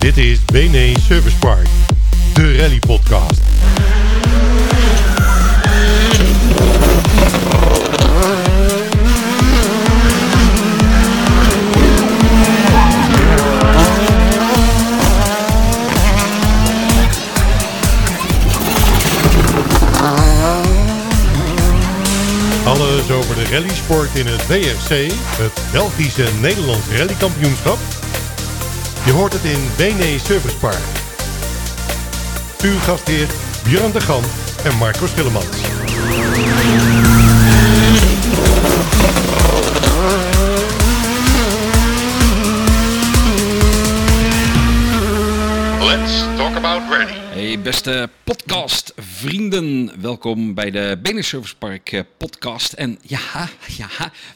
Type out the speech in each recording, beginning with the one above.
Dit is BNE Service Park, de rally podcast. Alles over de rallysport in het BRC, het Belgische Nederlands rallykampioenschap. Je hoort het in BNE Service Park. Uw gastheer Björn de Gan en Marco Schillemans. Let's talk about rally. Hey beste podcast vrienden, welkom bij de Benen Service Park eh, podcast. En ja, ja,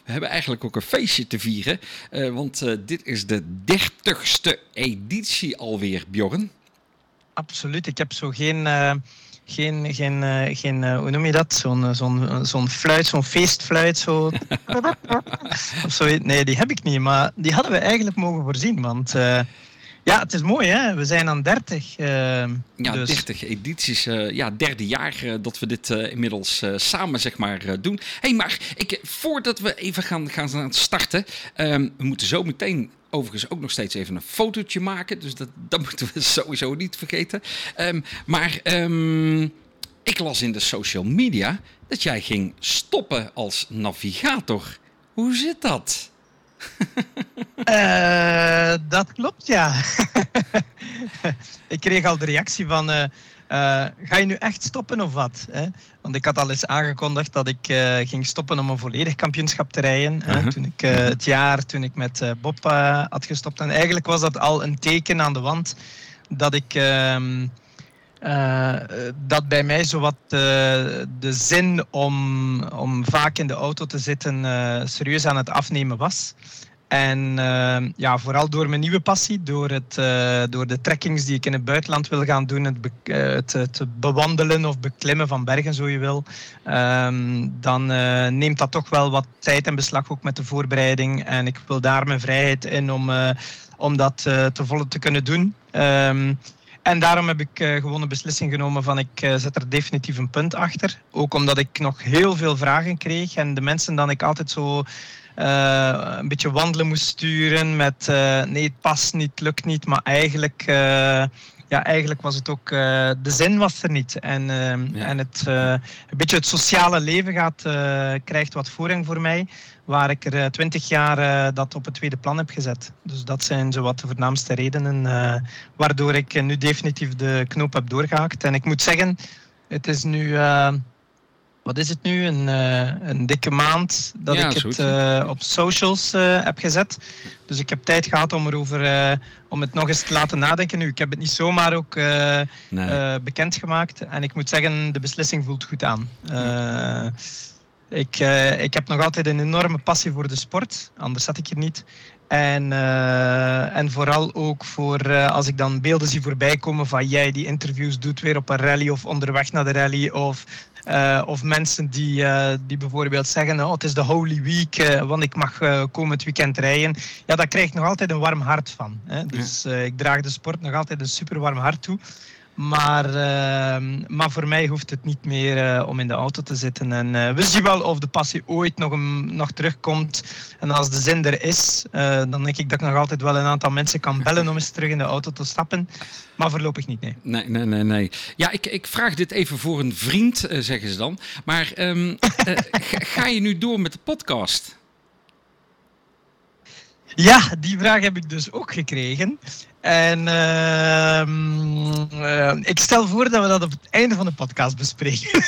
we hebben eigenlijk ook een feestje te vieren, eh, want eh, dit is de dertigste editie alweer, Bjorn. Absoluut. Ik heb zo geen, geen, geen, geen hoe noem je dat? Zo'n zo'n zo'n fluit, zo'n feestfluit. Zo. of zo. Nee, die heb ik niet, maar die hadden we eigenlijk mogen voorzien. Want ja, het is mooi, hè? We zijn aan 30. eh, Ja, dus 30 edities, eh, ja, derde jaar eh, dat we dit inmiddels samen zeg maar doen. hey, maar ik, voordat we even gaan, gaan starten, ehm, we moeten zo meteen overigens ook nog steeds even een fotootje maken, dus dat, dat moeten we sowieso niet vergeten. Ehm, maar ehm, ik las in de social media dat jij ging stoppen als navigator. Hoe zit dat? Eh, dat klopt, ja. ik kreeg al de reactie van... eh, eh, ga je nu echt stoppen of wat? Hè? Want ik had al eens aangekondigd dat ik ging stoppen om een volledig kampioenschap te rijden. hè, Uh-huh. Toen ik het jaar toen ik met Bob had gestopt. En eigenlijk was dat al een teken aan de wand dat ik... ehm, eh, dat bij mij zowat uh, de zin om, om vaak in de auto te zitten eh, serieus aan het afnemen was. En eh, ja, vooral door mijn nieuwe passie, door, het, eh, door de trekkings die ik in het buitenland wil gaan doen, het, eh, het, bewandelen of beklimmen van bergen, zo je wil, ehm, dan eh, neemt dat toch wel wat tijd in beslag, ook met de voorbereiding. En ik wil daar mijn vrijheid in om, eh, om dat eh, te volle te kunnen doen. En daarom heb ik eh, gewoon een beslissing genomen van ik eh, zet er definitief een punt achter. Ook omdat ik nog heel veel vragen kreeg en de mensen dan ik altijd zo eh, een beetje wandelen moest sturen met nee, het past niet, het lukt niet. Maar eigenlijk, ja, eigenlijk was het ook, de zin was er niet. En, Ja. en het, een beetje het sociale leven gaat, krijgt wat voorrang voor mij. Waar ik er twintig jaar eh, dat op het tweede plan heb gezet. Dus dat zijn zo wat de voornaamste redenen eh, waardoor ik eh, nu definitief de knoop heb doorgehaakt. En ik moet zeggen, het is nu, eh, wat is het nu, een, eh, een dikke maand dat Ja, ik het eh, op socials eh, heb gezet. Dus ik heb tijd gehad om, erover, eh, om het nog eens te laten nadenken. Nu, ik heb het niet zomaar ook eh, Nee. eh, bekendgemaakt. En ik moet zeggen, de beslissing voelt goed aan. Ik, eh, ik heb nog altijd een enorme passie voor de sport, anders zat ik hier niet. En, eh, en vooral ook voor eh, als ik dan beelden zie voorbij komen van jij die interviews doet weer op een rally of onderweg naar de rally. Of, of mensen die, die bijvoorbeeld zeggen: oh, het is de Holy Week, want ik mag komend weekend rijden. Ja, daar krijg ik nog altijd een warm hart van. Hè? Dus ik draag de sport nog altijd een super warm hart toe. Maar, ehm, maar voor mij hoeft het niet meer eh, om in de auto te zitten. En eh, we zien wel of de passie ooit nog, een, nog terugkomt. En als de zin er is, eh, dan denk ik dat ik nog altijd wel een aantal mensen kan bellen om eens terug in de auto te stappen. Maar voorlopig niet, nee. Nee, nee, nee, nee. Ja, ik, ik vraag dit even voor een vriend, zeggen ze dan. Maar ehm, eh, ga, ga je nu door met de podcast? Ja, die vraag heb ik dus ook gekregen. En ehm, eh, ik stel voor dat we dat op het einde van de podcast bespreken.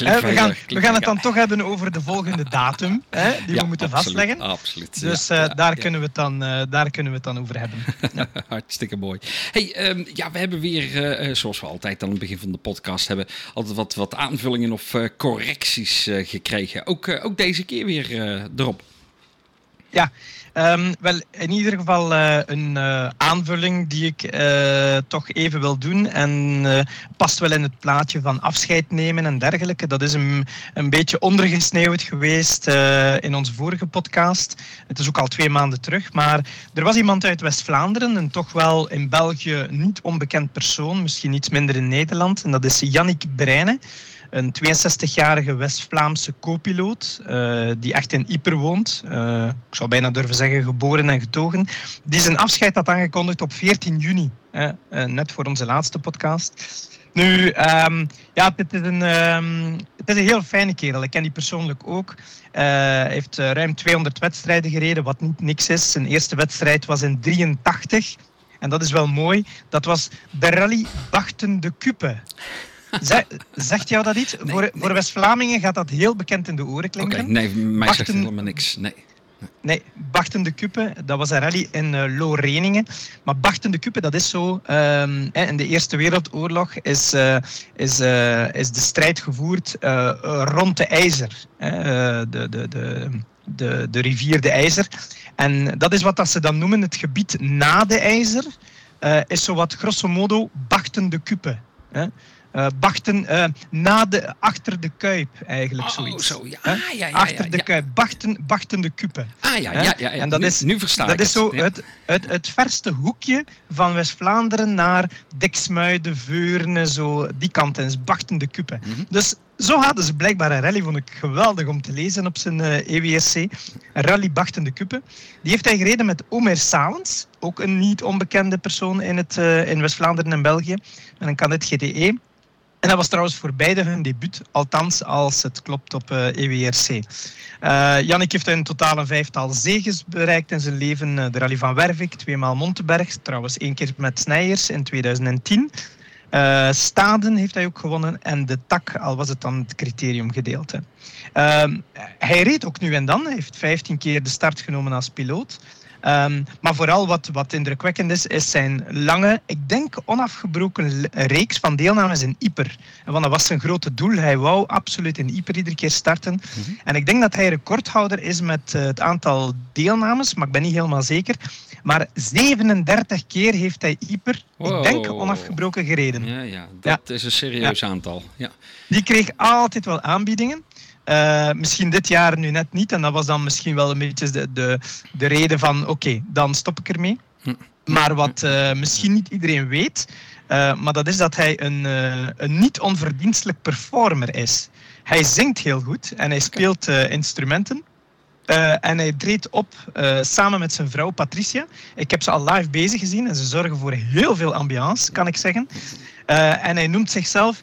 Ah, we, gaan, we gaan het dan toch hebben over de volgende datum hè, die Ja, we moeten absoluut, vastleggen. Absoluut. Dus ja, eh, ja, daar. Kunnen we het dan, eh, daar kunnen we het dan over hebben. Hartstikke mooi. Hey, ehm, ja, we hebben weer, zoals we altijd aan het begin van de podcast hebben, altijd wat, wat aanvullingen of correcties gekregen. Ook, ook deze keer weer erop. Ja, um, wel in ieder geval uh, een uh, aanvulling die ik uh, toch even wil doen. En past wel in het plaatje van afscheid nemen en dergelijke. Dat is een, een beetje ondergesneeuwd geweest in onze vorige podcast. Het is ook al twee maanden terug. Maar er was iemand uit West-Vlaanderen, een toch wel in België niet onbekend persoon, misschien iets minder in Nederland. En dat is Yannick Breine een 62-jarige West-Vlaamse co-piloot uh, die echt in Yper woont. Uh, ik zou bijna durven zeggen geboren en getogen. Die zijn afscheid had aangekondigd op 14 juni, uh, net voor onze laatste podcast. Nu, um, ja, het is, een, um, het is een heel fijne kerel. Ik ken die persoonlijk ook. Hij heeft ruim 200 wedstrijden gereden, wat niet niks is. Zijn eerste wedstrijd was in 83. En dat is wel mooi. Dat was de rally Bachten de Kupe zegt jou dat iets? voor, voor West-Vlamingen gaat dat heel bekend in de oren klinken. Okay, nee, mij Bachten, zegt helemaal niks. Nee. Nee, Bachten de Kuppe, dat was een rally in uh, Looreningen. Maar Bachten de Kuppe, dat is zo. Um, in de Eerste Wereldoorlog is, uh, is, uh, is de strijd gevoerd rond de IJzer. de, de, de, de, de rivier de IJzer. En dat is wat dat ze dan noemen het gebied na de IJzer. is zo wat grosso modo Bachten de Kuppe. Uh, Bachten uh, na de, achter de Kuip, eigenlijk oh, zoiets. Zo, ja. Ah, ja, ja, achter de Kuip, Bachten, Bachten de Kuppen. Ah ja, ja, ja, En dat nu, is, nu versta dat is zo het. het, het, verste hoekje van West-Vlaanderen naar Diksmuiden, Veurne, zo die kant. Is Bachten de Kuppen. Mm -hmm. Dus zo hadden ze blijkbaar een rally, vond ik geweldig om te lezen op zijn EWSC. Een rally Bachten de Kuppen. Die heeft hij gereden met Omer Salens, ook een niet onbekende persoon in, het, uh, in West-Vlaanderen en België. En een Canet GTE. En dat was trouwens voor beide hun debuut, althans als het klopt op uh, EWRC. Uh, Jannik heeft in totaal een vijftal zegens bereikt in zijn leven. De Rally van Wervik, tweemaal Monteberg, trouwens één keer met Snijers in 2010. Uh, Staden heeft hij ook gewonnen en de tak, al was het dan het criteriumgedeelte. hij reed ook nu en dan, hij heeft 15 keer de start genomen als piloot. Um, maar vooral wat, wat indrukwekkend is, is zijn lange, ik denk onafgebroken reeks van deelnames in Yper. Want dat was zijn grote doel. Hij wou absoluut in Yper iedere keer starten. Mm -hmm. En ik denk dat hij recordhouder is met uh, het aantal deelnames, maar ik ben niet helemaal zeker. Maar 37 keer heeft hij Yper, wow. ik denk, onafgebroken gereden. Ja, ja dat ja. is een serieus ja. aantal. Ja. Die kreeg altijd wel aanbiedingen. Uh, misschien dit jaar nu net niet. En dat was dan misschien wel een beetje de, de, de reden van oké, okay, dan stop ik ermee. Hm. Maar wat uh, misschien niet iedereen weet, uh, maar dat is dat hij een, een niet onverdienstelijk performer is. Hij zingt heel goed en hij speelt instrumenten. en hij treedt op samen met zijn vrouw Patricia. Ik heb ze al live bezig gezien en ze zorgen voor heel veel ambiance, kan ik zeggen. en hij noemt zichzelf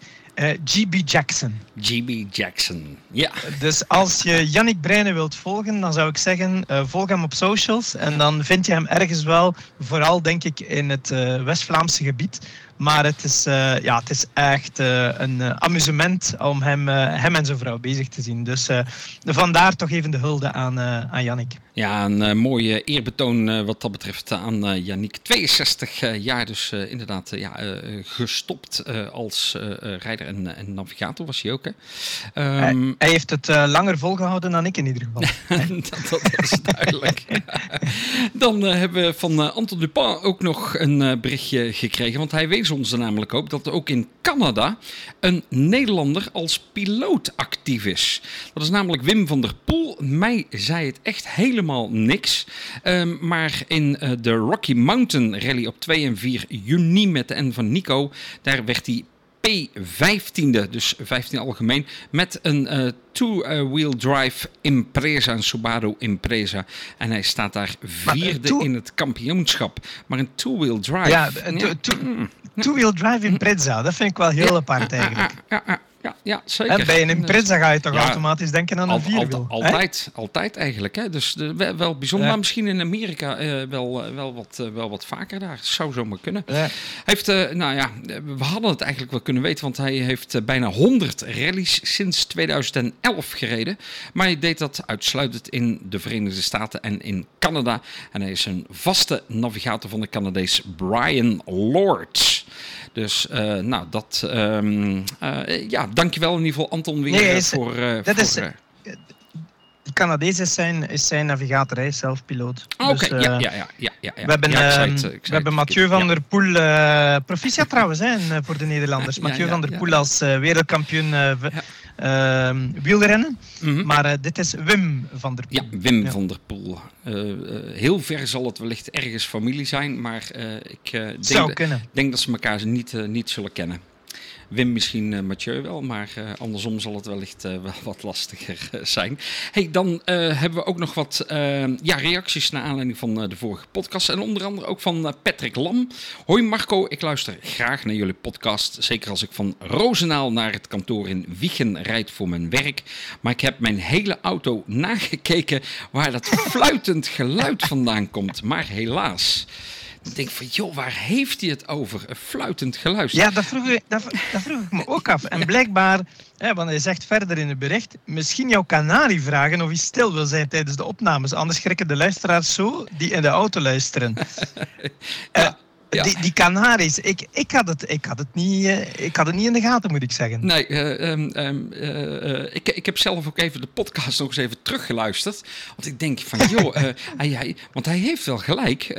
GB Jackson. GB Jackson, ja. Dus als je Yannick Breine wilt volgen, dan zou ik zeggen, uh, volg hem op socials. En dan vind je hem ergens wel, vooral denk ik in het uh, West-Vlaamse gebied. Maar het is, uh, ja, het is echt uh, een uh, amusement om hem, hem en zijn vrouw bezig te zien. Dus vandaar toch even de hulde aan, aan Yannick. Ja, een mooie eerbetoon wat dat betreft aan Yannick. 62 jaar dus inderdaad ja, gestopt als rijder en, en, navigator was hij ook. Hè? Um, hij, hij, heeft het langer volgehouden dan ik in ieder geval. dat, dat, is duidelijk. Dan hebben we van Anton Dupin ook nog een berichtje gekregen, want hij ons er namelijk ook dat er ook in Canada een Nederlander als piloot actief is. Dat is namelijk Wim van der Poel. Mij zei het echt helemaal niks. Um, maar in uh, de Rocky Mountain Rally op 2 en 4 juni met de N van Nico, daar werd hij P15e, dus 15 algemeen, met een uh, two-wheel drive Impreza, een Subaru Impreza. En hij staat daar vierde in het kampioenschap. Maar een two-wheel drive... Ja, een ja. Two-wheel drive Impreza, dat vind ik wel heel apart eigenlijk. Ja, ja, ja, ja, zeker. En bij een Impreza ga je toch automatisch denken aan een vierwiel? Al, altijd, altijd eigenlijk. Hè? Dus de, wel bijzonder, maar misschien in Amerika uh, wel, uh, wel, wat, uh, wel wat vaker daar. Zou zomaar kunnen. Heeft, nou ja, we hadden het eigenlijk wel kunnen weten, want hij heeft bijna 100 rallies sinds 2011 gereden. Maar hij deed dat uitsluitend in de Verenigde Staten en in Canada. En hij is een vaste navigator van de Canadees Brian Lords. Dus uh, nou, dat. Um, uh, ja, dankjewel in ieder geval, Anton, weer nee, is, voor. Uh, dat voor, is, Canadees is zijn, is zijn navigator, hij is zelf piloot. Oh, Oké, Dus, ja, eh, ja, ja, ja, ja. We hebben, ja, ik zei ehm, het, eh, we hebben Mathieu van der Poel, eh proficiat trouwens hè, eh, voor de Nederlanders. Mathieu van der. Poel als eh, wereldkampioen eh, wielrennen. Ja. Mhm. Maar eh, dit is Wim van der Ja, Poel. Wim Ja. van der Poel. Eh, eh, heel ver zal het wellicht ergens familie zijn, maar ik denk, denk dat ze elkaar niet, niet zullen kennen. Wim misschien eh, Mathieu wel, maar eh, andersom zal het wellicht eh, wel wat lastiger zijn. Hey, dan hebben we ook nog wat ja, reacties naar aanleiding van de vorige podcast. En onder andere ook van Patrick Lam. Hoi Marco, ik luister graag naar jullie podcast. Zeker als ik van Rozenaal naar het kantoor in Wiegen rijd voor mijn werk. Maar ik heb mijn hele auto nagekeken waar dat fluitend geluid vandaan komt. Maar helaas. Ik denk van, joh, waar heeft hij het over? Een fluitend geluid. Ja, dat vroeg, ik, dat, dat vroeg ik me ook af. En blijkbaar, hè, want hij zegt verder in het bericht, misschien jouw kanarie vragen of hij stil wil zijn tijdens de opnames. Anders schrikken de luisteraars zo die in de auto luisteren. Eh, ja. Die, die Canaries, ik, ik, had het, ik, had het niet, eh, ik had het niet in de gaten, moet ik zeggen. Nee, eh, ehm, ehm, eh, ik, ik heb zelf ook even de podcast nog eens even teruggeluisterd. Want ik denk van, joh, hij, hij, want hij heeft wel gelijk.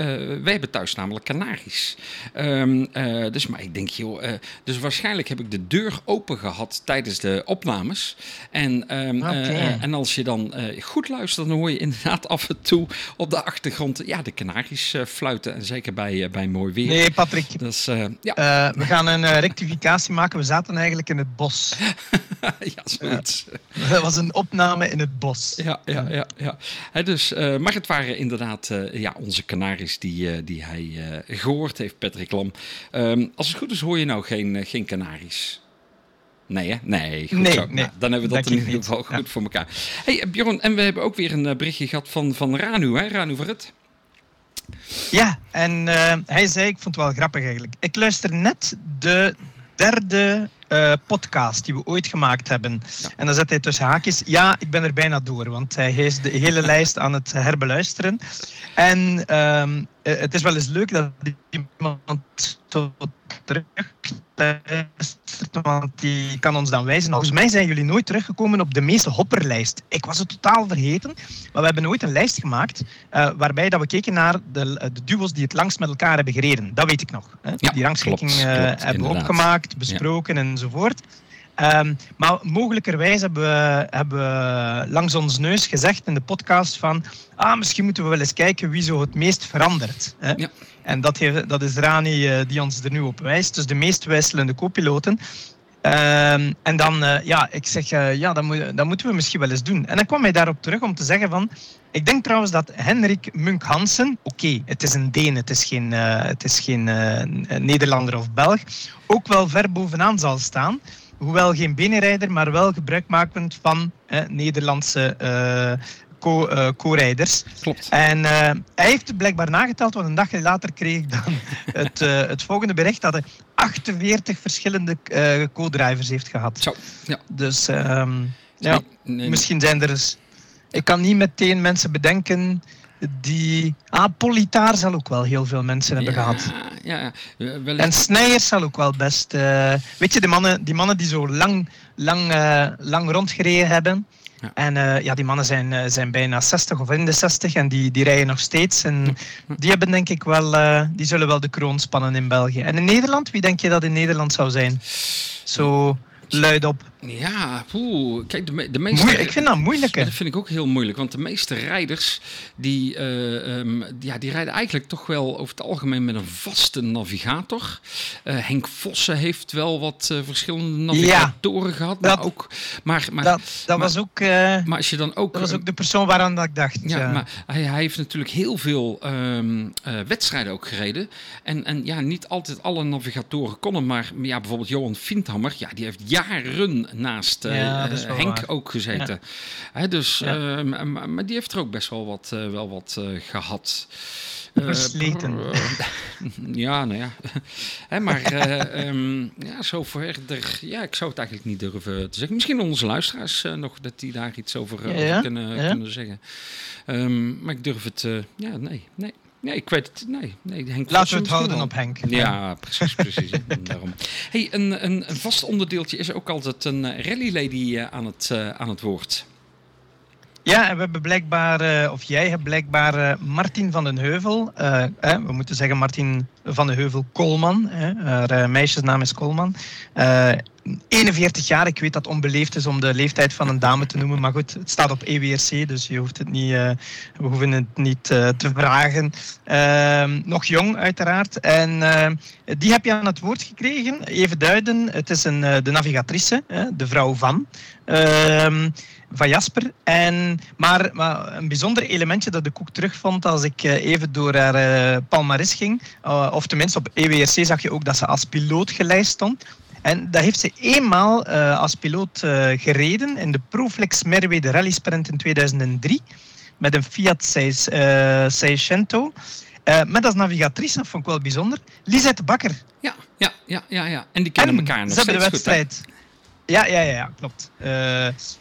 Wij hebben thuis namelijk Canaries. Ehm, eh, dus, maar ik denk, joh, dus waarschijnlijk heb ik de deur open gehad tijdens de opnames. En, en als je dan goed luistert, dan hoor je inderdaad af en toe op de achtergrond, ja, de Canaries eh, fluiten. En zeker bij, bij mooi weer. Nee, Patrick. Dat is, eh, ja, eh, we gaan een eh, rectificatie maken. We zaten eigenlijk in het bos. ja, zoiets. Dat was een opname in het bos. Ja, ja, ja. ja. Dus, maar het waren inderdaad ja, onze Canaries die, die hij eh, gehoord heeft, Patrick Lam. Ehm, als het goed is, hoor je nou geen, geen Canaries. Nee, hè? Nee, goed Nee, zo. nee, Nou, dan hebben we dat denk in ieder geval goed Ja. voor elkaar. hey, Bjorn, en we hebben ook weer een berichtje gehad van, van Ranu, hè? Ranu Verret. Ja, en eh, hij zei, ik vond het wel grappig eigenlijk. Ik luister net de derde eh, podcast die we ooit gemaakt hebben. En dan zet hij tussen haakjes, ja, ik ben er bijna door, want hij is de hele lijst aan het herbeluisteren. En ehm, eh, het is wel eens leuk dat iemand zo want die kan ons dan wijzen. Volgens mij zijn jullie nooit teruggekomen op de meeste hopperlijst. Ik was het totaal vergeten, maar we hebben ooit een lijst gemaakt eh, waarbij dat we keken naar de, de duo's die het langst met elkaar hebben gereden. Dat weet ik nog. Hè? Ja, die rangschikking klopt, eh, klopt, hebben we opgemaakt, besproken enzovoort. Ehm, maar mogelijkerwijs hebben we, hebben we langs ons neus gezegd in de podcast van ah, misschien moeten we wel eens kijken wie zo het meest verandert. Hè? Ja. En dat, heeft, dat is Rani eh, die ons er nu op wijst. Dus de meest wisselende co-piloten. Ehm, en dan, eh, ja, ik zeg, eh, ja, dat, moet, dat moeten we misschien wel eens doen. En dan kwam hij daarop terug om te zeggen van, ik denk trouwens dat Henrik Munk Hansen, oké, het is een Deen, het is geen, het is geen Nederlander of Belg, ook wel ver bovenaan zal staan. Hoewel geen benenrijder, maar wel gebruikmakend van Nederlandse eh, co- co-rijders. Klopt. En eh, hij heeft blijkbaar nageteld, want een dag later kreeg ik dan het, eh, het volgende bericht dat hij 48 verschillende co-drivers heeft gehad. Zo, ja. Dus ehm, ja, Nee, nee, misschien zijn er eens... Ik kan niet meteen mensen bedenken die... Ah, Politaar zal ook wel heel veel mensen hebben ja, gehad. Ja, ja. Wellicht- En Snijers zal ook wel best... weet je, die mannen, die mannen die zo lang, lang, lang rondgereden hebben... Ja. En eh, ja, die mannen zijn, eh, zijn bijna 60 of in de 60 en die, die rijden nog steeds. En die hebben denk ik wel, eh, die zullen wel de kroon spannen in België. En in Nederland, wie denk je dat in Nederland zou zijn? Zo luid op. Ja, poeh. Kijk, de, me- de meeste... Moeilijk, ik vind dat moeilijk. Hè. dat vind ik ook heel moeilijk, want de meeste rijders die, eh, ehm, ja, die rijden eigenlijk toch wel over het algemeen met een vaste navigator. Eh, Henk Vossen heeft wel wat eh, verschillende navigatoren gehad, maar dat- ook. Maar, maar, Dat, dat, maar- was ook, maar als je dan ook. dat was ook de persoon waaraan dat ik dacht. ja, ja. maar hij, hij heeft natuurlijk heel veel ehm, eh, wedstrijden ook gereden. En, en ja, niet altijd alle navigatoren konden, maar ja, bijvoorbeeld Johan Vindhammer, ja, die heeft jaren naast eh, Ja, Henk waar. ook gezeten. Hè, dus, Ja. ehm, maar, maar die heeft er ook best wel wat, eh, wel wat eh, gehad. Eh, Versleten. ja, nou ja. Hè, maar ehm, ja, zo verder. Ja, ik zou het eigenlijk niet durven te zeggen. Misschien onze luisteraars nog dat die daar iets over, kunnen, kunnen zeggen. Ehm, maar ik durf het. ja, nee, nee. Nee, ik weet het. Nee, nee Henk Laten we het houden op Henk. Ja, precies, precies. hè, daarom. Hey, een, een, een vast onderdeeltje is ook altijd een eh, rally lady eh, aan, het, eh, aan het woord. Ja, we hebben blijkbaar, of jij hebt blijkbaar Martin van den Heuvel. we moeten zeggen Martin van den Heuvel Koolman. haar meisjesnaam is Koolman. 41 jaar, ik weet dat het onbeleefd is om de leeftijd van een dame te noemen, maar goed, het staat op EWRC, dus je hoeft het niet, uh, we hoeven het niet uh, te vragen. Uh, nog jong, uiteraard. En eh, die heb je aan het woord gekregen. Even duiden, het is een, de navigatrice, de vrouw van. Ehm, van Jasper. En, maar, maar, een bijzonder elementje dat ik ook terugvond als ik even door haar palmaris ging, of tenminste op EWRC zag je ook dat ze als piloot gelijst stond. En dat heeft ze eenmaal uh, als piloot uh, gereden in de Proflex Merwede Rally Sprint in 2003 met een Fiat uh, Seicento. met als navigatrice, dat vond ik wel bijzonder, Lisette Bakker. Ja, ja, ja, ja, ja. en die kennen elkaar nog ze hebben de wedstrijd. Goed, ja, ja, ja, ja, klopt.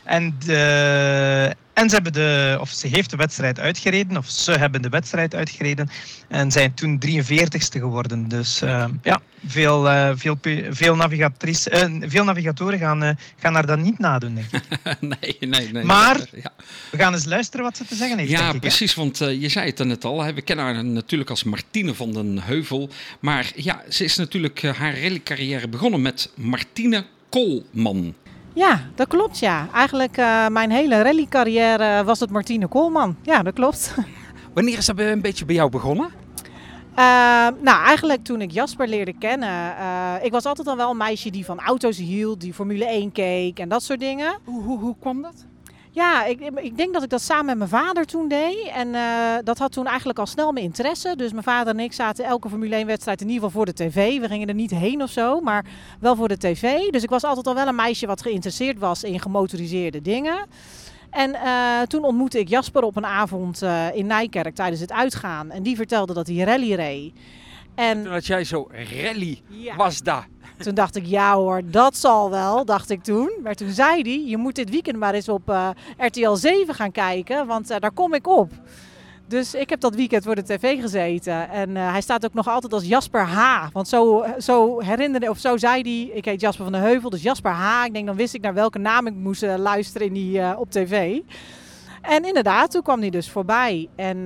en de, en ze, hebben de, of ze heeft de wedstrijd uitgereden, of ze hebben de wedstrijd uitgereden. En zijn toen 43ste geworden. Dus uh, ja, veel, uh, veel, veel, navigatrice, uh, veel navigatoren gaan, gaan haar dat niet nadoen, denk ik. nee, nee, nee. Maar ja. we gaan eens luisteren wat ze te zeggen heeft. Ja, ik, precies, want je zei het net al. Hè. We kennen haar natuurlijk als Martine van den Heuvel. Maar ja, ze is natuurlijk haar rallycarrière begonnen met Martine Koolman. Ja, dat klopt ja. Eigenlijk uh, mijn hele rallycarrière was het Martine Koolman. Ja, dat klopt. Wanneer is dat een beetje bij jou begonnen? Uh, nou, eigenlijk toen ik Jasper leerde kennen. Uh, ik was altijd al wel een meisje die van auto's hield, die Formule 1 keek en dat soort dingen. Hoe, hoe, hoe kwam dat? Ja, ik, ik, denk dat ik dat samen met mijn vader toen deed. En uh, dat had toen eigenlijk al snel mijn interesse. Dus mijn vader en ik zaten elke Formule 1 wedstrijd in ieder geval voor de tv. We gingen er niet heen of zo, maar wel voor de tv. Dus ik was altijd al wel een meisje wat geïnteresseerd was in gemotoriseerde dingen. En uh, toen ontmoette ik Jasper op een avond uh, in Nijkerk tijdens het uitgaan. En die vertelde dat hij rally reed. En toen had jij zo rally ja. was daar. Toen dacht ik, ja hoor, dat zal wel, dacht ik toen. Maar toen zei hij, je moet dit weekend maar eens op uh, RTL 7 gaan kijken, want uh, daar kom ik op. Dus ik heb dat weekend voor de tv gezeten. En uh, hij staat ook nog altijd als Jasper H. Want zo, zo herinnerde, of zo zei hij, ik heet Jasper van de Heuvel, dus Jasper H. Ik denk, dan wist ik naar welke naam ik moest luisteren in die, op tv. En inderdaad, toen kwam hij dus voorbij. En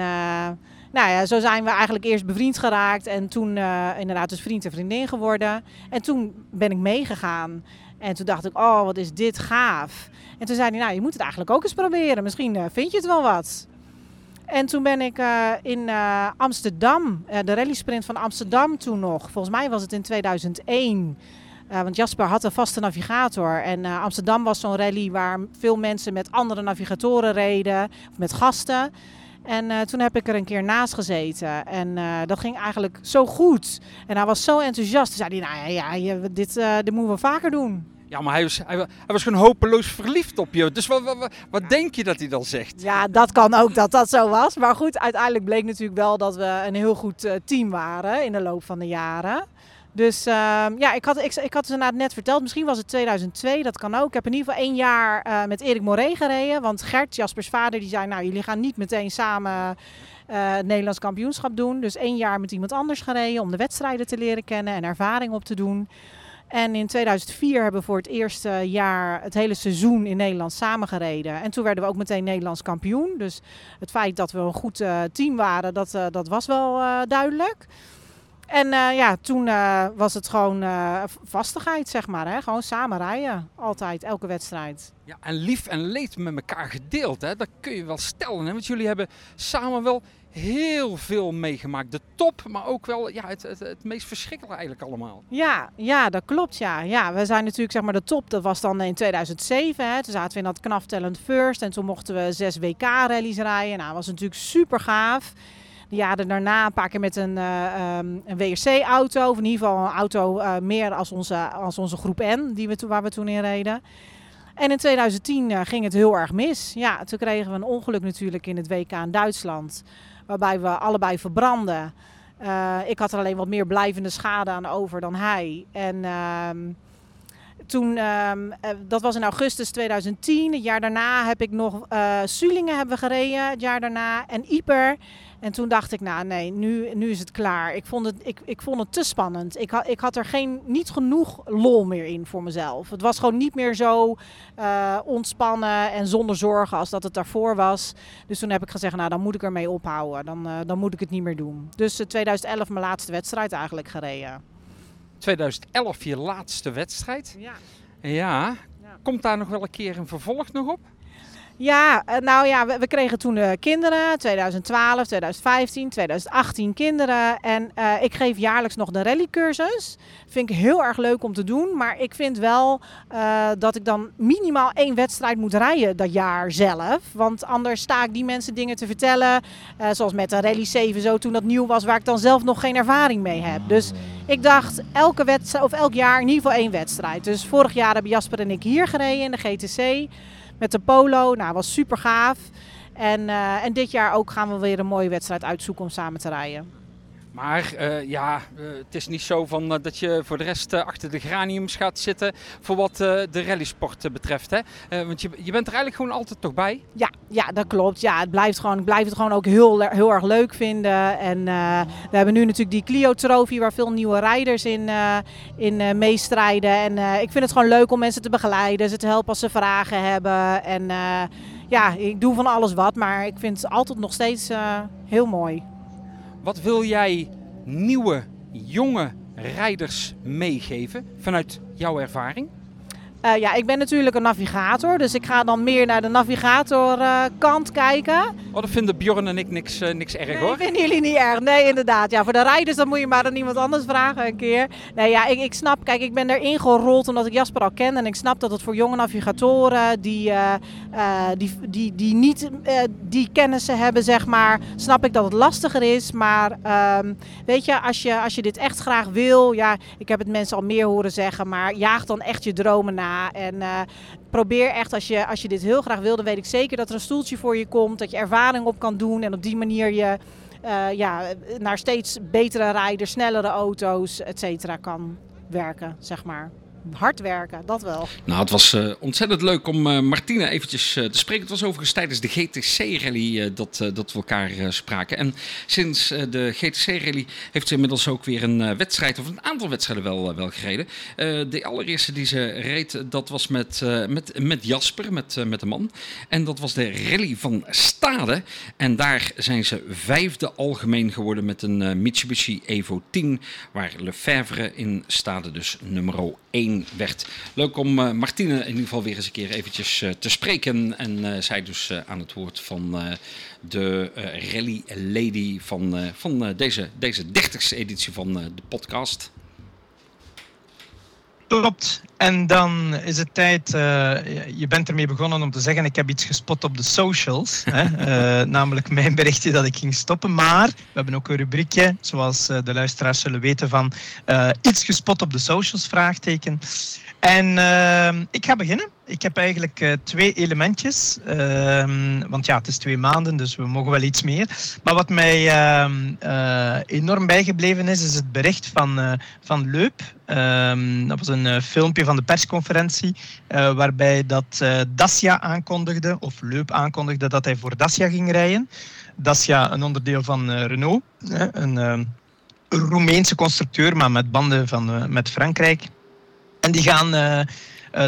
nou ja, zo zijn we eigenlijk eerst bevriend geraakt en toen uh, inderdaad dus vriend en vriendin geworden. En toen ben ik meegegaan. En toen dacht ik, oh, wat is dit gaaf. En toen zei hij, nou, je moet het eigenlijk ook eens proberen. Misschien uh, vind je het wel wat. En toen ben ik uh, in Amsterdam, de rally sprint van Amsterdam toen nog. Volgens mij was het in 2001. want Jasper had een vaste navigator. En Amsterdam was zo'n rally waar veel mensen met andere navigatoren reden. Of met gasten. En uh, toen heb ik er een keer naast gezeten. En uh, dat ging eigenlijk zo goed. En hij was zo enthousiast. Toen zei hij, nou ja, ja dit, uh, dit moeten we vaker doen. Ja, maar hij was, hij, hij, was gewoon hopeloos verliefd op je. Dus wat, wat, wat denk je dat hij dan zegt? Ja, dat kan ook dat dat zo was. Maar goed, uiteindelijk bleek natuurlijk wel dat we een heel goed team waren in de loop van de jaren. Dus uh, ja, ik had, ik, ik had het net verteld. Misschien was het 2002, dat kan ook. Ik heb in ieder geval één jaar uh, met Erik Moré gereden. Want Gert, Jaspers vader, die zei... nou, jullie gaan niet meteen samen uh, het Nederlands kampioenschap doen. Dus één jaar met iemand anders gereden... om de wedstrijden te leren kennen en ervaring op te doen. En in 2004 hebben we voor het eerste jaar het hele seizoen in Nederland samengereden. En toen werden we ook meteen Nederlands kampioen. Dus het feit dat we een goed uh, team waren, dat, dat was wel duidelijk. En uh, ja, toen uh, was het gewoon uh, vastigheid, zeg maar. Hè? Gewoon samen rijden. Altijd, elke wedstrijd. Ja, en lief en leed met elkaar gedeeld. Hè? Dat kun je wel stellen. Hè? Want jullie hebben samen wel heel veel meegemaakt. De top, maar ook wel ja, het, het, het meest verschrikkelijke eigenlijk allemaal. Ja, ja, dat klopt. Ja. ja, we zijn natuurlijk zeg maar de top. Dat was dan in 2007. Hè. Toen zaten we in dat knaf Talent First. En toen mochten we zes WK-rallies rijden. Nou, dat was natuurlijk super gaaf de jaren daarna een paar keer met een, uh, um, een WRC-auto. Of in ieder geval een auto uh, meer als onze, als onze groep N, die we, waar we toen in reden. En in 2010 uh, ging het heel erg mis. Ja, toen kregen we een ongeluk natuurlijk in het WK in Duitsland. Waarbij we allebei verbranden. ik had er alleen wat meer blijvende schade aan over dan hij. En ehm, toen, ehm, eh, dat was in augustus 2010. Het jaar daarna heb ik nog uh, Sulingen hebben gereden, het jaar daarna. En Ieper. En toen dacht ik, nou nee, nu, nu is het klaar. Ik vond het, ik, ik vond het te spannend. Ik, had ik had er geen, niet genoeg lol meer in voor mezelf. Het was gewoon niet meer zo uh, ontspannen en zonder zorgen als dat het daarvoor was. Dus toen heb ik gezegd, nou dan moet ik ermee ophouden. Dan, dan moet ik het niet meer doen. Dus uh, 2011 mijn laatste wedstrijd eigenlijk gereden. 2011 je laatste wedstrijd? Ja. Ja. Komt daar nog wel een keer een vervolg nog op? Ja, nou ja, we, we kregen toen uh, kinderen, 2012, 2015, 2018 kinderen. En uh, ik geef jaarlijks nog de rallycursus. Vind ik heel erg leuk om te doen, maar ik vind wel dat ik dan minimaal één wedstrijd moet rijden dat jaar zelf. Want anders sta ik die mensen dingen te vertellen, zoals met de Rally 7 zo toen dat nieuw was, waar ik dan zelf nog geen ervaring mee heb. Dus ik dacht elke wedstrijd, of elk jaar in ieder geval één wedstrijd. Dus vorig jaar hebben Jasper en ik hier gereden in de GTC met de polo. Nou, was super gaaf. En, uh, en dit jaar ook gaan we weer een mooie wedstrijd uitzoeken om samen te rijden. Maar uh, ja, uh, het is niet zo van, uh, dat je voor de rest achter de graniums gaat zitten voor wat de rallysport betreft. Hè? want je, je bent er eigenlijk gewoon altijd toch bij? Ja, ja dat klopt. Ja, het blijft gewoon, ik blijf het gewoon ook heel, heel erg leuk vinden. En we hebben nu natuurlijk die Clio Trophy waar veel nieuwe rijders in, in meestrijden. En ik vind het gewoon leuk om mensen te begeleiden, ze te helpen als ze vragen hebben. En ja, ik doe van alles wat, maar ik vind het altijd nog steeds heel mooi. Wat wil jij nieuwe, jonge rijders meegeven vanuit jouw ervaring? Uh, ja, ik ben natuurlijk een navigator, dus ik ga dan meer naar de navigatorkant uh, kijken. Oh, dat vinden Bjorn en ik niks, uh, niks erg nee, hoor. vinden jullie niet erg. Nee, inderdaad. Ja, voor de rijders dan moet je maar aan iemand anders vragen een keer. Nee, ja, ik, ik snap, kijk, ik ben erin gerold omdat ik Jasper al ken. En ik snap dat het voor jonge navigatoren die, die, die, die niet die kennissen hebben, zeg maar, snap ik dat het lastiger is. Maar um, weet je als, je, als je dit echt graag wil, ja, ik heb het mensen al meer horen zeggen, maar jaag dan echt je dromen En uh, probeer echt, als je, als je dit heel graag wil, dan weet ik zeker dat er een stoeltje voor je komt. Dat je ervaring op kan doen en op die manier je uh, ja, naar steeds betere rijders, snellere auto's, et cetera, kan werken, zeg maar hard werken, dat wel. Nou, het was uh, ontzettend leuk om uh, Martine eventjes uh, te spreken. Het was overigens tijdens de GTC-rally dat, dat we elkaar spraken. En sinds de GTC-rally heeft ze inmiddels ook weer een wedstrijd, of een aantal wedstrijden wel, wel gereden. de allereerste die ze reed, dat was met, met, met Jasper, met, met de man. En dat was de rally van Stade. En daar zijn ze vijfde algemeen geworden met een Mitsubishi Evo 10, waar Lefevre in Stade dus nummer 1 werd. Leuk om uh, Martine in ieder geval weer eens een keer eventjes uh, te spreken. En uh, zij dus aan het woord van de Rally Lady van, van deze, deze 30ste editie van de podcast. Klopt. En dan is het tijd, uh, je bent ermee begonnen om te zeggen, ik heb iets gespot op de socials. hè? Uh, namelijk mijn berichtje dat ik ging stoppen. Maar we hebben ook een rubriekje, zoals uh, de luisteraars zullen weten, van iets gespot op de socials, vraagteken. En ik ga beginnen. Ik heb eigenlijk twee elementjes. want ja, het is twee maanden, dus we mogen wel iets meer. Maar wat mij enorm bijgebleven is, is het bericht van, van Leup. Dat was een filmpje van de persconferentie waarbij dat Dacia aankondigde, of Leup aankondigde dat hij voor Dacia ging rijden. Dacia, een onderdeel van Renault, een, een Roemeense constructeur, maar met banden van, met Frankrijk. En die gaan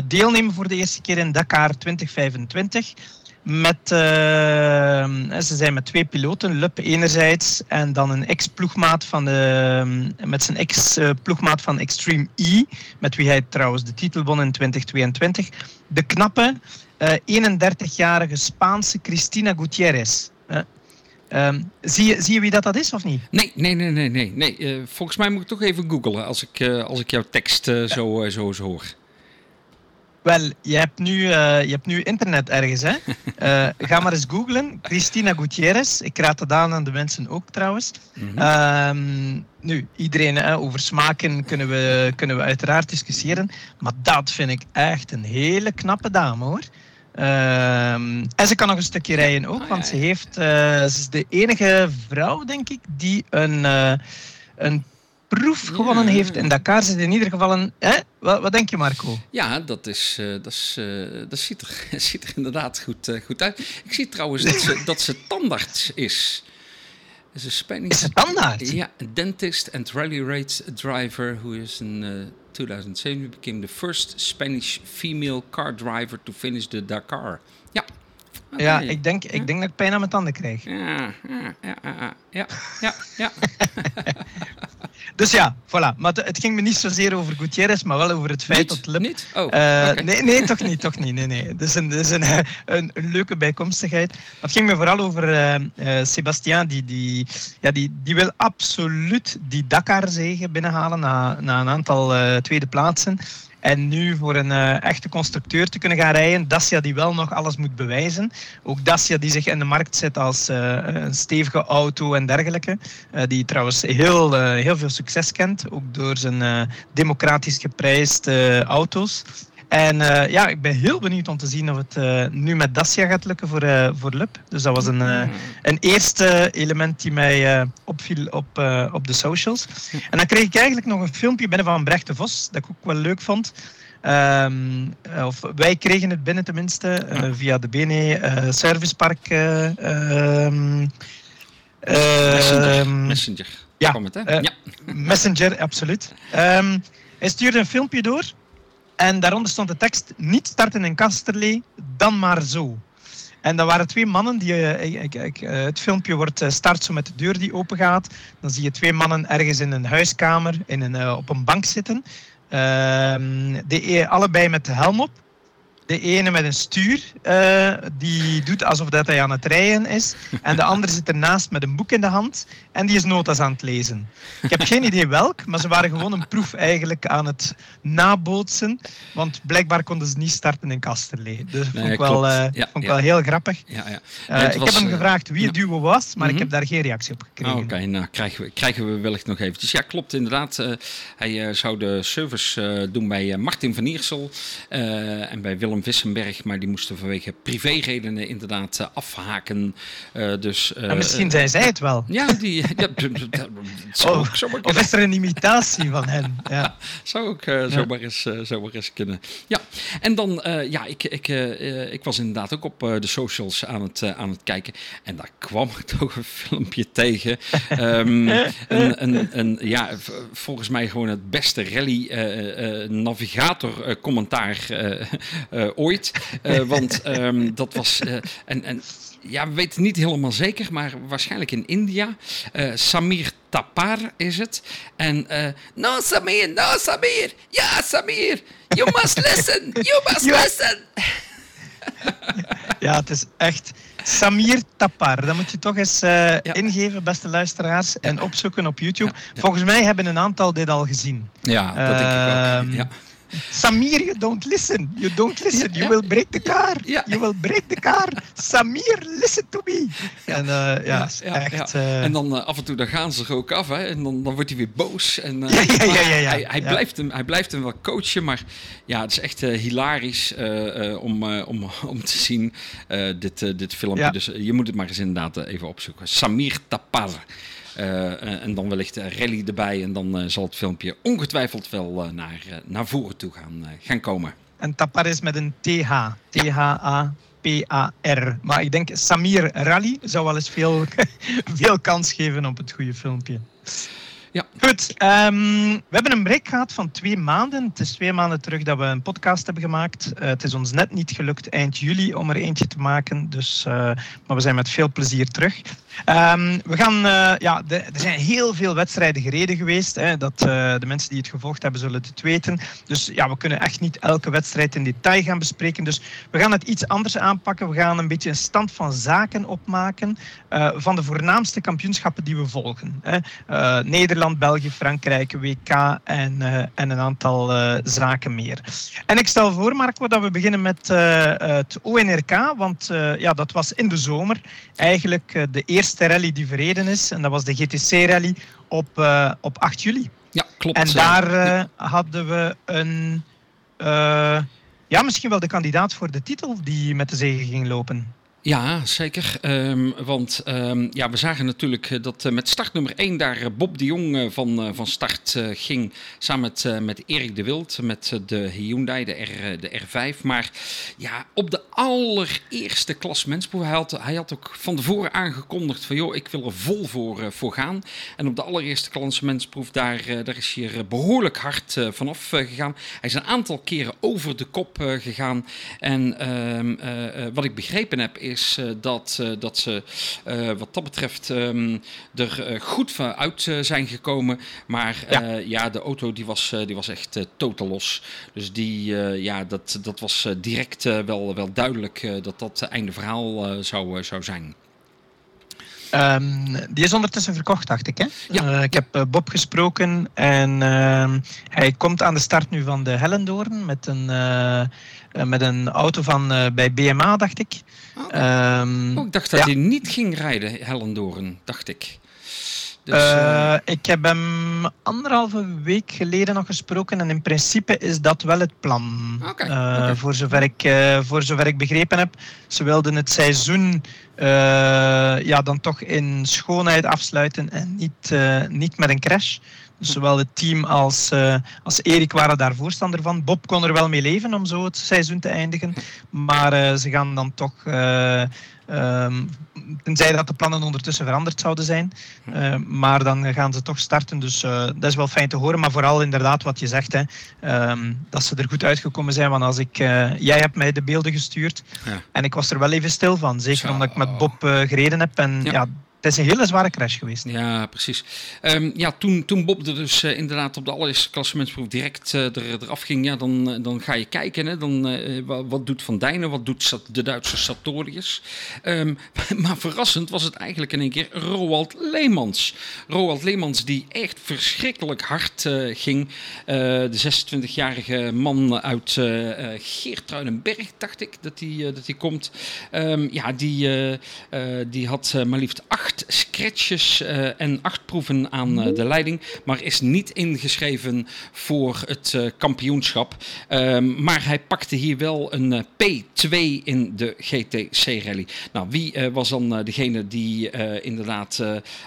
deelnemen voor de eerste keer in Dakar 2025. Met, uh, ze zijn met twee piloten, Lup enerzijds en dan een ex-ploegmaat van de, met zijn ex-ploegmaat van Extreme E, met wie hij trouwens de titel won in 2022. De knappe, uh, 31-jarige Spaanse Cristina Gutierrez. Um, zie, je, zie je wie dat, dat is of niet? Nee, nee, nee, nee. nee, nee. Uh, volgens mij moet ik toch even googlen als ik, uh, als ik jouw tekst uh, zo, zo, zo hoor. Wel, je hebt nu, je hebt nu internet ergens, hè? Ga maar eens googlen. Cristina Gutierrez. Ik raad het aan aan de mensen ook trouwens. Mm -hmm. um, nu, iedereen hè, over smaken kunnen we, kunnen we uiteraard discussiëren. Maar dat vind ik echt een hele knappe dame, hoor. Um, en ze kan nog een stukje rijden ook, want ze, heeft, uh, ze is de enige vrouw, denk ik, die een, een proef gewonnen heeft. En Dakar zit in ieder geval een... Hè? Wat, wat denk je, Marco? Ja, dat, is, uh, dat, is, uh, dat ziet, er, ziet er inderdaad goed, uh, goed uit. Ik zie trouwens dat ze, dat ze tandarts is. Is, een Spanish, is het tandarts? Ja, een dentist and rally race driver who is in 2007 became the first Spanish female car driver to finish the Dakar. Ja, Okay. Ja, ik denk, ik denk dat ik pijn aan mijn tanden krijg. Ja, ja, ja, ja, ja. ja. dus ja, voilà. Maar het ging me niet zozeer over Gutierrez, maar wel over het feit niet, dat Lip... Niet? Oh, uh, nee, nee, toch niet, toch niet. Nee, nee. Dus een, dus een, een, een, leuke bijkomstigheid. Het ging me vooral over uh, uh, Sebastien, die, die, ja, die, die wil absoluut die Dakar-zegen binnenhalen na, na een aantal tweede plaatsen. En nu voor een uh, echte constructeur te kunnen gaan rijden. Dacia die wel nog alles moet bewijzen. Ook Dacia die zich in de markt zet als uh, een stevige auto en dergelijke. Uh, die trouwens heel, heel veel succes kent. Ook door zijn democratisch geprijsde auto's. En uh, ja, ik ben heel benieuwd om te zien of het uh, nu met Dacia gaat lukken voor, uh, voor Lup. Dus dat was een, een eerste element die mij opviel op, op de socials. En dan kreeg ik eigenlijk nog een filmpje binnen van Brecht de Vos, dat ik ook wel leuk vond. Um, of wij kregen het binnen tenminste, via de BNE Servicepark. Um, Messenger. Messenger. Ja, het, ja. Messenger, absoluut. Um, hij stuurde een filmpje door en daaronder stond de tekst: Niet starten in Kasterlee, dan maar zo. En dat waren twee mannen die. Uh, ik, ik, uh, het filmpje wordt uh, start zo met de deur die open gaat. Dan zie je twee mannen ergens in een huiskamer in een, op een bank zitten. Ehm, de, allebei met de helm op. De ene met een stuur, uh, die doet alsof dat hij aan het rijden is. En de andere zit ernaast met een boek in de hand en die is notas aan het lezen. Ik heb geen idee welk, maar ze waren gewoon een proef eigenlijk aan het nabootsen. Want blijkbaar konden ze niet starten in Kasterlee. Dus dat vond ik, wel, uh, ja, vond ik ja. wel heel grappig. Ja, ja. Uh, ik heb hem gevraagd wie het duo was, maar ik heb daar geen reactie op gekregen. Oh, Oké, okay. nou krijgen we, krijgen we wellicht nog eventjes. Ja, klopt inderdaad. hij zou de service doen bij Martin van Iersel en bij Willem Vissenberg, maar die moesten vanwege privéredenen inderdaad uh, afhaken. Uh, dus, uh, misschien zijn zij het wel. Ja, die, ja, zou, oh, zou of is er een imitatie van hen? Ja. zou ook ja. zomaar, eens, zomaar eens kunnen. Ja, en dan, ja, ik, ik, ik was inderdaad ook op de socials aan het, aan het kijken. En daar kwam ik toch een filmpje tegen. um, een, een, een, ja, volgens mij gewoon het beste rally navigator commentaar ooit. Uh, want um, dat was. Uh, en, en ja, we weten niet helemaal zeker, maar waarschijnlijk in India. Uh, Samir Tapar is het. En no Samir, no Samir, ja Samir, you must listen, you must listen. ja, het is echt Samir Tapar. Dat moet je toch eens uh, ja. ingeven, beste luisteraars, en opzoeken op YouTube. Ja, Volgens mij hebben een aantal dit al gezien. Ja, dat denk ik ook. Ehm, ja. Samir, you don't listen. You don't listen. You will break the car. You will break the car. Samir, listen to me. En uh, ja, echt... Uh... En dan uh, af en toe dan gaan ze er ook af. Hè? En dan, dan wordt hij weer boos. En, ja, ja, ja, ja, Hij, hij, Blijft hem, hij blijft hem wel coachen. Maar ja, het is echt hilarisch om, om, om te zien, dit, dit filmpje. Dus je moet het maar eens inderdaad even opzoeken. Samir Tapar. Uh, en dan wellicht rally erbij. En dan uh, zal het filmpje ongetwijfeld wel naar, naar voren toe gaan, gaan komen. En Tapar is met een TH. T-H-A-P-A-R. Maar ik denk Samir Rally zou wel eens veel, veel kans geven op het goede filmpje. Ja. Goed, um, we hebben een break gehad van twee maanden. Het is twee maanden terug dat we een podcast hebben gemaakt. Uh, het is ons net niet gelukt eind juli om er eentje te maken. Dus, uh, maar we zijn met veel plezier terug. Um, we gaan, uh, ja, er zijn heel veel wedstrijden gereden geweest. Hè, dat, de mensen die het gevolgd hebben zullen het weten. Dus ja, we kunnen echt niet elke wedstrijd in detail gaan bespreken. Dus we gaan het iets anders aanpakken. We gaan een beetje een stand van zaken opmaken van de voornaamste kampioenschappen die we volgen. Hè. Nederland Nederland, België, Frankrijk, WK en, uh, en een aantal uh, zaken meer. En ik stel voor, Marco, dat we beginnen met uh, het ONRK, want ja, dat was in de zomer eigenlijk de eerste rally die verreden is. En dat was de GTC-rally op, op 8 juli. Ja, klopt. En daar hadden we een, ja, misschien wel de kandidaat voor de titel die met de zegen ging lopen. Ja, zeker. Ehm, want ehm, ja, we zagen natuurlijk eh, dat uh, met startnummer 1 daar uh, Bob de Jong van, van start ging. Samen met, met Erik de Wild, met de Hyundai, de, R, de R5. Maar ja, op de allereerste klassementsproef, hij had, hij had ook van tevoren aangekondigd van... joh, ik wil er vol voor, voor gaan. En op de allereerste klassementsproef, daar, daar is hij er behoorlijk hard vanaf gegaan. Hij is een aantal keren over de kop gegaan. En ehm, wat ik begrepen heb is is uh, dat, uh, dat ze uh, wat dat betreft um, er goed uit zijn gekomen. Maar ja. ja, de auto die was, die was echt totaal los. Dus die, ja, dat, dat was direct wel, wel duidelijk dat dat einde verhaal zou, zou zijn. Um, die is ondertussen verkocht, dacht ik. Hè? Ja. Uh, ik heb uh, Bob gesproken en uh, hij komt aan de start nu van de Hellendoorn met een, met een auto van bij BMA, dacht ik. Okay. Um, oh, ik dacht dat ja. hij niet ging rijden, Hellendoorn, dacht ik. Dus, uh, ik heb hem anderhalve week geleden nog gesproken en in principe is dat wel het plan. Okay, uh, okay. voor, zover ik, uh, voor zover ik begrepen heb. Ze wilden het seizoen ja, dan toch in schoonheid afsluiten en niet, niet met een crash. Zowel het team als, als Erik waren daar voorstander van. Bob kon er wel mee leven om zo het seizoen te eindigen. Maar ze gaan dan toch Um, tenzij dat de plannen ondertussen veranderd zouden zijn. Uh, maar dan gaan ze toch starten. Dus uh, dat is wel fijn te horen. Maar vooral inderdaad wat je zegt. Hè, um, dat ze er goed uitgekomen zijn. Want als ik, uh, jij hebt mij de beelden gestuurd. Ja. En ik was er wel even stil van. Zeker omdat ik met Bob gereden heb. En ja, ja het is een hele zware crash geweest. Ja, precies. Um, ja, toen, toen Bob er dus uh, inderdaad op de allereerste klassementsproef direct uh, er, eraf ging, ja, dan, uh, dan ga je kijken. Hè, dan, wat, doet Van Dijnen, wat doet de Duitse Sartorius. Um, maar verrassend was het eigenlijk in één keer Roald Leemans. Roald Leemans die echt verschrikkelijk hard ging. de 26-jarige man uit Geertruidenberg, dacht ik, dat hij dat die komt. Um, ja, die, die had maar liefst acht acht scratches uh, en acht proeven aan uh, de leiding, maar is niet ingeschreven voor het uh, kampioenschap. Ehm, maar hij pakte hier wel een P2 in de GTC Rally. Nou, wie was dan degene die inderdaad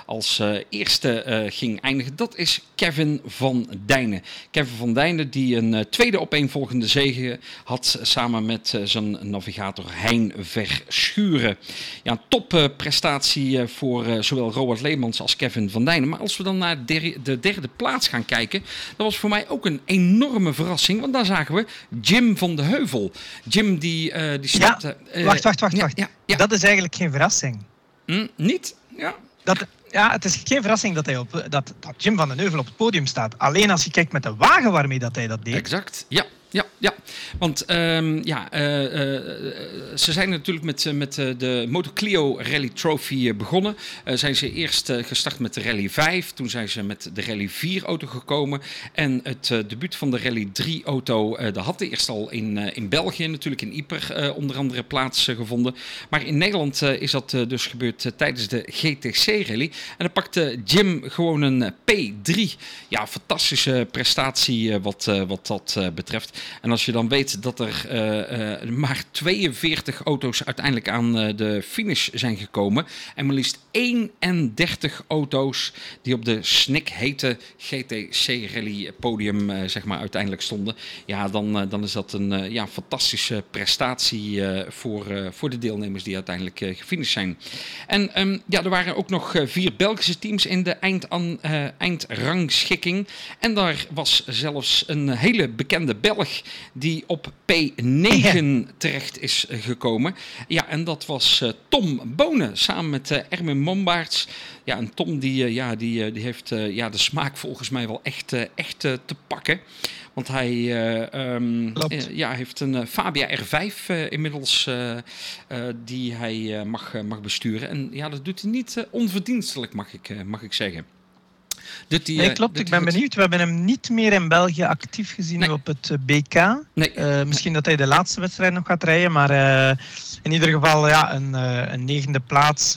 als eerste ging eindigen? Dat is Kevin van Dijnen. Kevin van Dijnen die een tweede opeenvolgende zege had samen met zijn navigator Hein Verschuren. Ja, topprestatie voor voor uh, zowel Robert Leemans als Kevin van Dijnen. Maar als we dan naar de, de derde plaats gaan kijken, dat was voor mij ook een enorme verrassing. Want daar zagen we Jim van de Heuvel. Jim die, uh, die stapte... Ja, wacht, wacht, wacht. wacht. Ja, ja, Dat is eigenlijk geen verrassing. Hm, niet? Ja. Dat, ja, het is geen verrassing dat, hij op, dat, dat Jim van den Heuvel op het podium staat. Alleen als je kijkt met de wagen waarmee dat hij dat deed. Exact, ja ja, ja. want um, ja, uh, uh, ze zijn natuurlijk met, met de Moto Clio Rally Trophy begonnen. zijn ze eerst gestart met de Rally 5, toen zijn ze met de Rally 4 auto gekomen. En het debuut van de Rally 3 auto, dat had eerst al in, in België, natuurlijk in Yper, onder andere plaatsgevonden. Maar in Nederland is dat dus gebeurd tijdens de GTC Rally. En dan pakte Jim gewoon een P3. Ja, fantastische prestatie wat, wat dat betreft. En als je dan weet dat er uh, uh, maar 42 auto's uiteindelijk aan uh, de finish zijn gekomen. En maar liefst 31 auto's die op de snik hete GTC Rally podium zeg maar, uiteindelijk stonden. Ja, dan, dan is dat een ja, fantastische prestatie voor, voor de deelnemers die uiteindelijk gefinished zijn. En um, ja, er waren ook nog vier Belgische teams in de eind eindrangschikking. En daar was zelfs een hele bekende Belg die op P9 terecht is gekomen. Ja, en dat was uh, Tom Bonen samen met uh, Erwin Mombaerts. Ja, en Tom die, uh, ja, die, die heeft ja, de smaak volgens mij wel echt, echt te pakken. Want hij um, ja, heeft een Fabia R5 inmiddels die hij mag, mag besturen. En ja, dat doet hij niet onverdienstelijk, mag ik, mag ik zeggen. Die, nee, klopt. Ik ben benieuwd. We hebben hem niet meer in België actief gezien nee. op het BK. Nee. Uh, misschien dat hij de laatste wedstrijd nog gaat rijden. Maar uh, in ieder geval ja, een, uh, een negende plaats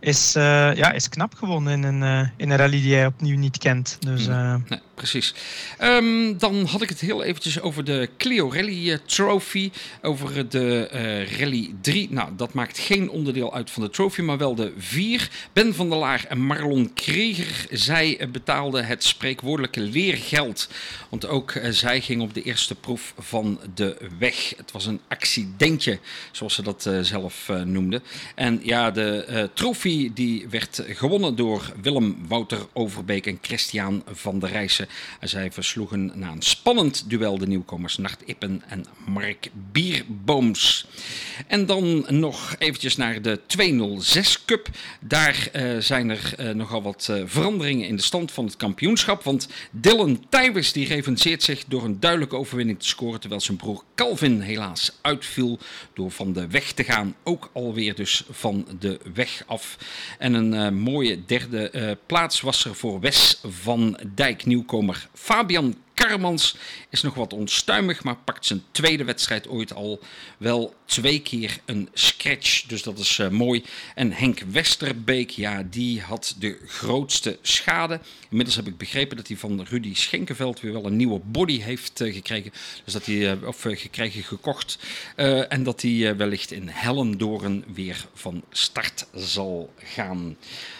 is, ja, is knap gewonnen in een, in een rally die hij opnieuw niet kent. Dus, nee. Precies. Ehm, dan had ik het heel eventjes over de Clio Rally uh, Trophy. Over de uh, Rally 3. Nou, dat maakt geen onderdeel uit van de trophy, maar wel de 4. Ben van der Laar en Marlon Kreger. Zij betaalden het spreekwoordelijke leergeld. Want ook zij ging op de eerste proef van de weg. Het was een accidentje, zoals ze dat zelf noemden. En ja, de trofee die werd gewonnen door Willem Wouter Overbeek en Christian van der Rijssen. Zij versloegen na een spannend duel de nieuwkomers Nacht Ippen en Mark Bierbooms. En dan nog eventjes naar de 206 Cup. Daar uh, zijn er uh, nogal wat uh, veranderingen in de stand van het kampioenschap. Want Dylan Tywers die zich door een duidelijke overwinning te scoren. Terwijl zijn broer Calvin helaas uitviel door van de weg te gaan. Ook alweer dus van de weg af. En een mooie derde plaats was er voor Wes van Dijk Fabian Karmans is nog wat onstuimig, maar pakt zijn tweede wedstrijd ooit al wel twee keer een scratch. Dus dat is uh, mooi. En Henk Westerbeek, ja, die had de grootste schade. Inmiddels heb ik begrepen dat hij van Rudy Schenkenveld weer wel een nieuwe body heeft uh, gekregen. Dus dat hij, uh, of gekregen, gekocht. en dat hij wellicht in Hellendoorn weer van start zal gaan.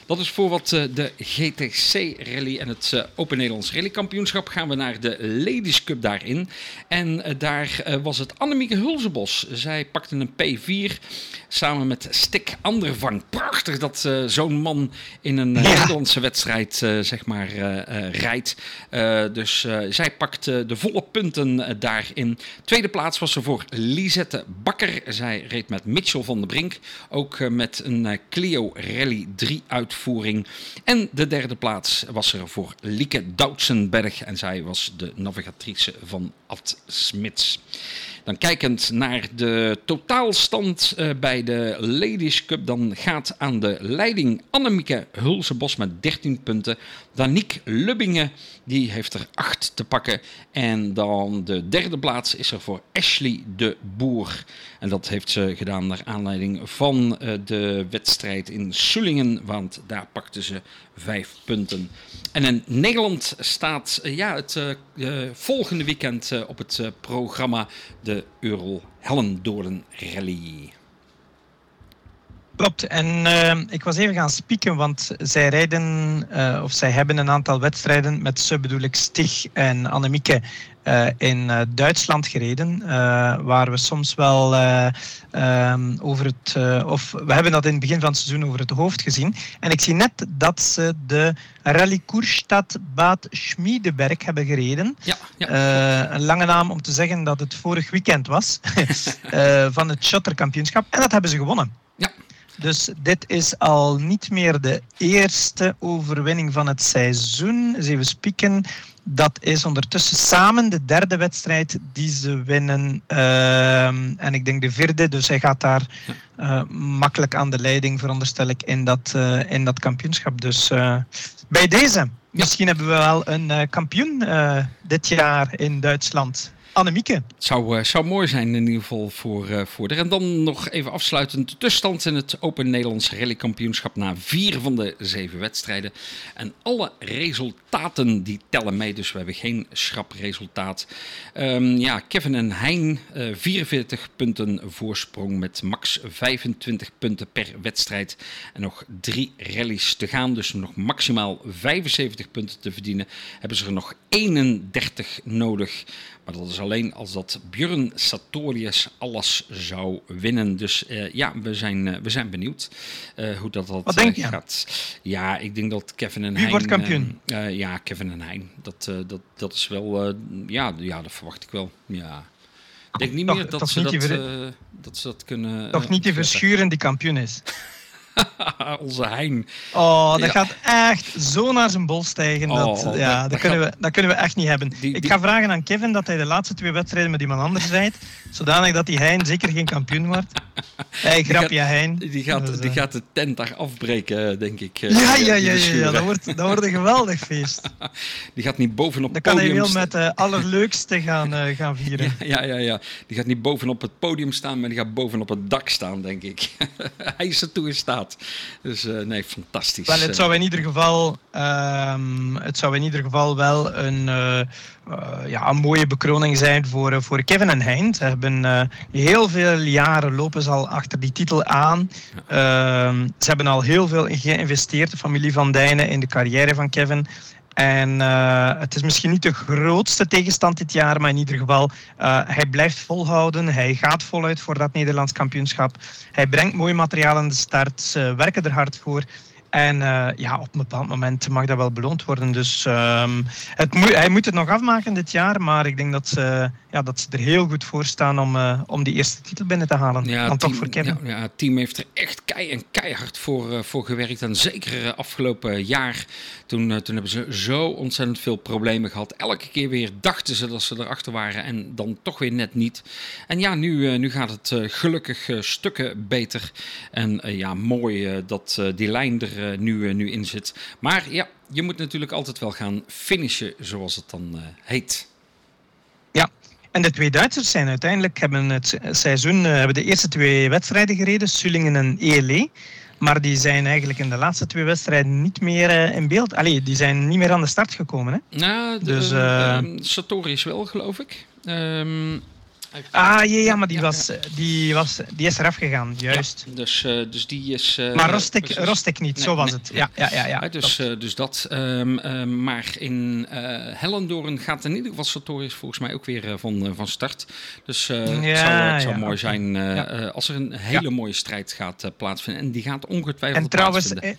Dat is voor wat de GTC Rally en het Open Nederlands Rally Kampioenschap. Gaan we naar de Ladies Cup daarin. En daar was het Annemieke Hulzenbos. Zij pakte een P4 samen met Stik Andervang. Prachtig dat uh, zo'n man in een ja. Nederlandse wedstrijd zeg maar rijdt. dus zij pakt de volle punten daarin. Tweede plaats was er voor Lisette Bakker. Zij reed met Mitchell van der Brink. Ook met een Clio Rally 3 uitvoering. En de derde plaats was er voor Lieke Doutsenberg. En zij was de navigatrice van Ad Smits. Dan kijkend naar de totaalstand uh, bij de Ladies Cup, dan gaat aan de leiding Annemieke Hulsebos met 13 punten. Danique Lubbingen, die heeft er 8 te pakken. En dan de derde plaats is er voor Ashley de Boer. En dat heeft ze gedaan naar aanleiding van uh, de wedstrijd in Sullingen, want daar pakte ze 5 punten. En in Nederland staat uh, ja, het uh, volgende weekend op het programma de Euro Hellendoorn Rally. Klopt, en uh, ik was even gaan spieken, want zij rijden, uh, of zij hebben een aantal wedstrijden met zo bedoel ik Stig en Annemieke uh, in Duitsland gereden, waar we soms wel um, over het, of we hebben dat in het begin van het seizoen over het hoofd gezien. En ik zie net dat ze de Rally Bad Schmiedeberg hebben gereden. Ja, ja. een lange naam om te zeggen dat het vorig weekend was van het Shotterkampioenschap. En dat hebben ze gewonnen. Ja. Dus dit is al niet meer de eerste overwinning van het seizoen. Eens even spieken. Dat is ondertussen samen de derde wedstrijd die ze winnen. Uh, en ik denk de vierde. Dus hij gaat daar uh, makkelijk aan de leiding, veronderstel ik, in dat, uh, in dat kampioenschap. Dus uh, bij deze. Misschien hebben we wel een kampioen dit jaar in Duitsland. Annemieke. Het zou, uh, zou mooi zijn in ieder geval voor, uh, voor de. En dan nog even afsluitend de tussenstand in het Open Nederlands Rallykampioenschap na vier van de zeven wedstrijden. En alle resultaten die tellen mee, dus we hebben geen schrapresultaat. Um, ja, Kevin en Hein, uh, eh, 44 punten voorsprong met max 25 punten per wedstrijd. En nog drie rallies te gaan, dus nog maximaal 75 punten te verdienen. Hebben ze er nog 31 nodig. Maar dat is alleen als dat Björn Sartorius alles zou winnen. Dus uh, ja, we zijn, uh, we zijn benieuwd uh, hoe dat, dat Wat denk je? gaat. Ja, ik denk dat Kevin en Wie Hein... wordt kampioen? ja, Kevin en Hein. Dat, dat, dat is wel... ja, ja, dat verwacht ik wel. Ja. Ik denk niet Toch- meer dat ze niet dat, eh, dat ze dat kunnen... Toch eh, niet die verschuren die kampioen is. Onze Hein. Oh, dat Ja. gaat echt zo naar zijn bol stijgen. Oh, dat, ja, dat dat, kunnen we, dat kunnen we echt niet hebben. Die- Ik ga vragen aan Kevin dat hij de laatste twee wedstrijden met iemand anders rijdt. Zodanig dat die Hein zeker geen kampioen wordt. Hey, grapje Hein. Die gaat, Dus, die eh, gaat de tent daar afbreken, denk ik. eh, Ja, ja, ja, ja, ja, dat wordt, dat wordt een geweldig feest. Die gaat niet bovenop Dan kan hij podium wel met de allerleukste gaan, eh, gaan vieren. Ja, ja, ja, ja. Die gaat niet bovenop het podium staan, maar die gaat bovenop het dak staan, denk ik. Hij is ertoe in staat. Dus uh, nee, fantastisch. Wel, het zou in ieder geval, um, het zou in ieder geval wel een, uh, uh, ja, een mooie bekroning zijn voor, voor Kevin en Hein. Ze hebben heel veel jaren lopen ze al achter die titel aan. Uh, ze hebben al heel veel geïnvesteerd, de familie Van Dijnen, in de carrière van Kevin. En uh, het is misschien niet de grootste tegenstand dit jaar, maar in ieder geval, uh, hij blijft volhouden. Hij gaat voluit voor dat Nederlands kampioenschap. Hij brengt mooi materiaal aan de start. Ze werken er hard voor. En uh, ja, op een bepaald moment mag dat wel beloond worden. Dus um, het moet, hij moet het nog afmaken dit jaar. Maar ik denk dat ze, ja, dat ze er heel goed voor staan om, uh, om die eerste titel binnen te halen. Ja, Dan team, toch voor Kevin. Ja, ja, het team heeft er echt kei en keihard voor, uh, voor gewerkt. En zeker afgelopen jaar. Toen, toen hebben ze zo ontzettend veel problemen gehad. Elke keer weer dachten ze dat ze erachter waren. En dan toch weer net niet. En ja, nu, nu gaat het gelukkig stukken beter. En ja, mooi dat die lijn er nu, nu in zit. Maar ja, je moet natuurlijk altijd wel gaan finishen, zoals het dan uh, heet. Ja, en de twee Duitsers zijn uiteindelijk hebben het seizoen hebben de eerste twee wedstrijden gereden, Sullingen en ELE. Maar die zijn eigenlijk in de laatste twee wedstrijden niet meer in beeld. Allee, die zijn niet meer aan de start gekomen. Hè? Nou, de, dus, uh, Satori is wel, geloof ik. Um, Ah, ja, ja maar die, was, die, was, die is eraf gegaan, juist. Ja, dus, uh, dus die is... Uh, maar Rostek, Rostek niet, nee, zo was nee, het. Ja, ja, ja, ja, dus, uh, dus dat. Um, um, maar in Hellendoorn gaat in ieder geval Sartorius volgens mij ook weer van, van start. Dus ja, het zou, het zou mooi zijn als er een hele mooie strijd gaat plaatsvinden. En die gaat ongetwijfeld en trouwens, plaatsvinden.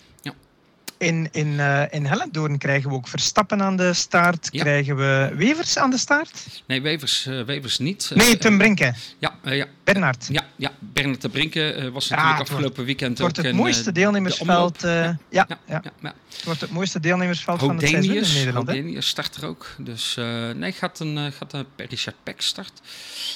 In, in, uh, in Hellendoorn krijgen we ook Verstappen aan de start. Ja. Krijgen we Wevers aan de start? Nee, Wevers, uh, Wevers niet. Nee, Tim Brinken. Ja, ja. Bernard. Ja, ja, Bernard de Brinken was natuurlijk ja, afgelopen wordt, weekend wordt ook het mooiste deelnemersveld. ja, ja, ja, ja, Het wordt het mooiste deelnemersveld Hodenius, van het seizoen in Nederland. Hodenius start er ook. Dus nee, gaat een, gaat een Richard Peck start.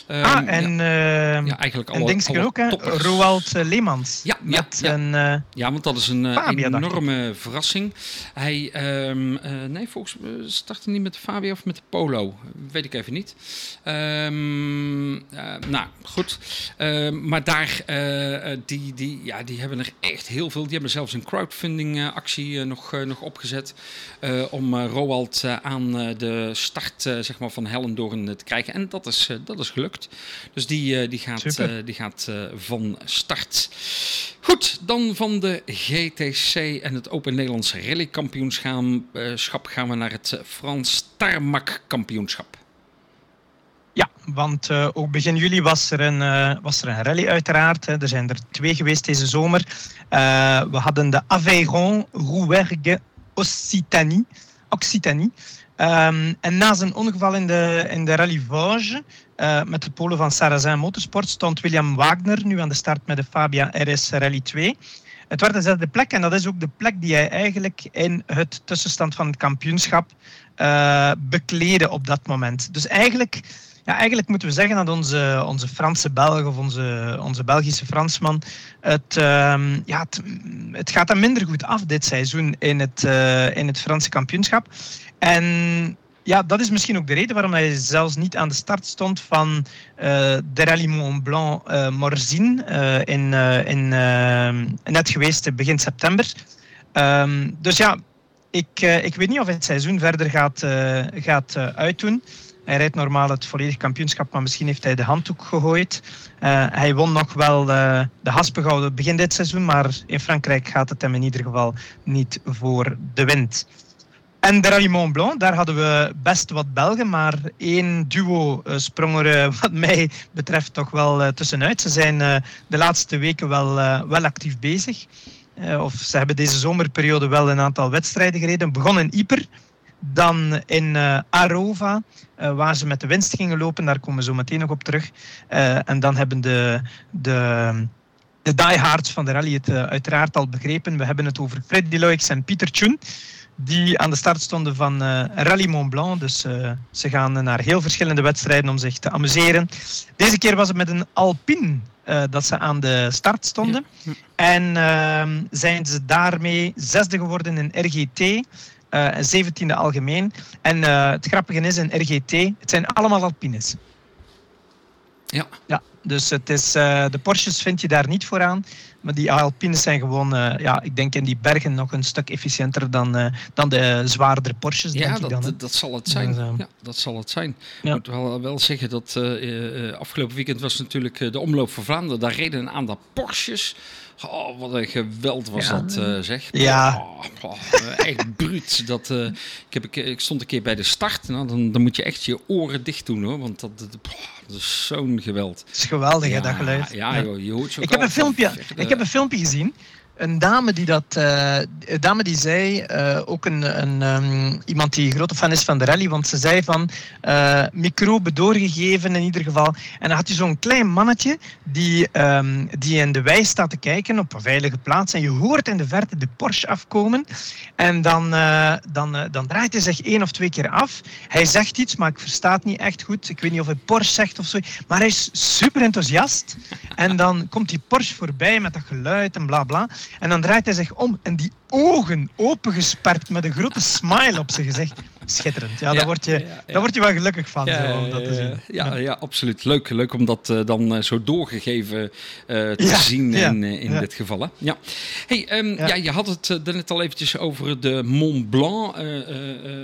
Ah, en, ja, ja, eigenlijk alle, en alle ook, hè? Roald Leemans. Ja, met een, ja, want dat is een enorme verrassing. Hij, um, uh, nee, volgens mij startte niet met de Fabia of met de Polo. Weet ik even niet. Um, uh, nou, goed. Uh, maar daar, eh, die, die, ja, die hebben er echt heel veel. Die hebben zelfs een crowdfunding actie nog, nog opgezet. om Roald aan de start zeg maar, van Hellendoorn te krijgen. En dat is, dat is gelukt. Dus die, die gaat, die gaat van start. Goed, dan van de GTC en het Open Nederlands Rallykampioenschap gaan we naar het Frans Tarmac kampioenschap. Ja, want uh, ook begin juli was er een, was er een rally uiteraard. Hè. Er zijn er twee geweest deze zomer. We hadden de Aveyron Rouergue Occitanie. Occitanie. Um, en na zijn ongeval in de, in de Rallye Vosges met de polen van Sarrazin Motorsport stond William Wagner nu aan de start met de Fabia RS Rally 2. Het werd dezelfde plek en dat is ook de plek die hij eigenlijk in het tussenstand van het kampioenschap uh, bekleedde op dat moment. Dus eigenlijk, ja, eigenlijk moeten we zeggen dat onze, onze Franse Belg of onze, onze Belgische Fransman, het, uh, ja, het, gaat hem minder goed af dit seizoen in het, uh, in het Franse kampioenschap. En ja, dat is misschien ook de reden waarom hij zelfs niet aan de start stond van uh, de Rallye Mont Blanc uh, Morzine uh, in, in net geweest begin september. Um, dus ja, ik, ik weet niet of hij het seizoen verder gaat, gaat uitdoen. Hij rijdt normaal het volledige kampioenschap, maar misschien heeft hij de handdoek gegooid. hij won nog wel de Haspegouden begin dit seizoen, maar in Frankrijk gaat het hem in ieder geval niet voor de wind. En de Rallye Mont Blanc, daar hadden we best wat Belgen, maar één duo uh, sprong er uh, wat mij betreft toch wel uh, tussenuit. Ze zijn de laatste weken wel, wel actief bezig. of ze hebben deze zomerperiode wel een aantal wedstrijden gereden. Begon in Yper, dan in Arova, waar ze met de winst gingen lopen. Daar komen we zo meteen nog op terug. en dan hebben de... de de diehards van de rally het uiteraard al begrepen. We hebben het over Freddy Loix en Pieter Tjoen die aan de start stonden van uh, Rallye Mont Blanc. Dus uh, ze gaan naar heel verschillende wedstrijden om zich te amuseren. Deze keer was het met een Alpine uh, dat ze aan de start stonden. Ja. En ehm, zijn ze daarmee zesde geworden in RGT. en zeventiende algemeen. En het grappige is in RGT, het zijn allemaal Alpines. Ja. ja. Dus het is, uh, de Porsches vind je daar niet vooraan. Maar die Alpines zijn gewoon, uh, ja, ik denk in die bergen nog een stuk efficiënter dan, uh, dan de zwaardere Porsches. Ja, denk dat, ik dan, dat zal het zijn. Dus, ja, dat zal het zijn. Ja. Ik moet wel, wel zeggen dat afgelopen weekend was natuurlijk de omloop van Vlaanderen. Daar reden een aantal Porsches. Oh, wat een geweld was Ja. dat, eh zeg. Ja. Oh, oh, echt bruut. Dat, eh, ik, heb, ik, ik stond een keer bij de start. Nou, dan, dan moet je echt je oren dicht doen, hoor. Want dat, dat, oh, dat is zo'n geweld. Het is geweldig, hè, dat geluid. Ja, Ja. joh, je hoort zo Ik heb, een filmpje, ik heb een filmpje gezien. Een dame die dat, eh, een dame die zei, eh, ook een, een, ehm, iemand die grote fan is van de rally, want ze zei van eh, microben doorgegeven in ieder geval. En dan had je zo'n klein mannetje die, ehm, die in de wei staat te kijken op een veilige plaats en je hoort in de verte de Porsche afkomen. En dan, dan, dan draait hij zich één of twee keer af. Hij zegt iets, maar ik versta het niet echt goed. Ik weet niet of hij Porsche zegt of zo. Maar hij is super enthousiast. En dan komt die Porsche voorbij met dat geluid en bla bla. En dan draait hij zich om en die ogen opengesperd met een grote smile op zijn gezicht. Schitterend. Ja, daar, word je, daar word je wel gelukkig van Ja, zo, om dat te zien. ja, ja, absoluut. Leuk, leuk om dat eh, dan eh, zo doorgegeven eh, te zien in, in dit geval. Hè? Ja. Hey, ehm, ja. Je had het net al eventjes over de Mont Blanc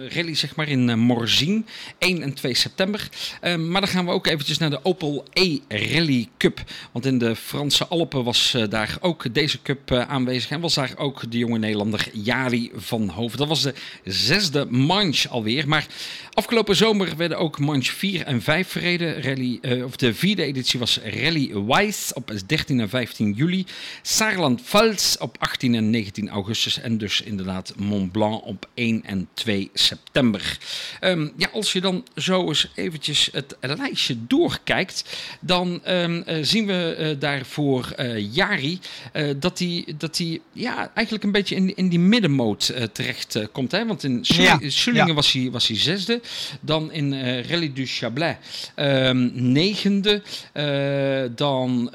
rally zeg maar, in Morzine, 1 en 2 september. Um, maar dan gaan we ook eventjes naar de Opel E Rally Cup. Want in de Franse Alpen was daar ook deze cup aanwezig. En was daar ook de jonge Nederlander Jari van Hoven. Dat was de zesde manche alweer. Maar afgelopen zomer werden ook manche 4 en 5 verreden. Rally, uh, of de vierde editie was Rally Weiss op 13 en 15 juli. Saarland-Pfalz op 18 en 19 augustus. En dus inderdaad Mont Blanc op 1 en 2 september. Um, ja, als je dan zo eens eventjes het lijstje doorkijkt, dan um, uh, zien we uh, daarvoor uh, Jari dat hij dat die, ja, eigenlijk een beetje in, in die middenmoot terecht komt. Hè? Want in ja. Was, hij, was hij zesde. Dan in Rally du Chablais um, negende. dan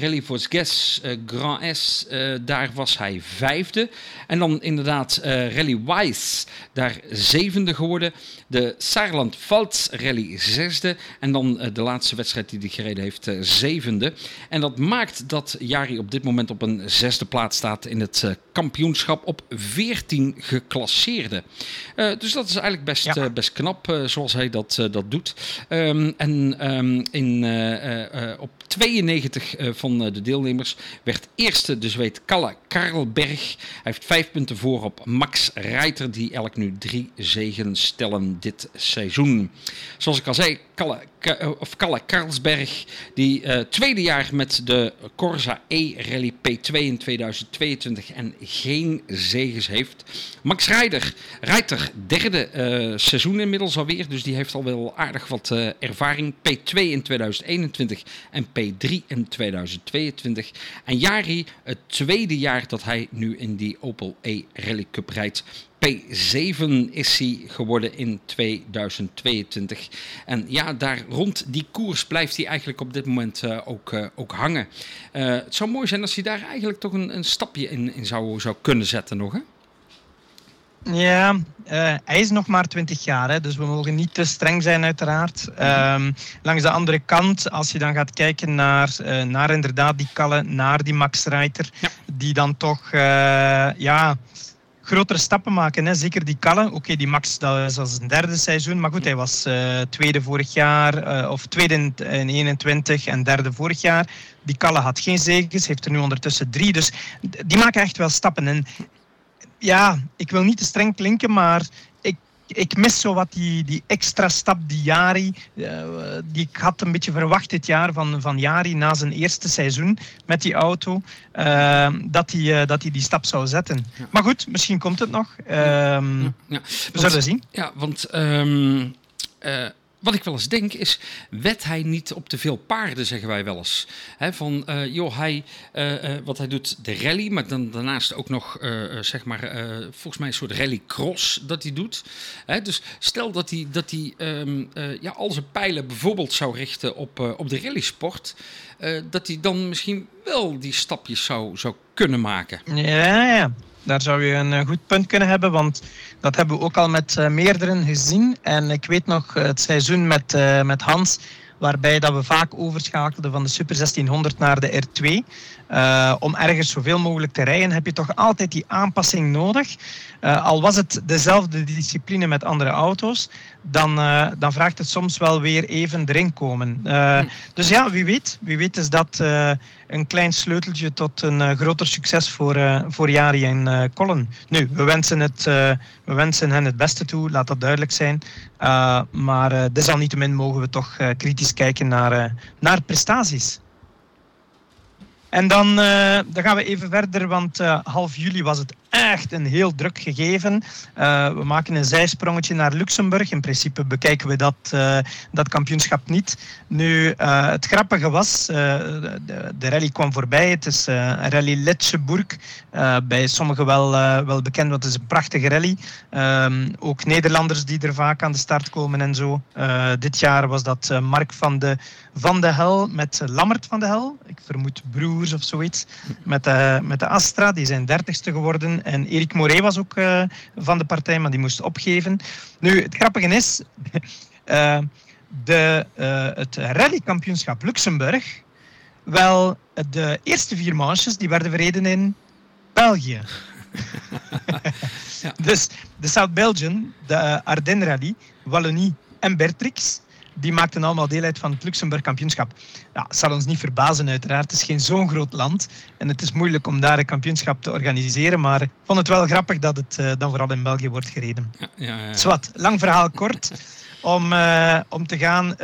Rally Vosges Grand S, daar was hij vijfde. En dan inderdaad Rally Weiss, daar zevende geworden. De Saarland Pfalz Rally zesde. En dan uh, de laatste wedstrijd die hij gereden heeft, uh, zevende. En dat maakt dat Jari op dit moment op een zesde plaats staat in het uh, kampioenschap op 14 geclasseerden. dus dat is eigenlijk best, ja. best knap zoals hij dat, dat doet. Um, en um, in, op 92 van de deelnemers werd eerste de Zweed Kalle Karlberg. Hij heeft vijf punten voor op Max Reiter, die elk nu drie zegen stellen dit seizoen. Zoals ik al zei, Kalle, of Kalle Karlsberg, die uh, tweede jaar met de Corsa E Rally P2 in 2022 en geen zegens heeft. Max Reiter, Reiter derde uh, seizoen inmiddels alweer, dus die heeft al wel aardig wat ervaring. P2 in 2021 en P3 in 2022. En Jari, het tweede jaar dat hij nu in die Opel E Rally Cup rijdt. P7 is hij geworden in 2022. En ja, daar rond die koers blijft hij eigenlijk op dit moment uh, ook, uh, ook hangen. Uh, het zou mooi zijn als hij daar eigenlijk toch een, een stapje in, in zou, zou kunnen zetten nog, hè? Ja, uh, hij is nog maar 20 jaar, hè, dus we mogen niet te streng zijn uiteraard. Um, langs de andere kant, als je dan gaat kijken naar, uh, naar inderdaad die Kalle, naar die Max Reiter, ja. die dan toch, uh, ja grotere stappen maken. Hè. Zeker die Kalle. Oké, okay, die Max, dat is als een derde seizoen. Maar goed, hij was uh, tweede vorig jaar. Uh, of tweede in, in 21 en derde vorig jaar. Die Kalle had geen zegens. Heeft er nu ondertussen drie. Dus die maken echt wel stappen. En ja, ik wil niet te streng klinken, maar ik, mis zo wat die, die extra stap die Jari, uh, die ik had een beetje verwacht dit jaar van, van Jari na zijn eerste seizoen met die auto, uh, dat hij uh, dat hij die stap zou zetten. Ja. Maar goed, misschien komt het nog. Ja, ja. We zullen zien. Ja, want um, wat ik wel eens denk is, wet hij niet op te veel paarden, zeggen wij wel eens. Van, uh, joh, hij, uh, uh, wat hij doet, de rally, maar dan daarnaast ook nog, zeg maar, volgens mij een soort rallycross dat hij doet. Dus stel dat hij, dat hij um, ja, al zijn pijlen bijvoorbeeld zou richten op, op de rallysport, dat hij dan misschien wel die stapjes zou, zou kunnen maken. Ja, ja. Daar zou je een goed punt kunnen hebben, want dat hebben we ook al met uh, meerdere gezien. En ik weet nog het seizoen met, met Hans, waarbij dat we vaak overschakelden van de Super 1600 naar de R2. Uh, om ergens zoveel mogelijk te rijden, heb je toch altijd die aanpassing nodig. Uh, al was het dezelfde discipline met andere auto's, dan, uh, dan vraagt het soms wel weer even erin komen. Dus ja, wie weet. Wie weet is dat een klein sleuteltje tot een groter succes voor, voor Jari en Colin. Nu, we wensen, het, we wensen hen het beste toe, laat dat duidelijk zijn. maar desalniettemin mogen we toch kritisch kijken naar, naar prestaties. En dan, dan gaan we even verder, want half juli was het echt een heel druk gegeven. Uh, we maken een zijsprongetje naar Luxemburg. In principe bekijken we dat, dat kampioenschap niet. Nu, het grappige was, de, de, rally kwam voorbij. Het is een rally Letscheburg. bij sommigen wel, wel bekend, want het is een prachtige rally. Um, ook Nederlanders die er vaak aan de start komen en zo. dit jaar was dat Mark van de, van de Hel met Lammert van de Hel. Ik vermoed broer of zoiets. Met de, met de Astra, die zijn dertigste geworden. En Erik Moret was ook uh, van de partij, maar die moest opgeven. Nu, het grappige is, uh, de, uh, het rallykampioenschap Luxemburg, wel, de eerste vier manches die werden verreden in België. ja. Dus de South Belgian, de Ardennes Rally, Wallonie en Bertrix die maakten allemaal deel uit van het Luxemburg kampioenschap. Ja, het zal ons niet verbazen uiteraard. Het is geen zo'n groot land en het is moeilijk om daar een kampioenschap te organiseren. Maar ik vond het wel grappig dat het uh, dan vooral in België wordt gereden. Ja, ja, ja. Zwat, lang verhaal kort. Om, uh, om te gaan, uh,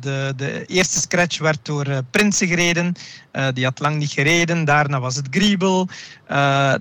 de, de eerste scratch werd door Prinsen gereden. die had lang niet gereden. Daarna was het Griebel.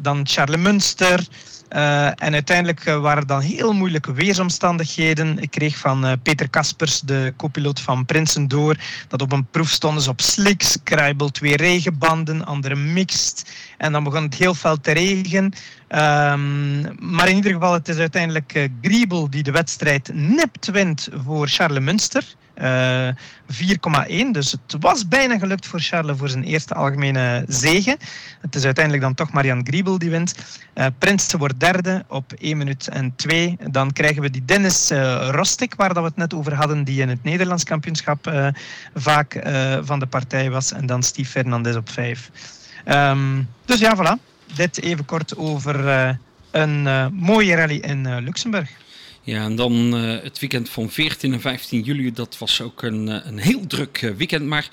dan Charles Munster. Uh, en uiteindelijk uh, waren er dan heel moeilijke weersomstandigheden. Ik kreeg van uh, Peter Kaspers, de co-piloot van Prinsen, door dat op een proef stonden ze op slicks, kruibel, twee regenbanden, andere mixed. En dan begon het heel fel te regen. Um, maar in ieder geval, het is uiteindelijk Griebel die de wedstrijd nipt wint voor Charles Munster. Uh, 4,1. Dus het was bijna gelukt voor Charles voor zijn eerste algemene zege. Het is uiteindelijk dan toch Marian Griebel die wint. Uh, Prins wordt derde op 1 minuut en 2. Dan krijgen we die Dennis uh, Rostik, waar dat we het net over hadden, die in het Nederlands kampioenschap vaak van de partij was. En dan Steve Fernandez op 5. Um, ehm, dus ja, voilà. Dit even kort over een mooie rally in Luxemburg. Ja, en dan uh, het weekend van 14 en 15 juli, dat was ook een, uh, een heel druk uh, weekend, maar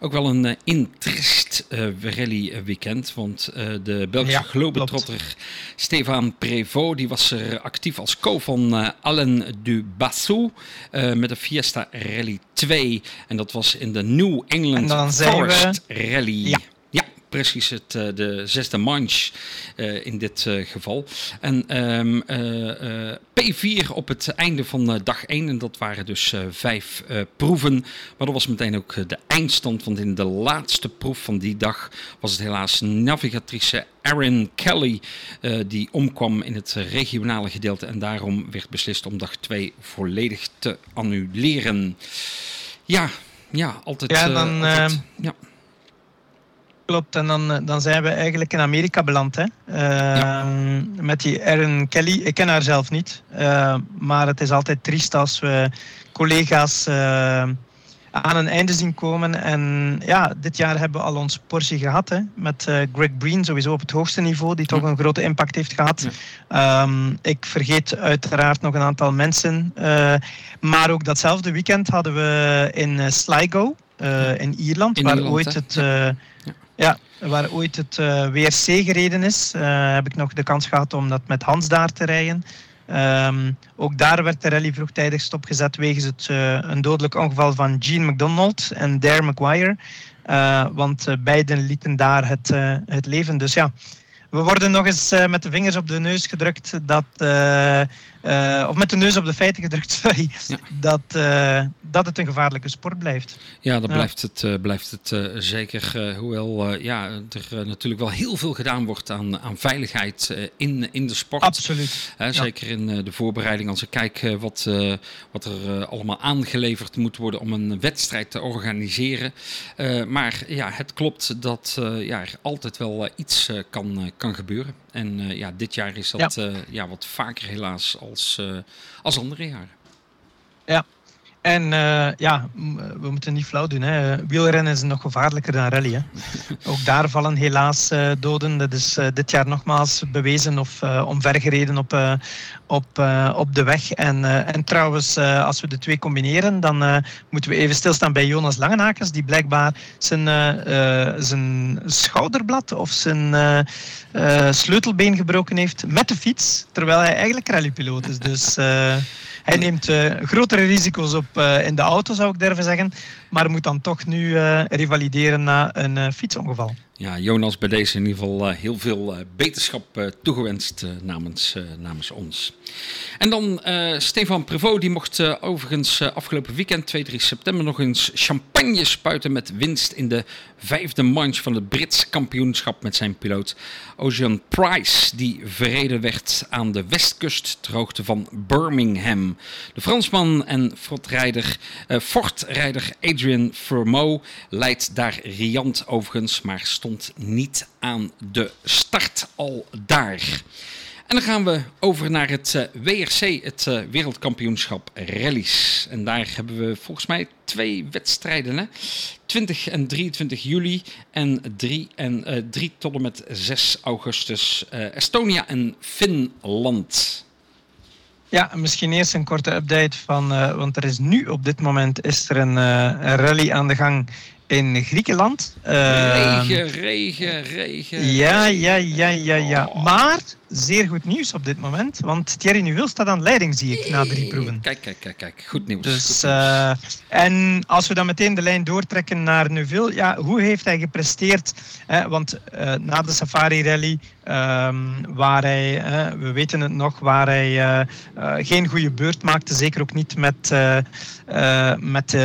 ook wel een interest rally weekend. Want de Belgische ja, globetrotter Stefan Prévost, die was er actief als co van Alain du Bassou met de Fiesta Rally 2. En dat was in de New England Forest we... Rally. Ja precies het, uh, de zesde manche uh, in dit uh, geval. En um, P4 op het einde van dag 1. En dat waren dus vijf proeven. Maar dat was meteen ook de eindstand. Want in de laatste proef van die dag was het helaas navigatrice Erin Kelly die omkwam in het regionale gedeelte. En daarom werd beslist om dag 2 volledig te annuleren. Ja, ja altijd... Ja, dan... Altijd, ja klopt. En dan, eh, dan zijn we eigenlijk in Amerika beland. Hè? Uh, Met die Erin Kelly. Ik ken haar zelf niet. Uh, maar het is altijd triest als we collega's uh, aan een einde zien komen. En ja, dit jaar hebben we al ons portie gehad. Hè? Met Greg Breen, sowieso op het hoogste niveau. Die toch een grote impact heeft gehad. Um, ik vergeet uiteraard nog een aantal mensen. maar ook datzelfde weekend hadden we in Sligo. in Ierland, in waar ooit het... Ja, waar ooit het eh, WRC gereden is, uh, heb ik nog de kans gehad om dat met Hans daar te rijden. Um, ook daar werd de rally vroegtijdig stopgezet wegens het, uh, een dodelijk ongeval van Gene McDonald en Dare Maguire. want beiden lieten daar het, het leven. Dus ja, we worden nog eens met de vingers op de neus gedrukt dat uh, of met de neus op de feiten gedrukt, sorry, dat, uh, dat het een gevaarlijke sport blijft. Ja, dat ja. blijft het, uh, blijft het zeker. hoewel ja, er natuurlijk wel heel veel gedaan wordt aan, aan veiligheid in, in de sport. Absoluut. zeker ja. in de voorbereiding. Als ik kijk wat, wat er allemaal aangeleverd moet worden om een wedstrijd te organiseren. maar ja, het klopt dat ja, er altijd wel iets kan, kan gebeuren. En uh, ja, dit jaar is dat ja. Uh, ja wat vaker helaas als, uh, als andere jaren. Ja, En uh, ja, we moeten niet flauw doen. Hè. Wielrennen is nog gevaarlijker dan rally. Hè. Ook daar vallen helaas uh, doden. Dat is uh, dit jaar nogmaals bewezen of omvergereden op, op, op de weg. En, en trouwens, als we de twee combineren, dan moeten we even stilstaan bij Jonas Langenakers, die blijkbaar zijn, zijn schouderblad of zijn sleutelbeen gebroken heeft met de fiets, terwijl hij eigenlijk rallypiloot is. Dus hij neemt uh, grotere risico's op uh, in de auto, zou ik durven zeggen. Maar moet dan toch nu uh, revalideren na een fietsongeval. Ja, Jonas, bij deze in ieder geval heel veel beterschap toegewenst namens, namens ons. En dan Stefan Prevot, die mocht overigens afgelopen weekend, 2-3 september, nog eens champagne spuiten met winst in de vijfde manche van het Brits kampioenschap met zijn piloot Ocean Price, die verreden werd aan de westkust ter hoogte van Birmingham. De Fransman en fortrijder, fortrijder Adrian Fermo leidt daar riant overigens, maar stond niet aan de start al daar. En dan gaan we over naar het uh, eh, WRC, het uh, Wereldkampioenschap Rallies. En daar hebben we volgens mij twee wedstrijden. Hè? 20 en 23 juli en 3, en, uh, 3 tot en met 6 augustus Estonia en Finland. Ja, misschien eerst een korte update van, want er is nu op dit moment is er een, een rally aan de gang in Griekenland. regen, regen, regen. Ja, ja, ja, ja, ja. Maar zeer goed nieuws op dit moment. Want Thierry Neuville staat aan leiding, zie ik, na drie proeven. Kijk, kijk, kijk, kijk. Goed nieuws. Dus, uh, en als we dan meteen de lijn doortrekken naar Neuville, ja, hoe heeft hij gepresteerd? Eh, want uh, na de Safari Rally, um, waar hij, we weten het nog, waar hij geen goede beurt maakte, zeker ook niet met, met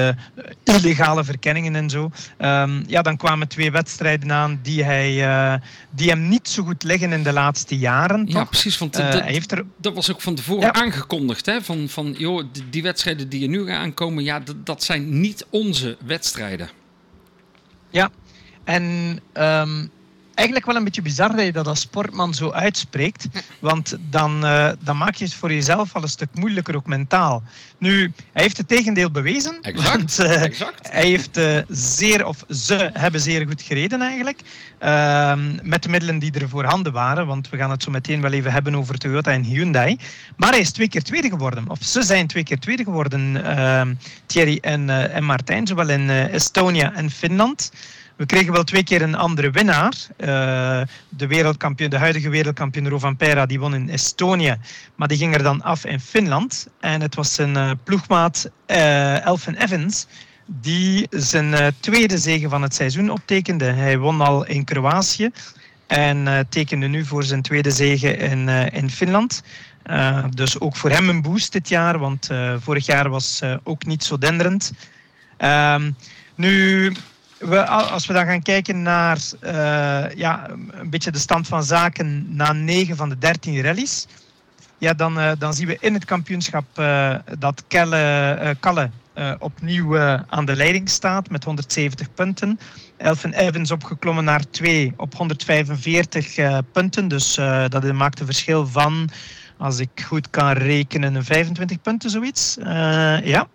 illegale verkenningen en zo. Um, ja, dan kwamen twee wedstrijden aan die, hij, die hem niet zo goed liggen in de laatste jaren. Ja, precies. Want uh, dat, heeft er... dat was ook van tevoren aangekondigd. Hè? Van, van joh, die, wedstrijden die er nu gaan aankomen, ja, dat, dat zijn niet onze wedstrijden. Ja, en um, eigenlijk wel een beetje bizar dat je dat als sportman zo uitspreekt. Want dan, uh, dan maak je het voor jezelf al een stuk moeilijker, ook mentaal. Nu, hij heeft het tegendeel bewezen. Exact. Want, uh, exact. Hij heeft uh, zeer, of ze hebben zeer goed gereden eigenlijk. Ehm, met de middelen die er voorhanden waren. Want we gaan het zo meteen wel even hebben over Toyota en Hyundai. Maar hij is twee keer tweede geworden. Of ze zijn twee keer tweede geworden, ehm, Thierry en, en Martijn. Zowel in Estonia en Finland. We kregen wel twee keer een andere winnaar. Uh, de, wereldkampioen, de huidige wereldkampioen Rovan Pera, die won in Estonië. Maar die ging er dan af in Finland. En het was zijn uh, ploegmaat uh, Elfin Evans die zijn tweede zege van het seizoen optekende. Hij won al in Kroatië en tekende nu voor zijn tweede zege in, in Finland. dus ook voor hem een boost dit jaar, want vorig jaar was ook niet zo denderend. Ehm, nu, we, als we dan gaan kijken naar uh, ja, een beetje de stand van zaken na 9 van de 13 rallies, ja, dan, uh, dan zien we in het kampioenschap uh, dat Kelle, Kalle opnieuw aan de leiding staat met 170 punten. Elfin Evans opgeklommen naar 2 op 145 punten. Dus dat maakt een verschil van, als ik goed kan rekenen, 25 punten zoiets. ja.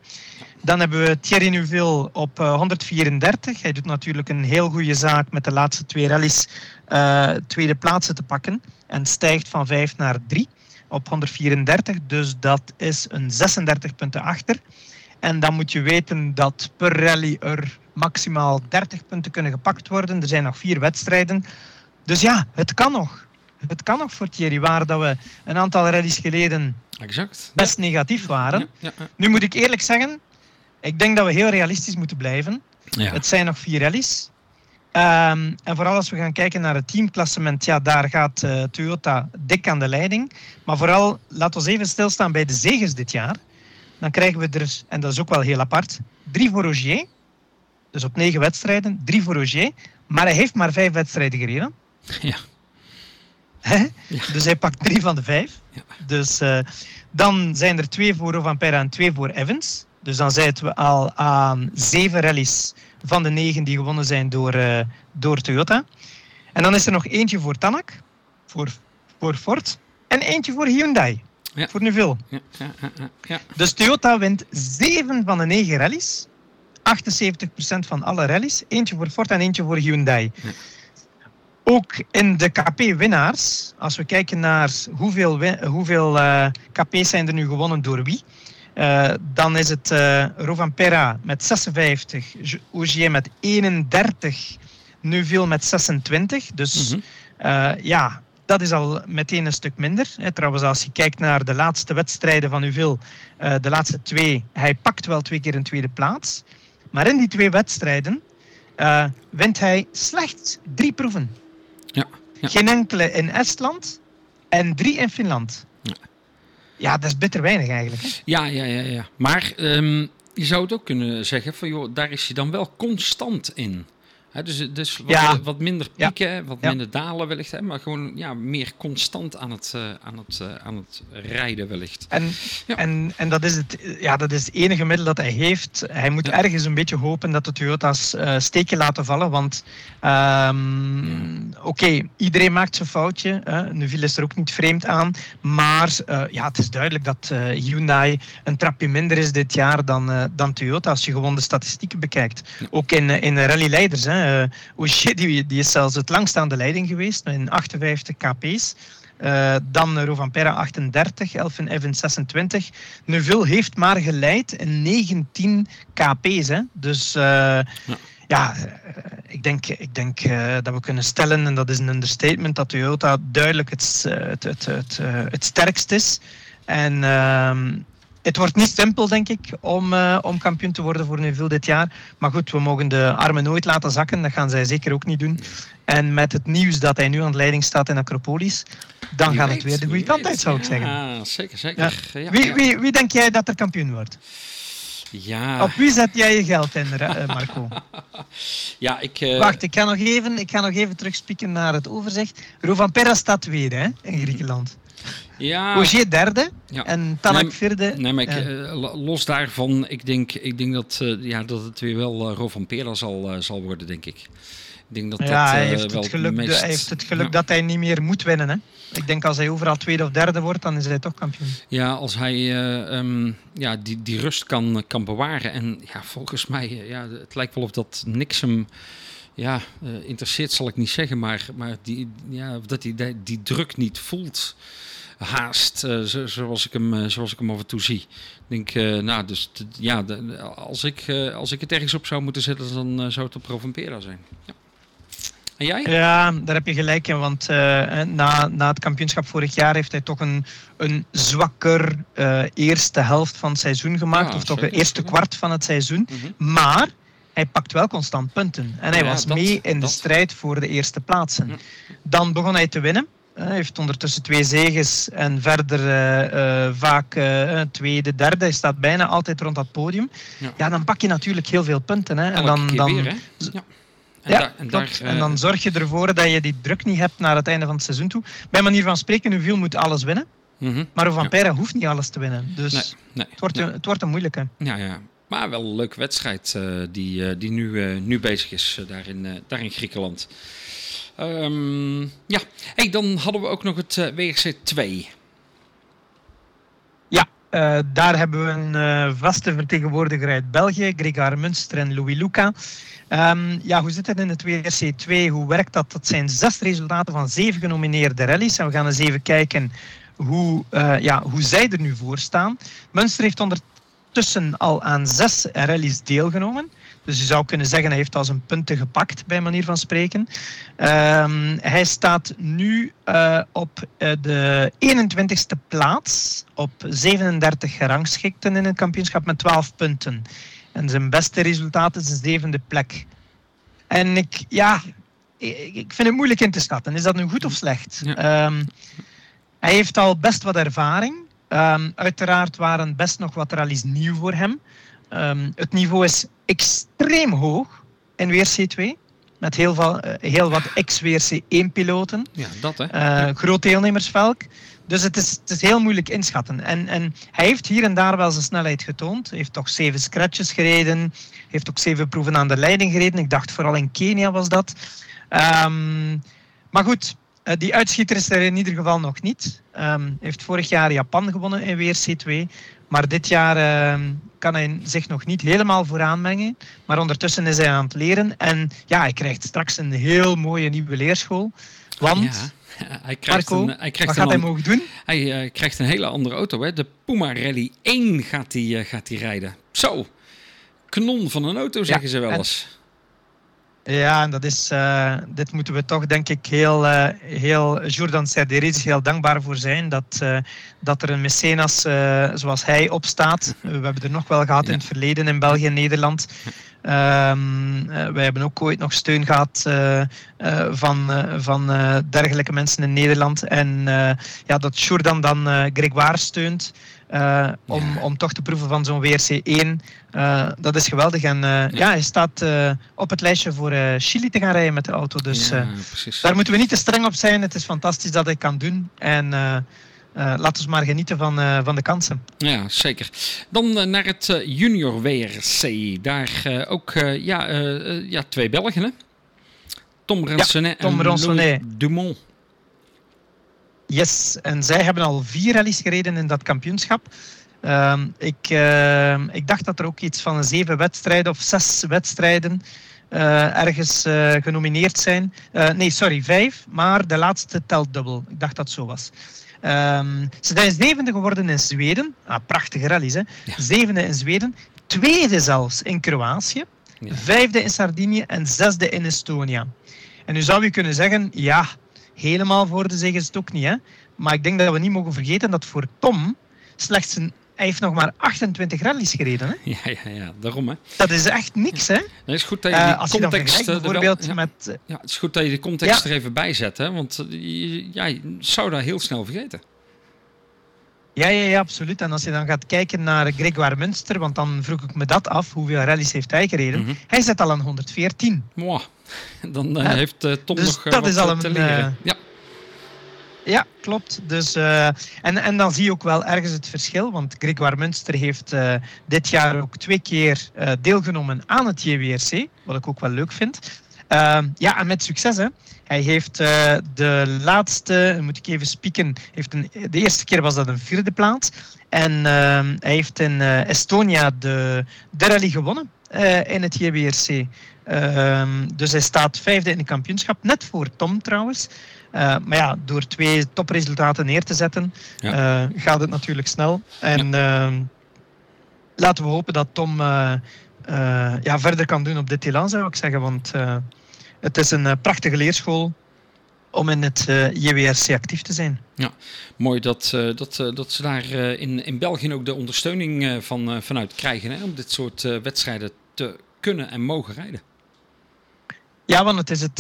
Dan hebben we Thierry Neuville op 134. Eh, Hij doet natuurlijk een heel goede zaak met de laatste twee rallies uh, tweede plaatsen te pakken. En stijgt van 5 naar 3 op 134. Dus dat is een 36 punten achter. En dan moet je weten dat per rally er maximaal 30 punten kunnen gepakt worden. Er zijn nog vier wedstrijden. Dus ja, het kan nog. Het kan nog voor Thierry, waar dat we een aantal rallies geleden exact. best negatief waren. Ja, ja, nu moet ik eerlijk zeggen, ik denk dat we heel realistisch moeten blijven. Ja. Het zijn nog vier rallies. Um, en vooral als we gaan kijken naar het teamklassement, ja, daar gaat uh, Toyota dik aan de leiding. Maar vooral, laten we even stilstaan bij de zegens dit jaar. Dan krijgen we er, en dat is ook wel heel apart, drie voor Rogier. Dus op negen wedstrijden, drie voor Rogier. Maar hij heeft maar vijf wedstrijden gereden. Ja. ja. Dus hij pakt drie van de vijf. Ja. Dus uh, dan zijn er twee voor Rovanpera en twee voor Evans. Dus dan zitten we al aan zeven rallies van de negen die gewonnen zijn door, uh, door Toyota. En dan is er nog eentje voor Tanak, voor, voor Ford en eentje voor Hyundai. Ja. Voor Neuville. Ja, ja. Dus Toyota wint 7 van de 9 rallies. 78% van alle rallies. Eentje voor Ford en eentje voor Hyundai. Ook in de KP-winnaars, als we kijken naar hoeveel, hoeveel uh, KP's zijn er nu gewonnen door wie, uh, dan is het uh, Rovanpera met 56, Ogier met 31, Neuville met 26. Dus mm -hmm. ja, dat is al meteen een stuk minder. Trouwens, als je kijkt naar de laatste wedstrijden van Neuville, de laatste twee, hij pakt wel twee keer een tweede plaats. Maar in die twee wedstrijden wint hij slechts drie proeven. Ja, ja. Geen enkele in Estland en drie in Finland. Ja, dat is bitter weinig eigenlijk. Hè? Ja, ja, ja, ja. Maar um, je zou het ook kunnen zeggen van joh, daar is hij dan wel constant in dus dus wat, ja. wat minder pieken, wat minder dalen wellicht, hè, maar gewoon ja, meer constant aan het, uh, aan, het, uh, aan het rijden wellicht. En, en, en dat, is het, ja, dat is het enige middel dat hij heeft. Hij moet ergens een beetje hopen dat de Toyota's uh, steken laten vallen, want um, oké, okay, iedereen maakt zijn foutje. Hè. Neuville is er ook niet vreemd aan, maar ja, het is duidelijk dat Hyundai een trapje minder is dit jaar dan, dan Toyota als je gewoon de statistieken bekijkt. Ook in, in rallyleiders, hè. Uh, die, die is zelfs het langst aan de leiding geweest, in 58 kp's. Uh, dan Rovanpera 38, Elfin Evans 26. Neuville heeft maar geleid in 19 kp's. Hè. Dus uh, ja. ja, ik denk, ik denk dat we kunnen stellen, en dat is een understatement, dat Toyota duidelijk het, het, het, het, het sterkst is. En ehm, het wordt niet simpel, denk ik, om, uh, om kampioen te worden voor Neuville dit jaar. Maar goed, we mogen de armen nooit laten zakken. Dat gaan zij zeker ook niet doen. En met het nieuws dat hij nu aan de leiding staat in Acropolis, dan gaat het weer de goede kant uit, zou ik zeggen. Ja, zeker, zeker. Ja. Ja, wie, wie, wie denk jij dat er kampioen wordt? Ja. Op wie zet jij je geld in, eh, Marco? ja, ik... Uh... Wacht, ik ga, nog even, ik ga nog even terugspieken naar het overzicht. Rovan Perra staat tweede hè, in Griekenland. Ja. Ogier derde ja. en Tanak nee, vierde. Nee, maar ik, uh, los daarvan, ik denk, ik denk dat, uh, ja, dat het weer wel uh, Ro van Pera zal, zal worden, denk ik. Ik denk dat ja, dat, hij, heeft het geluk, meest... hij heeft het geluk ja. dat hij niet meer moet winnen. Hè? Ik denk als hij overal tweede of derde wordt, dan is hij toch kampioen. Ja, als hij um, ja, die, die rust kan, kan bewaren. En ja, volgens mij, ja, het lijkt wel of dat niks hem ja, uh, interesseert, zal ik niet zeggen, maar, maar die, ja, dat hij die, die druk niet voelt haast, uh, zo, zoals, ik hem, uh, zoals ik hem af en toe zie. Ik denk, uh, nou, dus ja, de, als, ik, als ik het ergens op zou moeten zetten, dan zou het op Provenpera zijn. Ja. En jij? Ja, daar heb je gelijk in, want na, na het kampioenschap vorig jaar heeft hij toch een, een zwakker eerste helft van het seizoen gemaakt, ja, of toch het eerste kwart van het seizoen. Mm -hmm. Maar hij pakt wel constant punten. En hij ja, was dat, mee in dat. de strijd voor de eerste plaatsen. Dan begon hij te winnen. Hij heeft ondertussen twee zegens en verder uh, uh, vaak uh, tweede, derde. Hij staat bijna altijd rond dat podium. Ja, ja dan pak je natuurlijk heel veel punten. Hè. En dan, dan, weer, hè? Ja. En, ja, en, daar, en, dan zorg je ervoor dat je die druk niet hebt naar het einde van het seizoen toe. Bij manier van spreken, Uville moet alles winnen. Mm -hmm. Maar Van ja. hoeft niet alles te winnen. Dus nee, nee, het, wordt nee. een, het wordt een moeilijke. Ja, ja. Maar wel een leuke wedstrijd die, die nu, nu bezig is daar, in, daar in Griekenland. Um, ja, dan hadden we ook nog het uh, WRC 2. Ja, uh, daar hebben we een uh, vaste vertegenwoordiger uit België, Gregor Munster en Louis Luca. Um, ja, hoe zit het in het WRC 2? Hoe werkt dat? Dat zijn zes resultaten van zeven genomineerde rallies. En we gaan eens even kijken hoe, ja, hoe zij er nu voor staan. Munster heeft ondertussen al aan zes rallies deelgenomen. Dus je zou kunnen zeggen, hij heeft al zijn punten gepakt, bij manier van spreken. Um, hij staat nu uh, op uh, de 21ste plaats, op 37 gerangschikten in het kampioenschap met 12 punten. En zijn beste resultaat is een zevende plek. En ik, ja, ik vind het moeilijk in te schatten. Is dat nu goed of slecht? Ja. Um, hij heeft al best wat ervaring. Um, uiteraard waren best nog wat rallies nieuw voor hem. Um, het niveau is extreem hoog in WRC 2. Met heel, veel, heel wat ex-WRC 1-piloten. Ja, dat hè. Uh, groot deelnemersvelk. Dus het is, het is heel moeilijk inschatten. En, en hij heeft hier en daar wel zijn snelheid getoond. Hij heeft toch zeven scratches gereden. Heeft ook zeven proeven aan de leiding gereden. Ik dacht vooral in Kenia was dat. Um, maar goed, Uh, die uitschieter is er in ieder geval nog niet. Um, heeft vorig jaar Japan gewonnen in WRC2. Maar dit jaar uh, kan hij zich nog niet helemaal vooraan mengen. Maar ondertussen is hij aan het leren. En ja, hij krijgt straks een heel mooie nieuwe leerschool. Want... Ja. Hij krijgt Marco, een, hij krijgt wat gaat hij mogen doen? Hij uh, krijgt een hele andere auto. Hè? De Puma Rally 1 gaat hij, uh, gaat rijden. Zo, kanon van een auto zeggen ja, ze wel eens. Ja, en dat is, uh, dit moeten we toch denk ik heel, uh, heel Jordan Serderis heel dankbaar voor zijn. Dat, uh, dat er een mecenas zoals hij opstaat. we hebben er nog wel gehad ja. in het verleden in België en Nederland. Um, wij hebben ook ooit nog steun gehad van, van dergelijke mensen in Nederland. En ja, dat Jordan dan Gregoire steunt. Uh, om, om toch te proeven van zo'n WRC1. Uh, dat is geweldig. En uh, ja. ja. hij staat op het lijstje voor Chili te gaan rijden met de auto. Dus ja, daar moeten we niet te streng op zijn. Het is fantastisch dat hij kan doen. En laten we maar genieten van, van de kansen. Ja, zeker. Dan naar het junior WRC. Daar ook ja, ja, twee Belgen, hè? Tom ja, Tom en Louis Dumont. Yes, en zij hebben al vier rallies gereden in dat kampioenschap. Uh, ik, uh, ik dacht dat er ook iets van zeven wedstrijden of zes wedstrijden uh, ergens uh, genomineerd zijn. nee, sorry, vijf, maar de laatste telt dubbel. Ik dacht dat het zo was. Um, ze zijn zevende geworden in Zweden. Ah, prachtige rallies, hè? Ja. Zevende in Zweden. Tweede zelfs in Kroatië. Ja. Vijfde in Sardinië en zesde in Estonia. En nu zou je kunnen zeggen, ja, helemaal voor de zeg is het ook niet. Hè? Maar ik denk dat we niet mogen vergeten dat voor Tom slechts een hij heeft nog maar 28 rallies gereden. Hè? Ja, ja, ja, daarom. Hè. Dat is echt niks. Hè? Het is goed dat je die uh, als context... Je bijvoorbeeld ja, met... Ja, het is goed dat je de context ja. er even bij zet. Hè? Want ja, je zou dat heel snel vergeten. Ja, ja, ja, absoluut. En als je dan gaat kijken naar Gregoire Munster, want dan vroeg ik me dat af, hoeveel rallies heeft hij gereden? Mm -hmm. Hij zit al aan 114. Mwah. Dan uh, ja. heeft uh, Tom dus nog uh, dat is al een, te leren. ja. Ja, klopt. Dus, uh, en, en dan zie je ook wel ergens het verschil. Want Gregoire Munster heeft uh, dit jaar ook twee keer uh, deelgenomen aan het JWRC. Wat ik ook wel leuk vind. Ja, en met succes. Hè. Hij heeft de laatste, moet ik even spieken. Heeft een, de eerste keer was dat een vierde plaats. En hij heeft in Estonia de, de rally gewonnen in het JWRC. dus hij staat vijfde in het kampioenschap. Net voor Tom trouwens. Uh, maar ja, door twee topresultaten neer te zetten, ja. uh, gaat het natuurlijk snel. En ja. uh, laten we hopen dat Tom ja, verder kan doen op dit elan, zou ik zeggen. Want het is een prachtige leerschool om in het JWRC actief te zijn. Ja, mooi dat, dat, dat ze daar in, in België ook de ondersteuning van, vanuit krijgen hè, om dit soort wedstrijden te kunnen en mogen rijden. Ja, want het is het,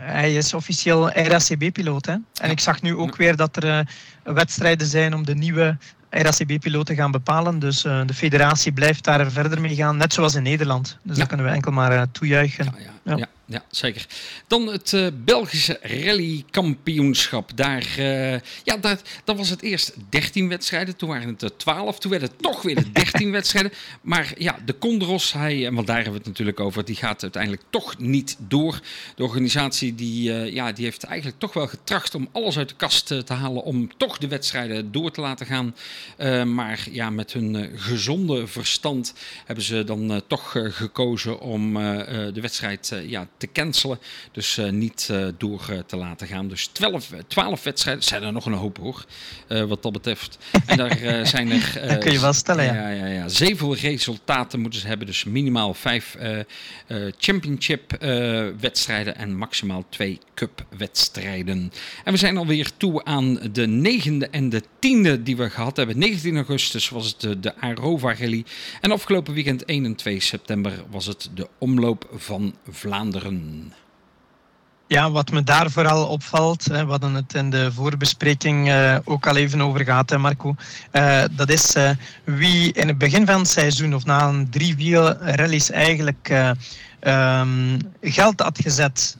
hij is officieel RACB-piloot. En ja. ik zag nu ook weer dat er wedstrijden zijn om de nieuwe RACB-piloot te gaan bepalen. Dus de federatie blijft daar verder mee gaan, net zoals in Nederland. Dus ja. dat kunnen we enkel maar toejuichen. Ja, ja, zeker. Dan het uh, Belgische rallykampioenschap. Daar, uh, ja, dat, dat was het eerst 13 wedstrijden. Toen waren het er 12. Toen werden het toch weer de 13 wedstrijden. Maar ja, de Condros, hij, want daar hebben we het natuurlijk over, die gaat uiteindelijk toch niet door. De organisatie die, uh, ja, die heeft eigenlijk toch wel getracht om alles uit de kast te halen. Om toch de wedstrijden door te laten gaan. maar ja, met hun gezonde verstand hebben ze dan toch gekozen om de wedstrijd ja, te cancelen. Dus uh, niet uh, door uh, te laten gaan. Dus 12, 12 wedstrijden, zijn er nog een hoop hoor, wat dat betreft. En daar zijn er... dat kun je wel stellen, ja. ja, ja, ja. Zeven resultaten moeten ze hebben. Dus minimaal vijf championship wedstrijden en maximaal twee cup wedstrijden. En we zijn alweer toe aan de negende en de tiende die we gehad hebben. 19 augustus was het de, de Arova Rally. En afgelopen weekend 1 en 2 september was het de Omloop van Vlaanderen. Ja, wat me daar vooral opvalt, hè, we hadden het in de voorbespreking uh, ook al even over gehad, Marco. Uh, dat is uh, wie in het begin van het seizoen of na een drie rallies eigenlijk ehm, geld had gezet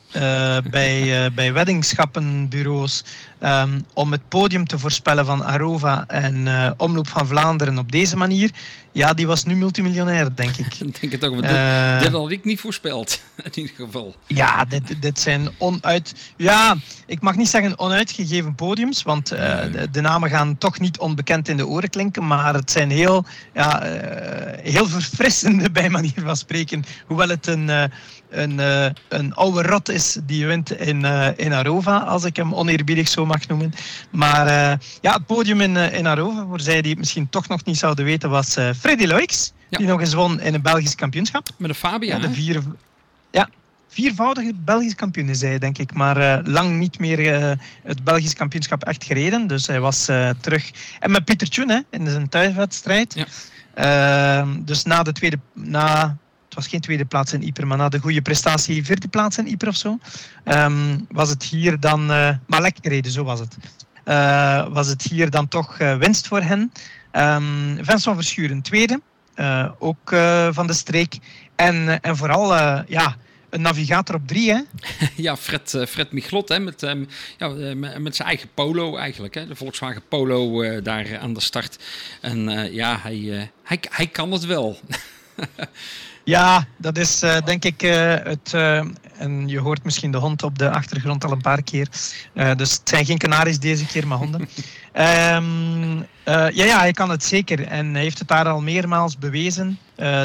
bij, bij weddingschappenbureaus um, om het podium te voorspellen van Arova en uh, Omloop van Vlaanderen op deze manier, ja, die was nu multimiljonair, denk ik. Ik denk het ook. Uh, dit had ik niet voorspeld, in ieder geval. Ja, dit, dit zijn onuit... Ja, ik mag niet zeggen onuitgegeven podiums, want uh, de, de, namen gaan toch niet onbekend in de oren klinken, maar het zijn heel, ja, heel verfrissende, bij manier van spreken. Hoewel het een, een, een oude rot is die wint in, in Arova, als ik hem oneerbiedig zo mag noemen. Maar ja, het podium in, in Arova, voor zij die het misschien toch nog niet zouden weten, was Freddy Loix, ja. die nog eens won in een Belgisch kampioenschap. Met de Fabia. Ja, de vier, ja, viervoudige Belgisch kampioen is hij, denk ik. Maar uh, lang niet meer uh, het Belgisch kampioenschap echt gereden. Dus hij was uh, terug. En met Pieter Tjoen hè, in zijn thuiswedstrijd. Ja. Ehm, dus na de tweede... Na, het was geen tweede plaats in Yper, maar na de goede prestatie vierde plaats in Yper of zo. Um, was het hier dan... maar lekker gereden, zo was het. was het hier dan toch winst voor hen. Um, Vincent Verschuren tweede. ook van de streek. En, en vooral... ja, een navigator op drie, hè? ja, Fred, uh, Fred Michlot, hè, met, um, ja, uh, met zijn eigen polo eigenlijk. Hè, de Volkswagen Polo uh, daar aan de start. En ja, hij, hij, hij kan het wel. ja, dat is denk ik het... en je hoort misschien de hond op de achtergrond al een paar keer. dus het zijn geen kanaries deze keer, maar honden. um, ja, ja, hij kan het zeker. En hij heeft het daar al meermaals bewezen.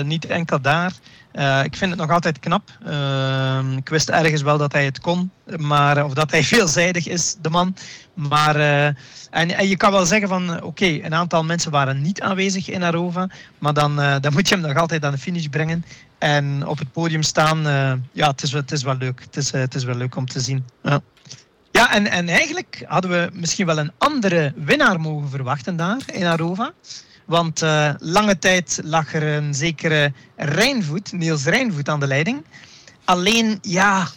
Niet enkel daar. Uh, ik vind het nog altijd knap. Uh, ik wist ergens wel dat hij het kon, maar, of dat hij veelzijdig is, de man. Maar, uh, en, en, je kan wel zeggen van, oké, een aantal mensen waren niet aanwezig in Arova, maar dan, dan moet je hem nog altijd aan de finish brengen. En op het podium staan, ja, het is, het is wel leuk. Het is, het is wel leuk om te zien. Ja. Ja, en, en eigenlijk hadden we misschien wel een andere winnaar mogen verwachten daar in Arova. Want uh, lange tijd lag er een zekere Rijnvoet, Niels Rijnvoet, aan de leiding. Alleen, ja,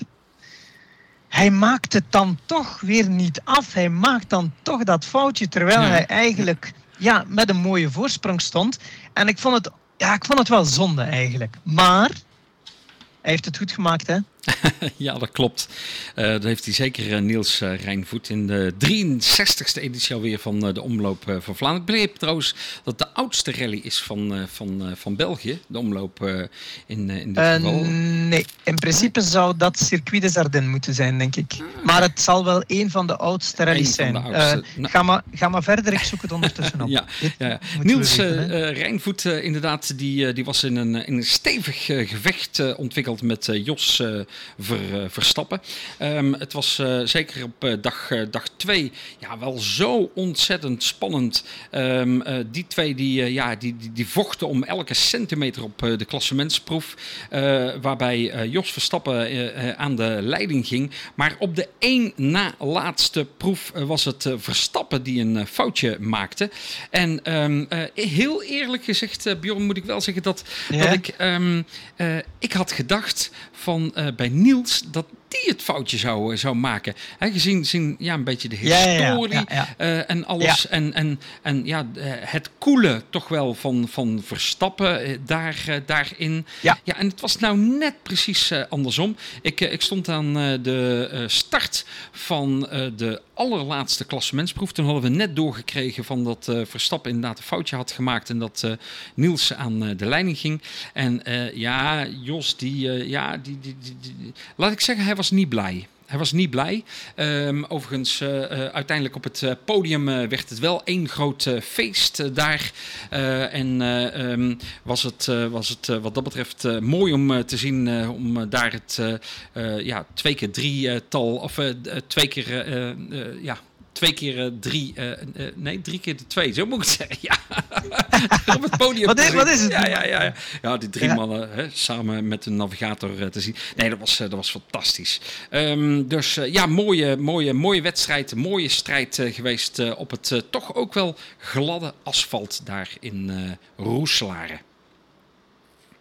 hij maakt het dan toch weer niet af. Hij maakt dan toch dat foutje, terwijl ja. hij eigenlijk ja, met een mooie voorsprong stond. En ik vond het, ja, ik vond het wel zonde eigenlijk. Maar hij heeft het goed gemaakt, hè? ja, dat klopt. Uh, dat heeft hij zeker uh, Niels uh, Rijnvoet in de 63ste editie alweer van de Omloop van Vlaanderen. Ik begreep trouwens dat de oudste rally is van, van, van België, de Omloop in, in dit geval. Nee, in principe zou dat Circuit des Ardennes moeten zijn, denk ik. Ah. Maar het zal wel een van de oudste rallies zijn. Oudste. Nou. ga, maar, ga maar verder, ik zoek het ondertussen op. ja, ja, ja. Niels Rijnvoet, inderdaad, die, die was in een, in een stevig gevecht ontwikkeld met Jos ver, uh, verstappen. Um, het was uh, zeker op uh, dag, dag twee ja, wel zo ontzettend spannend. Um, die twee die, ja, die, die, die, vochten om elke centimeter op de klassementsproef. waarbij Jos Verstappen aan de leiding ging. Maar op de één na laatste proef was het Verstappen die een foutje maakte. En um, heel eerlijk gezegd, Bjorn, moet ik wel zeggen dat, ja. dat ik, ik had gedacht van bij Niels dat die het foutje zou, zou maken. He, gezien, gezien ja, een beetje de historie ja, ja, uh, en alles. En, en, en ja, het koele toch wel van, van Verstappen daar, daarin. Ja. ja, en het was nou net precies andersom. Ik, ik stond aan de start van de allerlaatste klassementsproef. Toen hadden we net doorgekregen van dat Verstappen inderdaad een foutje had gemaakt. En dat Niels aan de leiding ging. En ja, Jos, die, ja, die, die, die, laat ik zeggen, hij was niet blij. Hij was niet blij. Um, overigens, uh, uh, uiteindelijk op het uh, podium werd het wel één groot feest daar. en um, was het, was het wat dat betreft mooi om te zien om daar het ja, twee keer drie tal, of twee keer ja, twee keer uh, drie, uh, uh, nee, drie keer de twee, zo moet ik het zeggen. Ja, op het podium. wat, is, wat is het? Ja, ja, ja, ja. ja die drie ja. mannen hè, samen met een navigator te zien. Nee, dat was, dat was fantastisch. Um, dus ja, mooie, mooie, mooie wedstrijd, mooie strijd geweest op het toch ook wel gladde asfalt daar in Roeselare.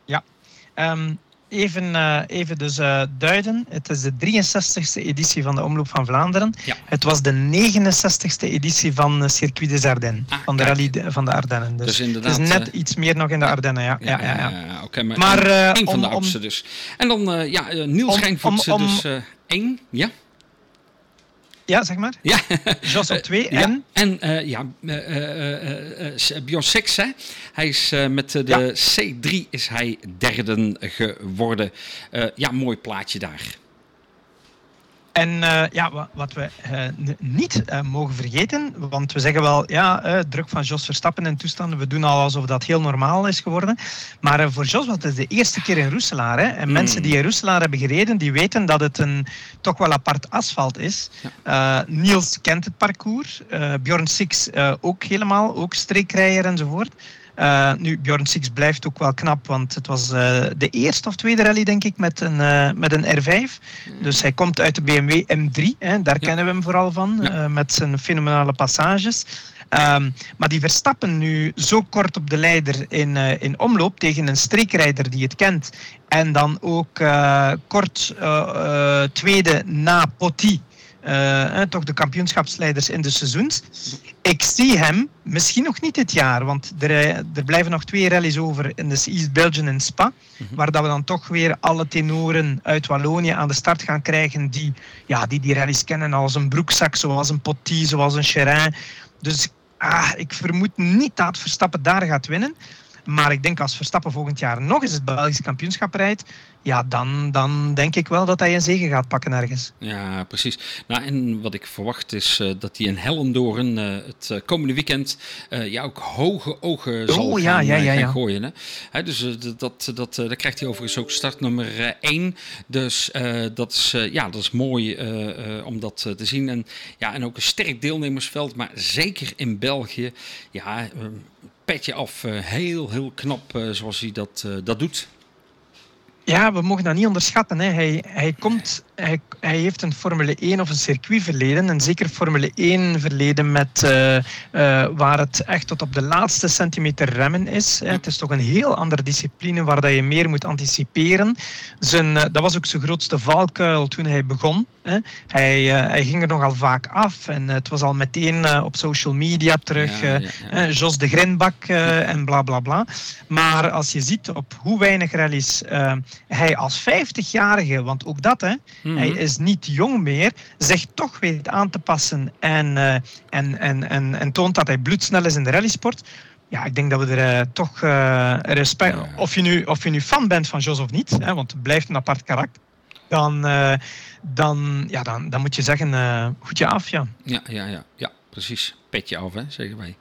Ja, um, even, uh, even dus uh, duiden. Het is de 63ste editie van de Omloop van Vlaanderen. Ja. Het was de 69ste editie van Circuit des Ardennes. Ah, van de kijk. Rally van de Ardennen. Dus, Dus het is net eh, iets meer nog in de Ardennen, ja. ja, ja, ja. oké, maar, Maar, één eh, van de oudste dus. En dan, eh, ja, eh, Niels Om- om- dus eh, één. Ja, Ja, zeg maar. ja. Jos op twee Ja, en... en eh, ja, eh, eh, eh, eh, Bjorn Six, hè? Hij is eh, met eh, de C3 is hij derde geworden. Eh, ja, mooi plaatje daar. En eh, ja, wa- wat we eh, niet eh, mogen vergeten, want we zeggen wel, ja, druk van Jos Verstappen en toestanden, we doen al alsof dat heel normaal is geworden. Maar voor Jos was het de eerste keer in Roeselaar. Hè? En Mm. mensen die in Roeselaar hebben gereden, die weten dat het een toch wel apart asfalt is. Niels kent het parcours, Bjorn Six ook helemaal, ook streekrijder enzovoort. Eh, nu, Bjorn Six blijft ook wel knap, want het was eh, de eerste of tweede rally, denk ik, met een, eh, met een R5. Dus hij komt uit de BMW M3, hè, daar Ja. kennen we hem vooral van, Ja. met zijn fenomenale passages. Ehm, maar die Verstappen nu zo kort op de leider in, in omloop tegen een streekrijder die het kent. En dan ook kort tweede na Potti. Eh, toch de kampioenschapsleiders in de seizoens. Ik zie hem, misschien nog niet dit jaar, want er, eh, er blijven nog twee rallies over in de East Belgian en Spa. Waar dat we dan toch weer alle tenoren uit Wallonië aan de start gaan krijgen die ja, die, die rallies kennen als een broekzak, zoals een Potti, zoals een Cherin. Dus ah, ik vermoed niet dat Verstappen daar gaat winnen. Maar ik denk als Verstappen volgend jaar nog eens het Belgisch kampioenschap rijdt, ja, dan, dan denk ik wel dat hij een zege gaat pakken ergens. Ja, precies. Nou, en wat ik verwacht is eh, dat hij in Hellendoorn eh, het eh, komende weekend ja, ook hoge ogen zal Oh, ja, gaan, ja, ja, gaan ja. gooien. Hè? Hè, dus dat, dat, dat, daar krijgt hij overigens ook startnummer 1. Dus dat, is, ja, dat is mooi om dat te zien. En, ja, en ook een sterk deelnemersveld, maar zeker in België. Ja, petje af. eh, heel, heel knap eh, zoals hij dat, eh, dat doet. Ja, we mogen dat niet onderschatten. Hè. Hij, hij, komt, hij, hij heeft een Formule 1 of een circuitverleden. En zeker Formule 1 verleden met, eh, eh, waar het echt tot op de laatste centimeter remmen is. Hè. Het is toch een heel andere discipline waar dat je meer moet anticiperen. Zijn, eh, dat was ook zijn grootste valkuil toen hij begon. Hè. Hij, hij ging er nogal vaak af. En het was al meteen op social media terug. Ja, ja, ja. Jos de Grinbak en bla bla bla. Maar als je ziet op hoe weinig rallies hij als 50-jarige, want ook dat, hè, Mhm. hij is niet jong meer, zich toch weet aan te passen en, eh, en, en, en, en toont dat hij bloedsnel is in de rallysport. Ja, ik denk dat we er eh, toch eh, respect... Ja. Of, je nu, of je nu fan bent van Jos of niet, hè, want het blijft een apart karakter. Dan, dan, ja, dan, dan moet je zeggen, eh goedje af, ja. Ja, ja, ja, ja, precies. Petje af, hè, zeggen wij.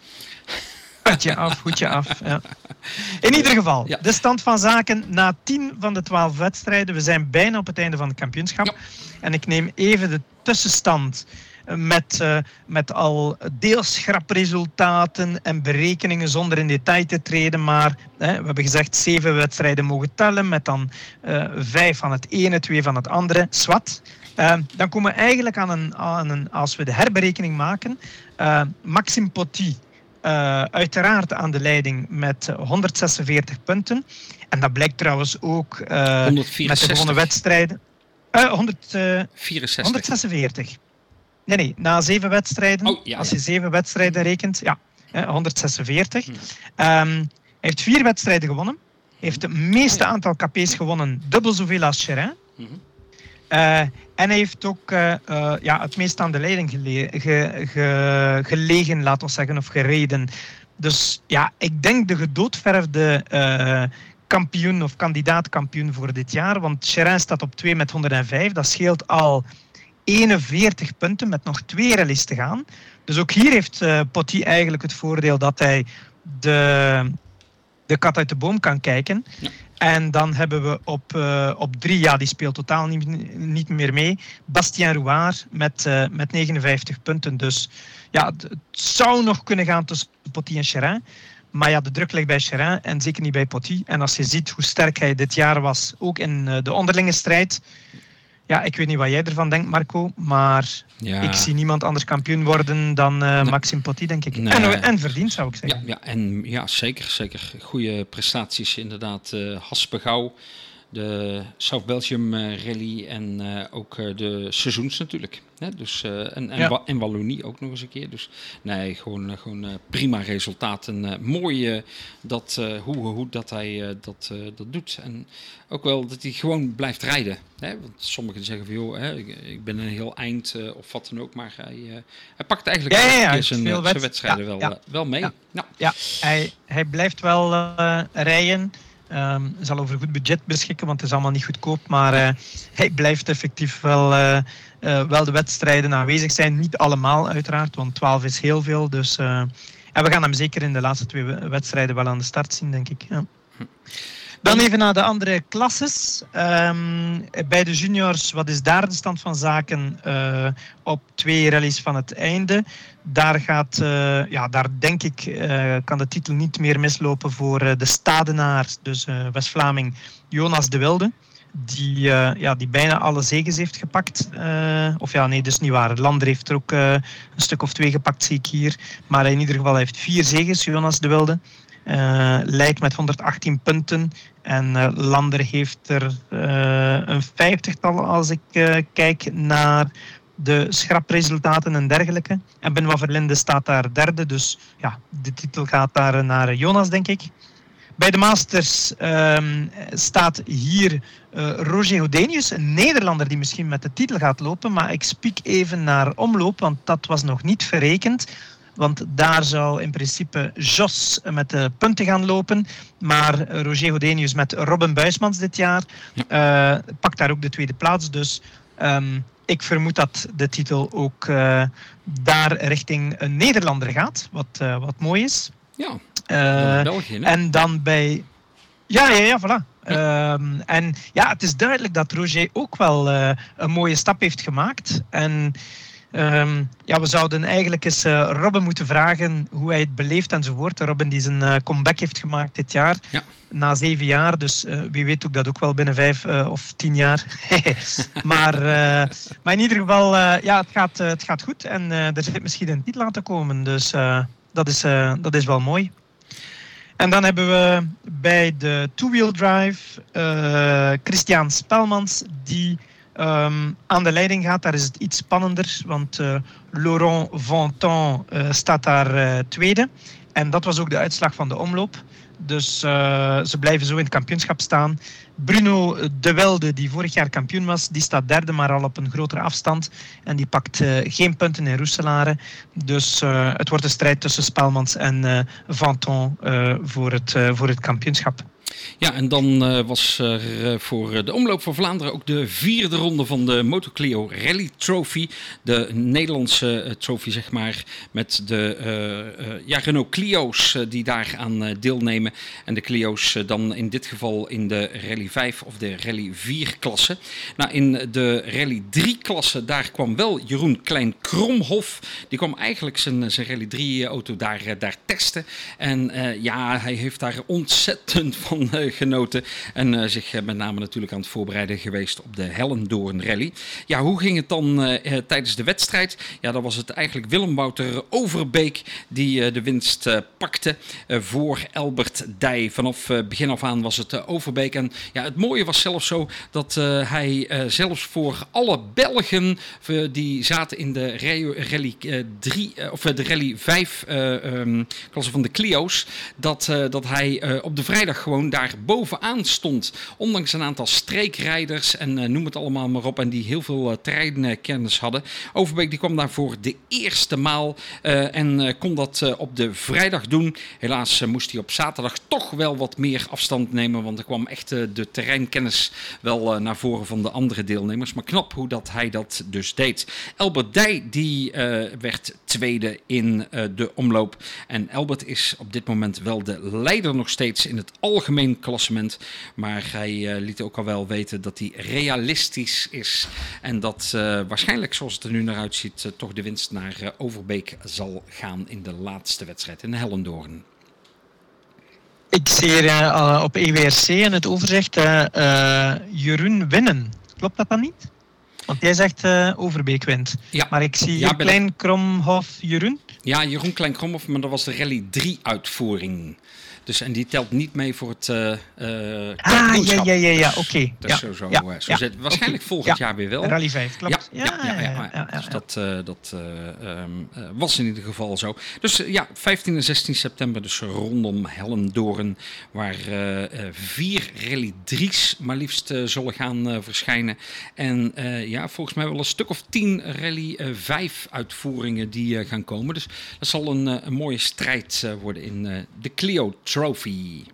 Af, goedje af. Ja. In ieder geval, Ja. de stand van zaken na 10 van de 12 wedstrijden. We zijn bijna op het einde van het kampioenschap. Ja. En ik neem even de tussenstand eh, met, eh, met al deels schrapresultaten en berekeningen zonder in detail te treden. Maar hè, we hebben gezegd zeven wedstrijden mogen tellen met dan eh, vijf van het ene, twee van het andere. Swat. Dan komen we eigenlijk aan een, aan een, als we de herberekening maken, Maxime Potti eh, uiteraard aan de leiding met eh, 146 punten. En dat blijkt trouwens ook eh, met de 164. gewonnen wedstrijden. Eh 100, eh, 64. 146. Nee, nee, na zeven wedstrijden. Oh, ja, als ja. je zeven wedstrijden rekent, ja, eh, 146. Hm. Ehm, hij heeft vier wedstrijden gewonnen. Heeft het meeste Oh, ja. aantal KP's gewonnen, dubbel zoveel als Cherin. Mhm. En hij heeft ook eh, eh, ja, het meest aan de leiding ge- ge- gelegen, laten we zeggen, of gereden. Dus ja, ik denk de gedoodverfde eh, kampioen of kandidaat-kampioen voor dit jaar. Want Cherin staat op 2 met 105. Dat scheelt al 41 punten met nog twee rallies te gaan. Dus ook hier heeft eh Potti eigenlijk het voordeel dat hij de, de kat uit de boom kan kijken. En dan hebben we op, eh, op drie, ja, die speelt totaal niet, niet meer mee. Bastien Rouard met, eh, met 59 punten. Dus ja, het, zou nog kunnen gaan tussen Potti en Cherin. Maar ja, de druk ligt bij Cherin en zeker niet bij Potti. En als je ziet hoe sterk hij dit jaar was, ook in eh, de onderlinge strijd. Ja, ik weet niet wat jij ervan denkt, Marco. Maar Ja. ik zie niemand anders kampioen worden dan eh, Nee. Maxime Potti, denk ik. Nee. En, en verdiend, zou ik Ja, zeggen. ja, en ja, zeker, zeker. Goede prestaties inderdaad. eh Haspegouw de South Belgium Rally en ook de seizoens natuurlijk. Hè? Dus, en, en, en, Wallonie ook nog eens een keer. Dus nee, gewoon, gewoon prima resultaat. En mooi dat, hoe, hoe dat hij dat, dat doet. En ook wel dat hij gewoon blijft rijden. Hè? Want sommigen zeggen van joh, hè, ik, ben een heel eind of wat dan ook. Maar hij, hij pakt eigenlijk ja, ja, zijn, zijn wedstrijden wel, wel mee. Ja, ja. hij, hij blijft wel rijden. Um, zal over goed budget beschikken, want het is allemaal niet goedkoop. Maar uh, hij blijft effectief wel, uh, uh, wel de wedstrijden aanwezig zijn. Niet allemaal uiteraard, want 12 is heel veel. Dus, en we gaan hem zeker in de laatste twee wedstrijden wel aan de start zien, denk ik. Ja. Dan even naar de andere klasses. Um, bij de juniors, wat is daar de stand van zaken op twee rallies van het einde? Daar gaat, uh, ja, daar denk ik, uh, kan de titel niet meer mislopen voor de Stadenaar, dus West-Vlaming Jonas de Wilde. Die, ja, die bijna alle zegens heeft gepakt. of ja, nee, dus niet waar. Lander heeft er ook een stuk of twee gepakt, zie ik hier. Maar in ieder geval heeft vier zegens, Jonas de Wilde. Leidt met 118 punten. En Lander heeft er een vijftigtal als ik kijk naar de schrapresultaten en dergelijke. En Benoit Verlinde staat daar derde. Dus ja, de titel gaat daar naar Jonas, denk ik. Bij de Masters ehm, staat hier Roger Houdenius, een Nederlander die misschien met de titel gaat lopen. Maar ik spiek even naar omloop, want dat was nog niet verrekend. Want daar zou in principe Jos met de punten gaan lopen. Maar Roger Hodenius met Robin Buismans dit jaar uh, pakt daar ook de tweede plaats. Dus um, ik vermoed dat de titel ook uh, daar richting een Nederlander gaat. Wat, uh, wat mooi is. Ja, België. En dan bij... Ja, ja, ja, voilà. Ja. Um, en ja, het is duidelijk dat Roger ook wel een mooie stap heeft gemaakt. En Um, ja, we zouden eigenlijk eens uh, Robin moeten vragen hoe hij het beleeft enzovoort. Robin die zijn uh, comeback heeft gemaakt dit jaar. Ja. Na zeven jaar, dus uh, wie weet ook dat ook wel binnen vijf of tien jaar. maar, maar in ieder geval, ja, het gaat, het gaat goed. En er zit misschien een titel aan te komen. Dus dat, is, dat is wel mooi. En dan hebben we bij de two-wheel drive Christian Spelmans, die um, aan de leiding gaat. Daar is het iets spannender, want uh, Laurent Vantan uh, staat daar uh, tweede. En dat was ook de uitslag van de omloop. Dus ze blijven zo in het kampioenschap staan. Bruno De Welde, die vorig jaar kampioen was, die staat derde, maar al op een grotere afstand. En die pakt geen punten in Roeselare. Dus het wordt een strijd tussen Spelmans en Vanton voor, het, voor het kampioenschap. Ja, en dan uh, was er uh, voor de Omloop van Vlaanderen ook de vierde ronde van de Motoclio Rally Trophy. De Nederlandse trophy, zeg maar, met de ja, Renault Clio's die daar aan deelnemen. En de Clio's dan in dit geval in de Rally 5 of de Rally 4 klasse. Nou, in de Rally 3 klasse, daar kwam wel Jeroen Klein-Kromhof. Die kwam eigenlijk zijn, zijn Rally 3 auto daar, daar testen. En ja, hij heeft daar ontzettend van eh, genoten. En uh, zich eh, met name natuurlijk aan het voorbereiden geweest op de Hellendoorn Rally. Ja, hoe ging het dan tijdens de wedstrijd? Ja, dan was het eigenlijk Willem Wouter Overbeek die de winst pakte voor Elbert Dij. Vanaf begin af aan was het Overbeek. En ja, het mooie was zelfs zo dat hij zelfs voor alle Belgen die zaten in de Rally 3 of de Rally 5 um, klasse van de Clio's, dat, dat hij op de vrijdag gewoon daar bovenaan stond. Ondanks een aantal streekrijders en uh, noem het allemaal maar op. En die heel veel uh, terreinkennis hadden. Overbeek die kwam daar voor de eerste maal. Uh, en kon dat op de vrijdag doen. Helaas moest hij op zaterdag toch wel wat meer afstand nemen. Want er kwam echt de terreinkennis wel naar voren van de andere deelnemers. Maar knap hoe dat hij dat dus deed. Elbert Dij die werd tweede in de omloop. En Elbert is op dit moment wel de leider nog steeds in het algemeen klassement. Maar hij uh, liet ook al wel weten dat hij realistisch is. En dat uh, waarschijnlijk, zoals het er nu naar uitziet, uh, toch de winst naar Overbeek zal gaan in de laatste wedstrijd in Hellendoorn. Ik zie hier op EWRC in het overzicht Jeroen winnen. Klopt dat dan niet? Want jij zegt Overbeek wint. Ja. Maar ik zie ja, Klein Kromhof Jeroen. Ja, Jeroen Klein Kromhof, maar dat was de Rally 3 uitvoering. Dus, en die telt niet mee voor het uh, Ah, ja, ja, ja, ja, oké. Okay. Dat is zo, zo, ja, zo Waarschijnlijk okay. volgend jaar weer wel. Rally 5, klopt. Ja, ja, Dus dat, uh, dat um, was in ieder geval zo. Dus ja, 15 en 16 september, dus rondom Hellendoorn, waar vier Rally 3's maar liefst zullen gaan verschijnen. En ja, volgens mij wel een stuk of tien Rally 5 uitvoeringen die gaan komen. Dus dat zal een, een mooie strijd worden in de Clio Trophy.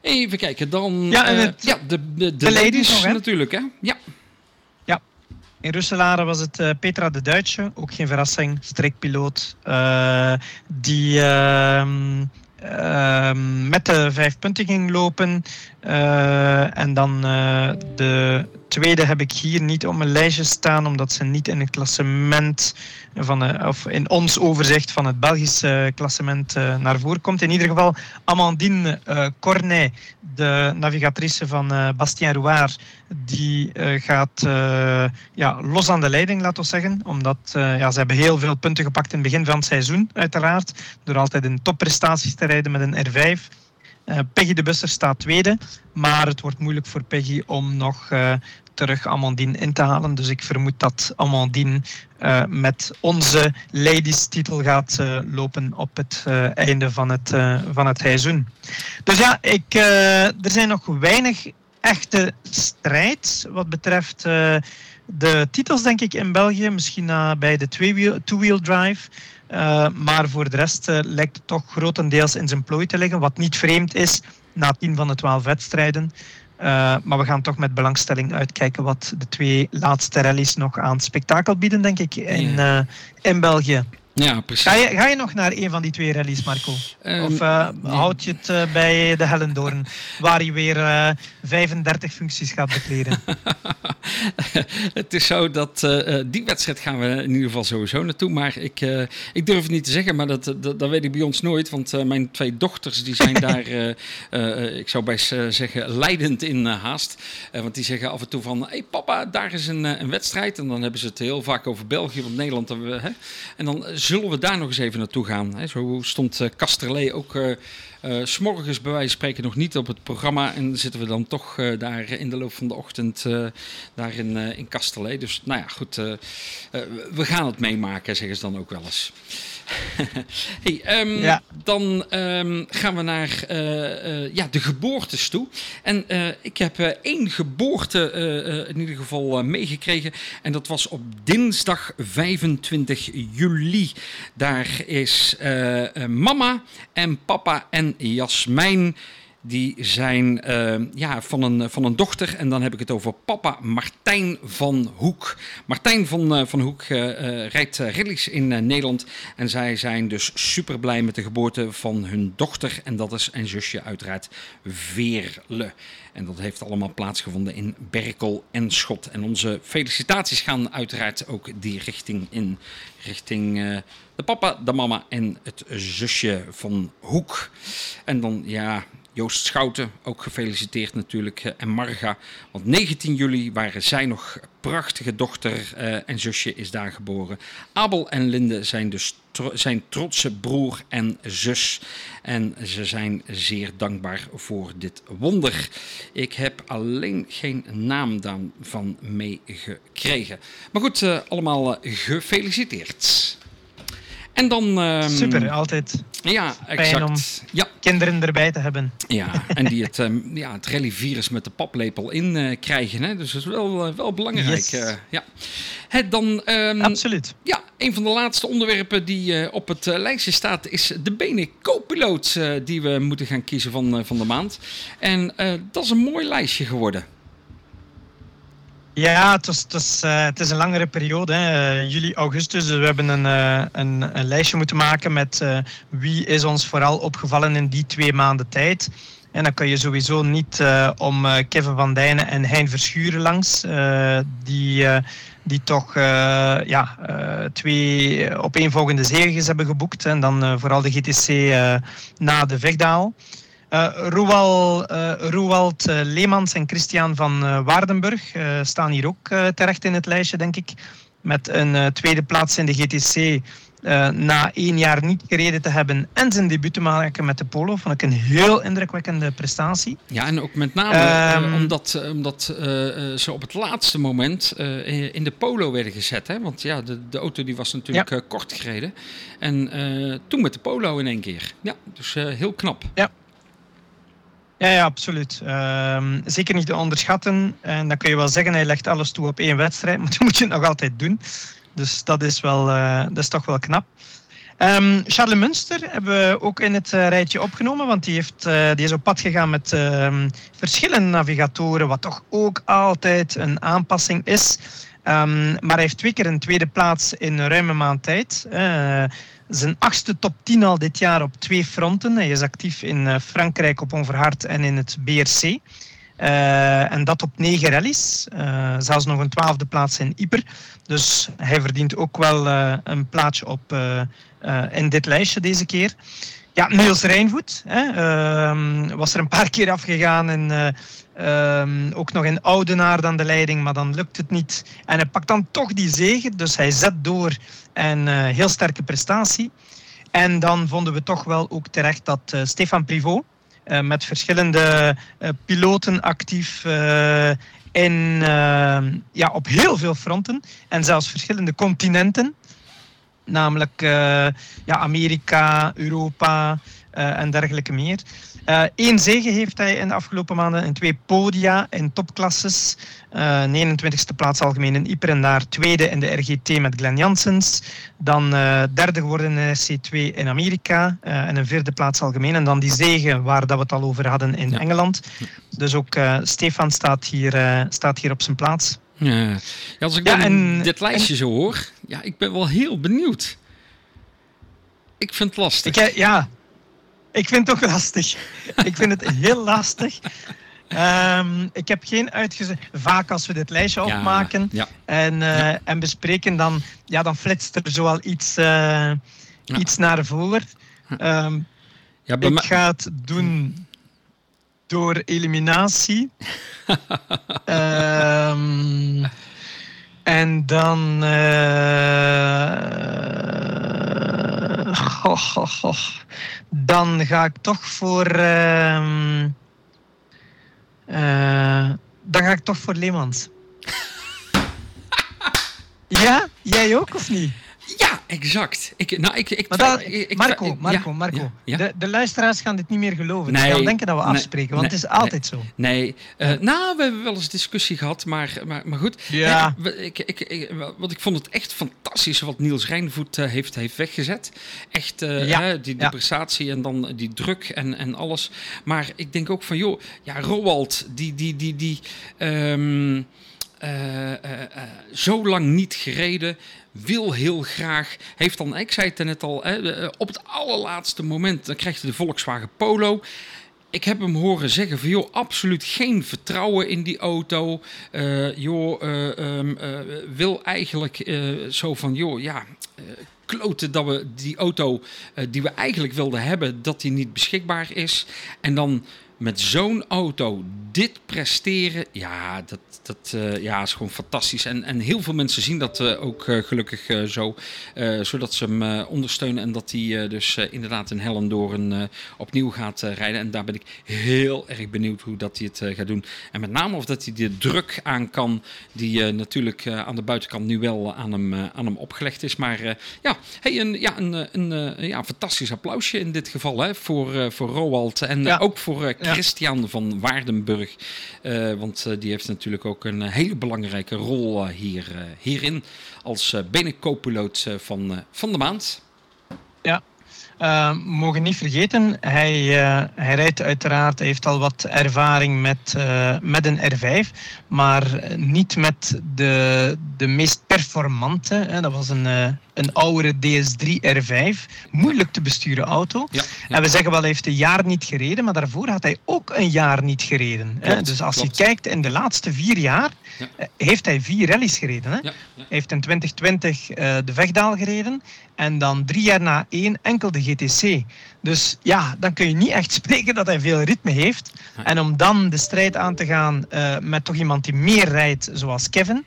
Even kijken, dan. Ja, en het, ja de, de, de, de ladies, nog, hè? natuurlijk, hè? Ja. Ja. In Russelaren was het uh, Petra de Duitse, ook geen verrassing, streekpiloot, uh, die ehm, met de vijf punten ging lopen. en dan de tweede heb ik hier niet op mijn lijstje staan, omdat ze niet in het klassement van, of in ons overzicht van het Belgische klassement uh, naar voren komt. In ieder geval Amandine Cornet, de navigatrice van uh, Bastien Rouard, die gaat ja, los aan de leiding, laten we zeggen. Omdat ja, ze hebben heel veel punten gepakt in het begin van het seizoen, uiteraard. Door altijd in topprestaties te rijden met een R5. Uh, Peggy de Busser staat tweede, maar het wordt moeilijk voor Peggy om nog uh, terug Amandine in te halen. Dus ik vermoed dat Amandine uh, met onze ladies titel gaat lopen op het einde van het, van het seizoen. Dus ja, ik, er zijn nog weinig echte strijd wat betreft de titels, denk ik, in België. Misschien bij de two-wheel drive. Uh, maar voor de rest uh, lijkt het toch grotendeels in zijn plooi te liggen. Wat niet vreemd is na 10 van de 12 wedstrijden. Uh, maar we gaan toch met belangstelling uitkijken wat de twee laatste rallies nog aan spektakel bieden, denk ik, in, in België. Ja, precies. Ga je, ga je nog naar een van die twee rallies, Marco? Um, of uh, nee. houd je het uh, bij de Hellendoorn, waar je weer uh, 35 functies gaat bekleden? het is zo dat die wedstrijd gaan we in ieder geval sowieso naartoe. Maar ik, ik durf het niet te zeggen, maar dat, dat, dat weet ik bij ons nooit. Want mijn twee dochters die zijn daar, ik zou best zeggen, leidend in haast. want die zeggen af en toe van, hé hey, papa, daar is een, een wedstrijd. En dan hebben ze het heel vaak over België, want Nederland... Hè? En dan zullen we daar nog eens even naartoe gaan? Zo stond uh, ook uh, uh, s'morgens bij wijze van spreken nog niet op het programma. En zitten we dan toch daar in de loop van de ochtend daar in, in Kasterlee. Dus nou ja, goed. we gaan het meemaken, zeggen ze dan ook wel eens. hey, um, ja. Dan um, gaan we naar uh, uh, ja, de geboortes toe. En uh, ik heb één geboorte in ieder geval meegekregen. En dat was op dinsdag 25 juli. Daar is mama en papa en Jasmijn die zijn uh, ja, van, een, van een dochter. En dan heb ik het over papa Martijn van Hoek. Martijn van, uh, van Hoek uh, rijdt rallies in Nederland. En zij zijn dus super blij met de geboorte van hun dochter. En dat is een zusje uiteraard Veerle. En dat heeft allemaal plaatsgevonden in Berkel en Schot. En onze felicitaties gaan uiteraard ook die richting in. Richting de papa, de mama en het zusje van Hoek. En dan, ja, Joost Schouten, ook gefeliciteerd natuurlijk. En Marga, want 19 juli waren zij nog prachtige dochter uh, en zusje is daar geboren. Abel en Linde zijn dus zijn trotse broer en zus. En ze zijn zeer dankbaar voor dit wonder. Ik heb alleen geen naam daarvan meegekregen. Maar goed, uh, allemaal gefeliciteerd. En dan... Um, Super, altijd ja, exact. om ja. kinderen erbij te hebben. Ja, en die het, um, ja, het rallyvirus met de paplepel in uh, krijgen. Hè? Dus dat is wel, uh, wel belangrijk. Yes. Uh, ja. Het dan, um, Absoluut. Ja, een van de laatste onderwerpen die op het lijstje staat... is de Bene co-piloot die we moeten gaan kiezen van, van de maand. En dat is een mooi lijstje geworden. Ja, het, was, het, is een langere periode, hè. Uh, juli, augustus. Dus we hebben een, uh, een, een, lijstje moeten maken met wie is ons vooral opgevallen in die twee maanden tijd. En dan kan je sowieso niet om Kevin van Dijnen en Hein Verschuren langs, die, die toch ja, twee opeenvolgende zegens hebben geboekt. En dan vooral de GTC na de Vegdaal. Uh, Roald, uh, Roald uh, Leemans en Christian van Waardenburg staan hier ook terecht in het lijstje, denk ik. Met een tweede plaats in de GTC na één jaar niet gereden te hebben en zijn debuut te maken met de polo, vond ik een heel indrukwekkende prestatie. Ja, en ook met name um, omdat, omdat ze op het laatste moment in de polo werden gezet. Hè? Want ja, de, de auto die was natuurlijk kort gereden. En toen met de polo in één keer. Ja, dus heel knap. Ja. Ja, absoluut. Um, zeker niet te onderschatten. En dan kun je wel zeggen, hij legt alles toe op één wedstrijd, maar dat moet je nog altijd doen. Dus dat is, wel, uh, dat is toch wel knap. Um, Charles Munster hebben we ook in het uh, rijtje opgenomen, want die, heeft, uh, die is op pad gegaan met uh, verschillende navigatoren, wat toch ook altijd een aanpassing is. Maar hij heeft twee keer een tweede plaats in ruime maand tijd zijn achtste top 10 al dit jaar op twee fronten. Hij is actief in eh, Frankrijk op Onverhard en in het BRC. Eh, en dat op negen rallies. Uh, zelfs nog een twaalfde plaats in Yper. Dus hij verdient ook wel een plaatsje op, in dit lijstje deze keer. Ja, Niels Rijnvoet hè, ehm, was er een paar keer afgegaan en um, ook nog in Oudenaar dan de leiding, maar dan lukt het niet. En hij pakt dan toch die zegen, dus hij zet door en uh, heel sterke prestatie. En dan vonden we toch wel ook terecht dat uh, Stefan Privot, uh, met verschillende piloten actief in, ja, op heel veel fronten en zelfs verschillende continenten, namelijk ja, Amerika, Europa en dergelijke meer. Eén zege heeft hij in de afgelopen maanden en twee podia in topklasses. Uh, 29e plaats algemeen in Yper en daar tweede in de RGT met Glenn Janssens. Dan derde geworden in RC2 in Amerika en een vierde plaats algemeen. En dan die zegen waar dat we het al over hadden in ja. Engeland. Dus ook Stefan staat hier, staat hier op zijn plaats. Ja, ja als ik ja, en, dit lijstje en, zo hoor, ja, ik ben wel heel benieuwd. Ik vind het lastig. Ik, ja, ik vind het ook lastig. ik vind het heel lastig. Um, ik heb geen uitgezet. Vaak als we dit lijstje ja, opmaken ja. En, uh, ja. en bespreken, dan, ja, dan flitst er zoal iets, uh, iets naar voren. Um, ik ga het doen door eliminatie. um, en dan. Uh, goh, goh, goh. Dan ga ik toch voor. Uh, uh, dan ga ik toch voor Leemans. ja? Jij ook of niet? Ja, exact. Ik, nou, ik, ik, dat, ik, Marco, Marco, ja, Marco. Ja. De, de, luisteraars gaan dit niet meer geloven. Nee, Ze gaan denken dat we afspreken, nee, want het is altijd zo. Nee, uh, nou, we hebben wel eens discussie gehad, maar, maar, maar goed. Ja. ik, ik, ik, wat ik vond het echt fantastisch wat Niels Rijnvoet uh, heeft, heeft weggezet. Echt uh, ja. die, prestatie en dan die druk en, en alles. Maar ik denk ook van, joh, ja, Roald, die, die, die, die, um, zo lang niet gereden wil heel graag, heeft dan, ik zei het net al, hè, op het allerlaatste moment, dan krijgt hij de Volkswagen Polo. Ik heb hem horen zeggen van, joh, absoluut geen vertrouwen in die auto. Uh, joh, um, uh, wil eigenlijk zo van, joh, ja, kloten dat we die auto die we eigenlijk wilden hebben, dat die niet beschikbaar is. En dan met zo'n auto dit presteren, ja, dat, dat uh, ja, is gewoon fantastisch. En, en heel veel mensen zien dat uh, ook uh, gelukkig zo, zodat ze hem ondersteunen en dat hij dus inderdaad in Hellendoorn opnieuw gaat rijden. En daar ben ik heel erg benieuwd hoe dat hij het gaat doen. En met name of dat hij de druk aan kan, die natuurlijk aan de buitenkant nu wel aan hem, aan hem opgelegd is. Maar ja, hey, een, ja, een, een, ja, fantastisch applausje in dit geval hè, voor, voor Roald en ja. ook voor Christian van Waardenburg. Want die heeft natuurlijk ook een hele belangrijke rol uh, hier, hierin. Als uh, van, van de maand. Uh, mogen niet vergeten, hij, uh, hij rijdt uiteraard, heeft al wat ervaring met, uh, met een R5, maar niet met de, de meest performante. Hè. Dat was een, een oudere DS3 R5, moeilijk te besturen auto. Ja, ja. En we zeggen wel, hij heeft een jaar niet gereden, maar daarvoor had hij ook een jaar niet gereden. Klopt, hè. Dus als klopt. je kijkt in de laatste vier jaar, heeft hij vier rallies gereden. Hè. Hij heeft in 2020 de Vegdaal gereden en dan drie jaar na één enkel de GTC. Dus ja, dan kun je niet echt spreken dat hij veel ritme heeft. En om dan de strijd aan te gaan uh, met toch iemand die meer rijdt, zoals Kevin,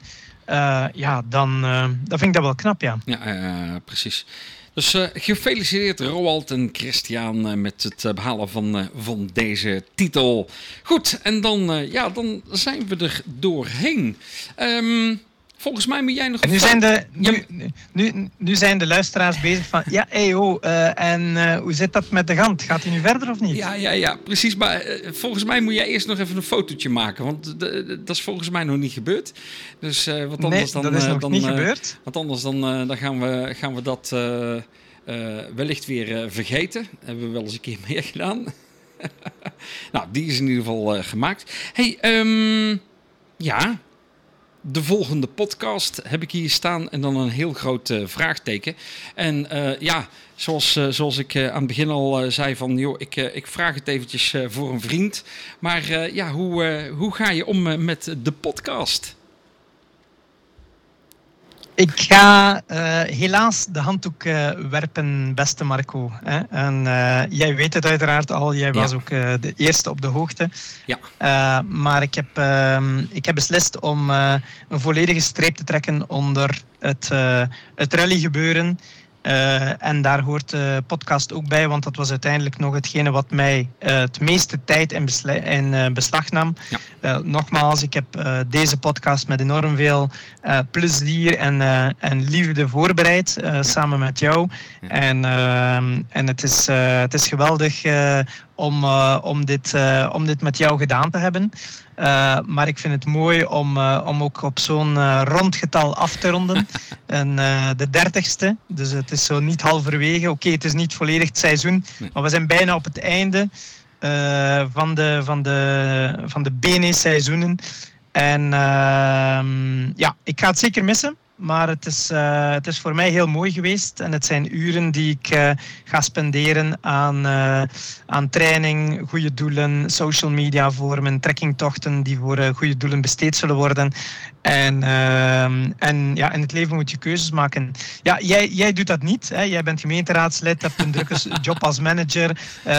uh, ja, dan, uh, dan vind ik dat wel knap, ja. Ja, precies. Dus uh, gefeliciteerd Roald en Christian uh, met het behalen van, van deze titel. Goed, en dan, ja, dan zijn we er doorheen. Um, Volgens mij moet jij nog... En nu, zijn de, nu, nu, nu zijn de luisteraars bezig van... Ja, hey, oh, uh, en uh, hoe zit dat met de gant? Gaat hij nu verder of niet? Ja, ja, ja precies. Maar uh, volgens mij moet jij eerst nog even een fotootje maken. Want dat is volgens mij nog niet gebeurd. Dus wat anders nee, dan... dat is nog dan, niet gebeurd. Want anders dan, dan gaan, we, gaan we dat wellicht weer vergeten. Hebben we wel eens een keer meer gedaan. nou, die is in ieder geval gemaakt. hey, um, ja de volgende podcast heb ik hier staan en dan een heel groot uh, vraagteken. En uh, ja, zoals, uh, zoals ik aan het begin al zei van, joh, ik, ik vraag het eventjes voor een vriend. Maar ja, hoe, hoe ga je om met de podcast? Ik ga uh, helaas de handdoek uh, werpen, beste Marco. Hè? En uh, jij weet het uiteraard al, jij was ook de eerste op de hoogte. Ja. maar ik heb, ehm, ik heb beslist om een volledige streep te trekken onder het, het rally gebeuren. Uh, en daar hoort de podcast ook bij, want dat was uiteindelijk nog hetgene wat mij uh, het meeste tijd in, in uh, beslag nam. Ja. nogmaals, ik heb deze podcast met enorm veel plezier en, en liefde voorbereid, ja. samen met jou. Ja. En, en het, is, het is geweldig om, om, dit, om dit met jou gedaan te hebben. Uh, maar ik vind het mooi om, uh, om ook op zo'n uh, rond getal af te ronden. en de dertigste, dus het is zo niet halverwege. Oké, okay, het is niet volledig het seizoen, nee. maar we zijn bijna op het einde van de, van de, van de BNE-seizoenen. En ehm, ja, ik ga het zeker missen. Maar het is, uh, het is voor mij heel mooi geweest. En het zijn uren die ik uh, ga spenderen aan, uh, aan training, goede doelen, social media vormen, trekkingtochten die voor goede doelen besteed zullen worden. En, ehm, en ja, in het leven moet je keuzes maken. Ja, jij, jij doet dat niet. Hè. Jij bent gemeenteraadslid, hebt een drukke job als manager,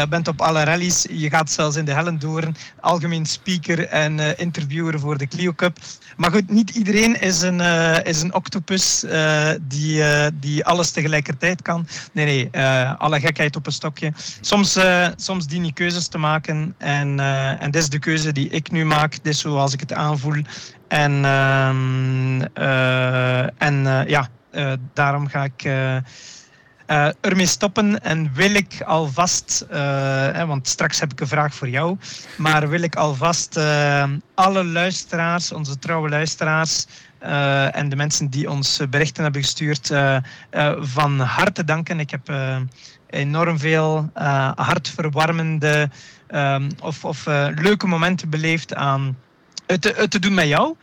bent op alle rallies. Je gaat zelfs in de Hellendoorn, algemeen speaker en interviewer voor de Clio Cup. Maar goed, niet iedereen is een, is een octopus uh, die, uh, die alles tegelijkertijd kan. Nee, nee, uh, alle gekheid op een stokje. Soms, soms dien je keuzes te maken. En, en dit is de keuze die ik nu maak. Dit is zoals ik het aanvoel. En, ehm, en ja, daarom ga ik. Ermee stoppen en wil ik alvast, hè, want straks heb ik een vraag voor jou, maar wil ik alvast alle luisteraars, onze trouwe luisteraars, en de mensen die ons berichten hebben gestuurd van harte danken. Ik heb enorm veel hartverwarmende um, of, of leuke momenten beleefd aan het, het te doen met jou,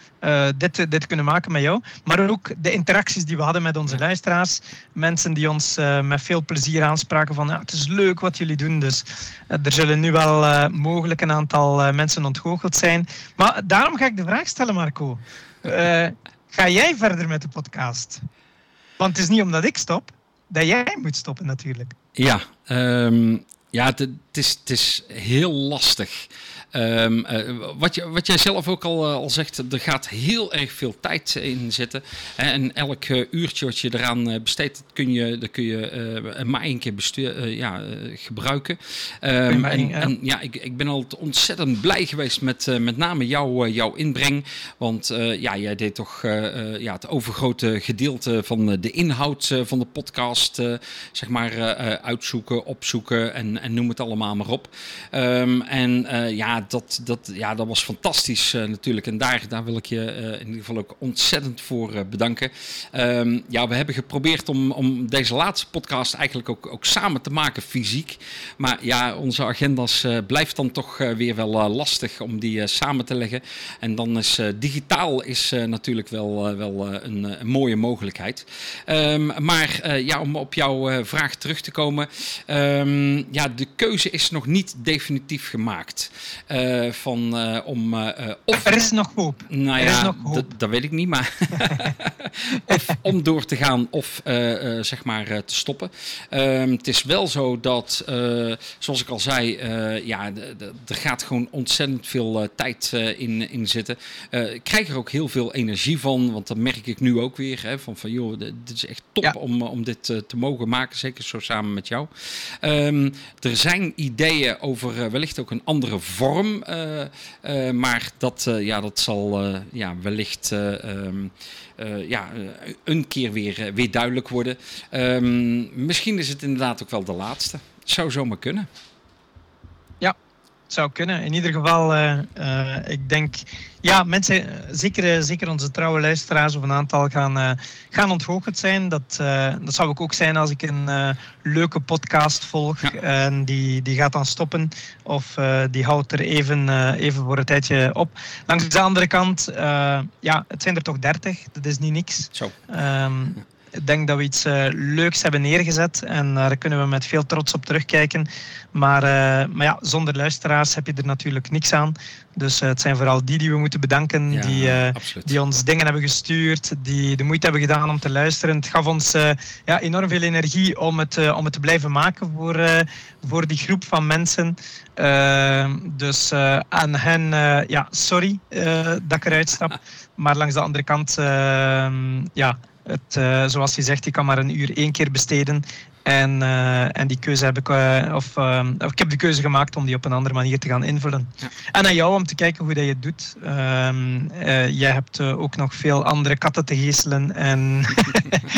dit, dit kunnen maken met jou, maar ook de interacties die we hadden met onze luisteraars. Mensen die ons met veel plezier aanspraken van ja, het is leuk wat jullie doen. Dus er zullen nu wel mogelijk een aantal mensen ontgoocheld zijn. Maar daarom ga ik de vraag stellen, Marco. Ga jij verder met de podcast? Want het is niet omdat ik stop, dat jij moet stoppen natuurlijk. Ja, um, ja het, het, is, het is heel lastig. Um, uh, wat, je, wat jij zelf ook al, uh, al zegt, er gaat heel erg veel tijd in zitten. En elk uh, uurtje wat je eraan besteedt, kun je, dat kun je maar één keer bestuur, ja, gebruiken. Um, en, ja. en, ja, ik, ik ben altijd ontzettend blij geweest met met name jou, jouw inbreng. Want ja, jij deed toch ja, het overgrote gedeelte van de inhoud van de podcast, zeg maar, uitzoeken, opzoeken en, en noem het allemaal maar op. Um, en ja, dat, dat, ja, dat was fantastisch uh, natuurlijk. En daar, daar wil ik je uh, in ieder geval ook ontzettend voor bedanken. Um, ja, we hebben geprobeerd om, om deze laatste podcast eigenlijk ook, ook samen te maken fysiek. Maar ja, onze agendas blijft dan toch weer wel lastig om die samen te leggen. En dan is digitaal is natuurlijk wel, wel een, een, mooie mogelijkheid. Um, maar ja, om op jouw vraag terug te komen. Ja, de keuze is nog niet definitief gemaakt. Uh, van, uh, om, uh, of, er is nog hoop. Nou ja, is nog hoop. dat weet ik niet, maar of om door te gaan of zeg maar te stoppen. Ehm, het is wel zo dat, zoals ik al zei, ja, er gaat gewoon ontzettend veel tijd in, in zitten. ik krijg er ook heel veel energie van, want dat merk ik nu ook weer. Hè, van, van joh, dit is echt top Ja. om, om dit te mogen maken, zeker zo samen met jou. Um, er zijn ideeën over uh, wellicht ook een andere vorm, uh, uh, maar dat, ja, dat zal ja, wellicht um, ja, een keer weer, weer duidelijk worden. Um, misschien is het inderdaad ook wel de laatste. Zou zomaar kunnen. Zou kunnen. In ieder geval, uh, uh, ik denk, ja, mensen, zeker, zeker onze trouwe luisteraars of een aantal gaan, uh, gaan ontgoocheld zijn. Dat, dat zou ik ook zijn als ik een leuke podcast volg ja. en die, die gaat dan stoppen of die houdt er even, even voor een tijdje op. Langs de andere kant, ja, het zijn er toch dertig, dat is niet niks. Zo. Um, ik denk dat we iets uh, leuks hebben neergezet en daar kunnen we met veel trots op terugkijken. Maar, uh, maar ja, zonder luisteraars heb je er natuurlijk niks aan. Dus het zijn vooral die die we moeten bedanken, ja, die, die ons dingen hebben gestuurd, die de moeite hebben gedaan om te luisteren. Het gaf ons ja, enorm veel energie om het, om het te blijven maken voor, voor die groep van mensen. dus aan hen, ja, sorry dat ik eruit stap. Maar langs de andere kant, ja, het, uh, zoals je zegt, je kan maar een uur één keer besteden. En, uh, en die keuze heb ik, uh, of, ik heb de keuze gemaakt om die op een andere manier te gaan invullen. Ja. En aan jou om te kijken hoe dat je het doet. Um, jij hebt ook nog veel andere katten te geestelen. En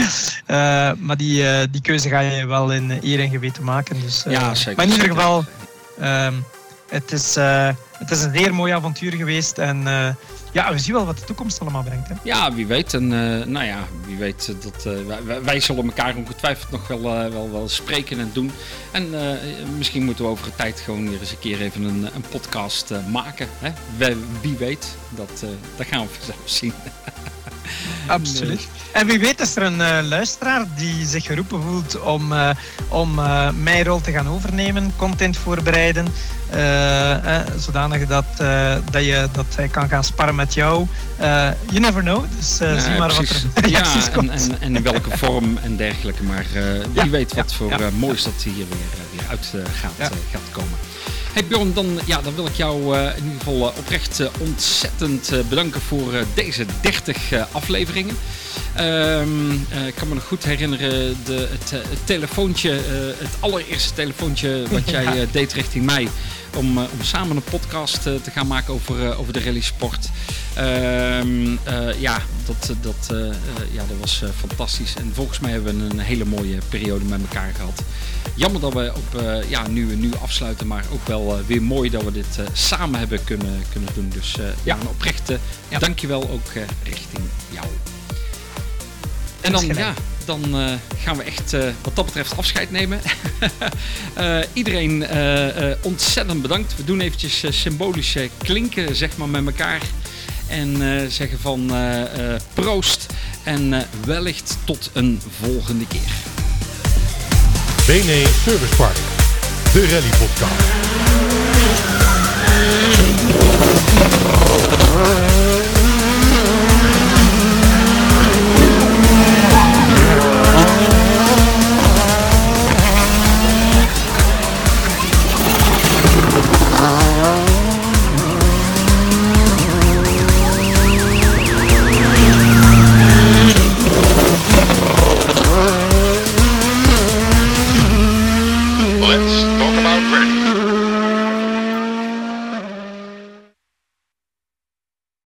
maar die, die keuze ga je wel in eer en geweten maken. Dus, ja, zeker. Maar in ieder geval, um, het, is, het is een zeer mooi avontuur geweest. En ja, we zien wel wat de toekomst allemaal brengt. Hè? Ja, wie weet. En uh, nou ja, wie weet dat uh, wij, zullen elkaar ongetwijfeld nog wel, uh, wel, wel spreken en doen. En misschien moeten we over een tijd gewoon weer eens een keer even een, een podcast maken. Hè? Wie, wie weet, dat, dat gaan we vanzelf zien. Absoluut. En wie weet is er een uh, luisteraar die zich geroepen voelt om, uh, om uh, mijn rol te gaan overnemen, content voorbereiden, eh, zodanig dat, dat, je, dat hij kan gaan sparren met jou. you never know, dus ja, zie maar precies. wat er ja, komt. En, en, en, in welke vorm en dergelijke, maar wie ja, weet wat voor moois dat hier weer, weer uit gaat, gaat komen. Hey Bjorn, dan, ja, dan wil ik jou uh, in ieder geval uh, oprecht uh, ontzettend bedanken voor deze 30 afleveringen. Um, ik kan me nog goed herinneren, de, het, het telefoontje, het allereerste telefoontje wat jij Ja. deed richting mij. Om, om samen een podcast te gaan maken over, over de rallysport. Um, ja, dat, dat, ja, dat was fantastisch. En volgens mij hebben we een hele mooie periode met elkaar gehad. Jammer dat we op, ja, nu, nu afsluiten, maar ook wel weer mooi dat we dit samen hebben kunnen, kunnen doen. Dus ja, een oprechte ja. dankjewel ook richting jou. En dan, ja, dan gaan we echt wat dat betreft afscheid nemen. iedereen ontzettend bedankt. We doen eventjes symbolisch klinken zeg maar, met elkaar. En eh, zeggen van eh, eh, proost en wellicht tot een volgende keer. BNE Service Park, de rally podcast.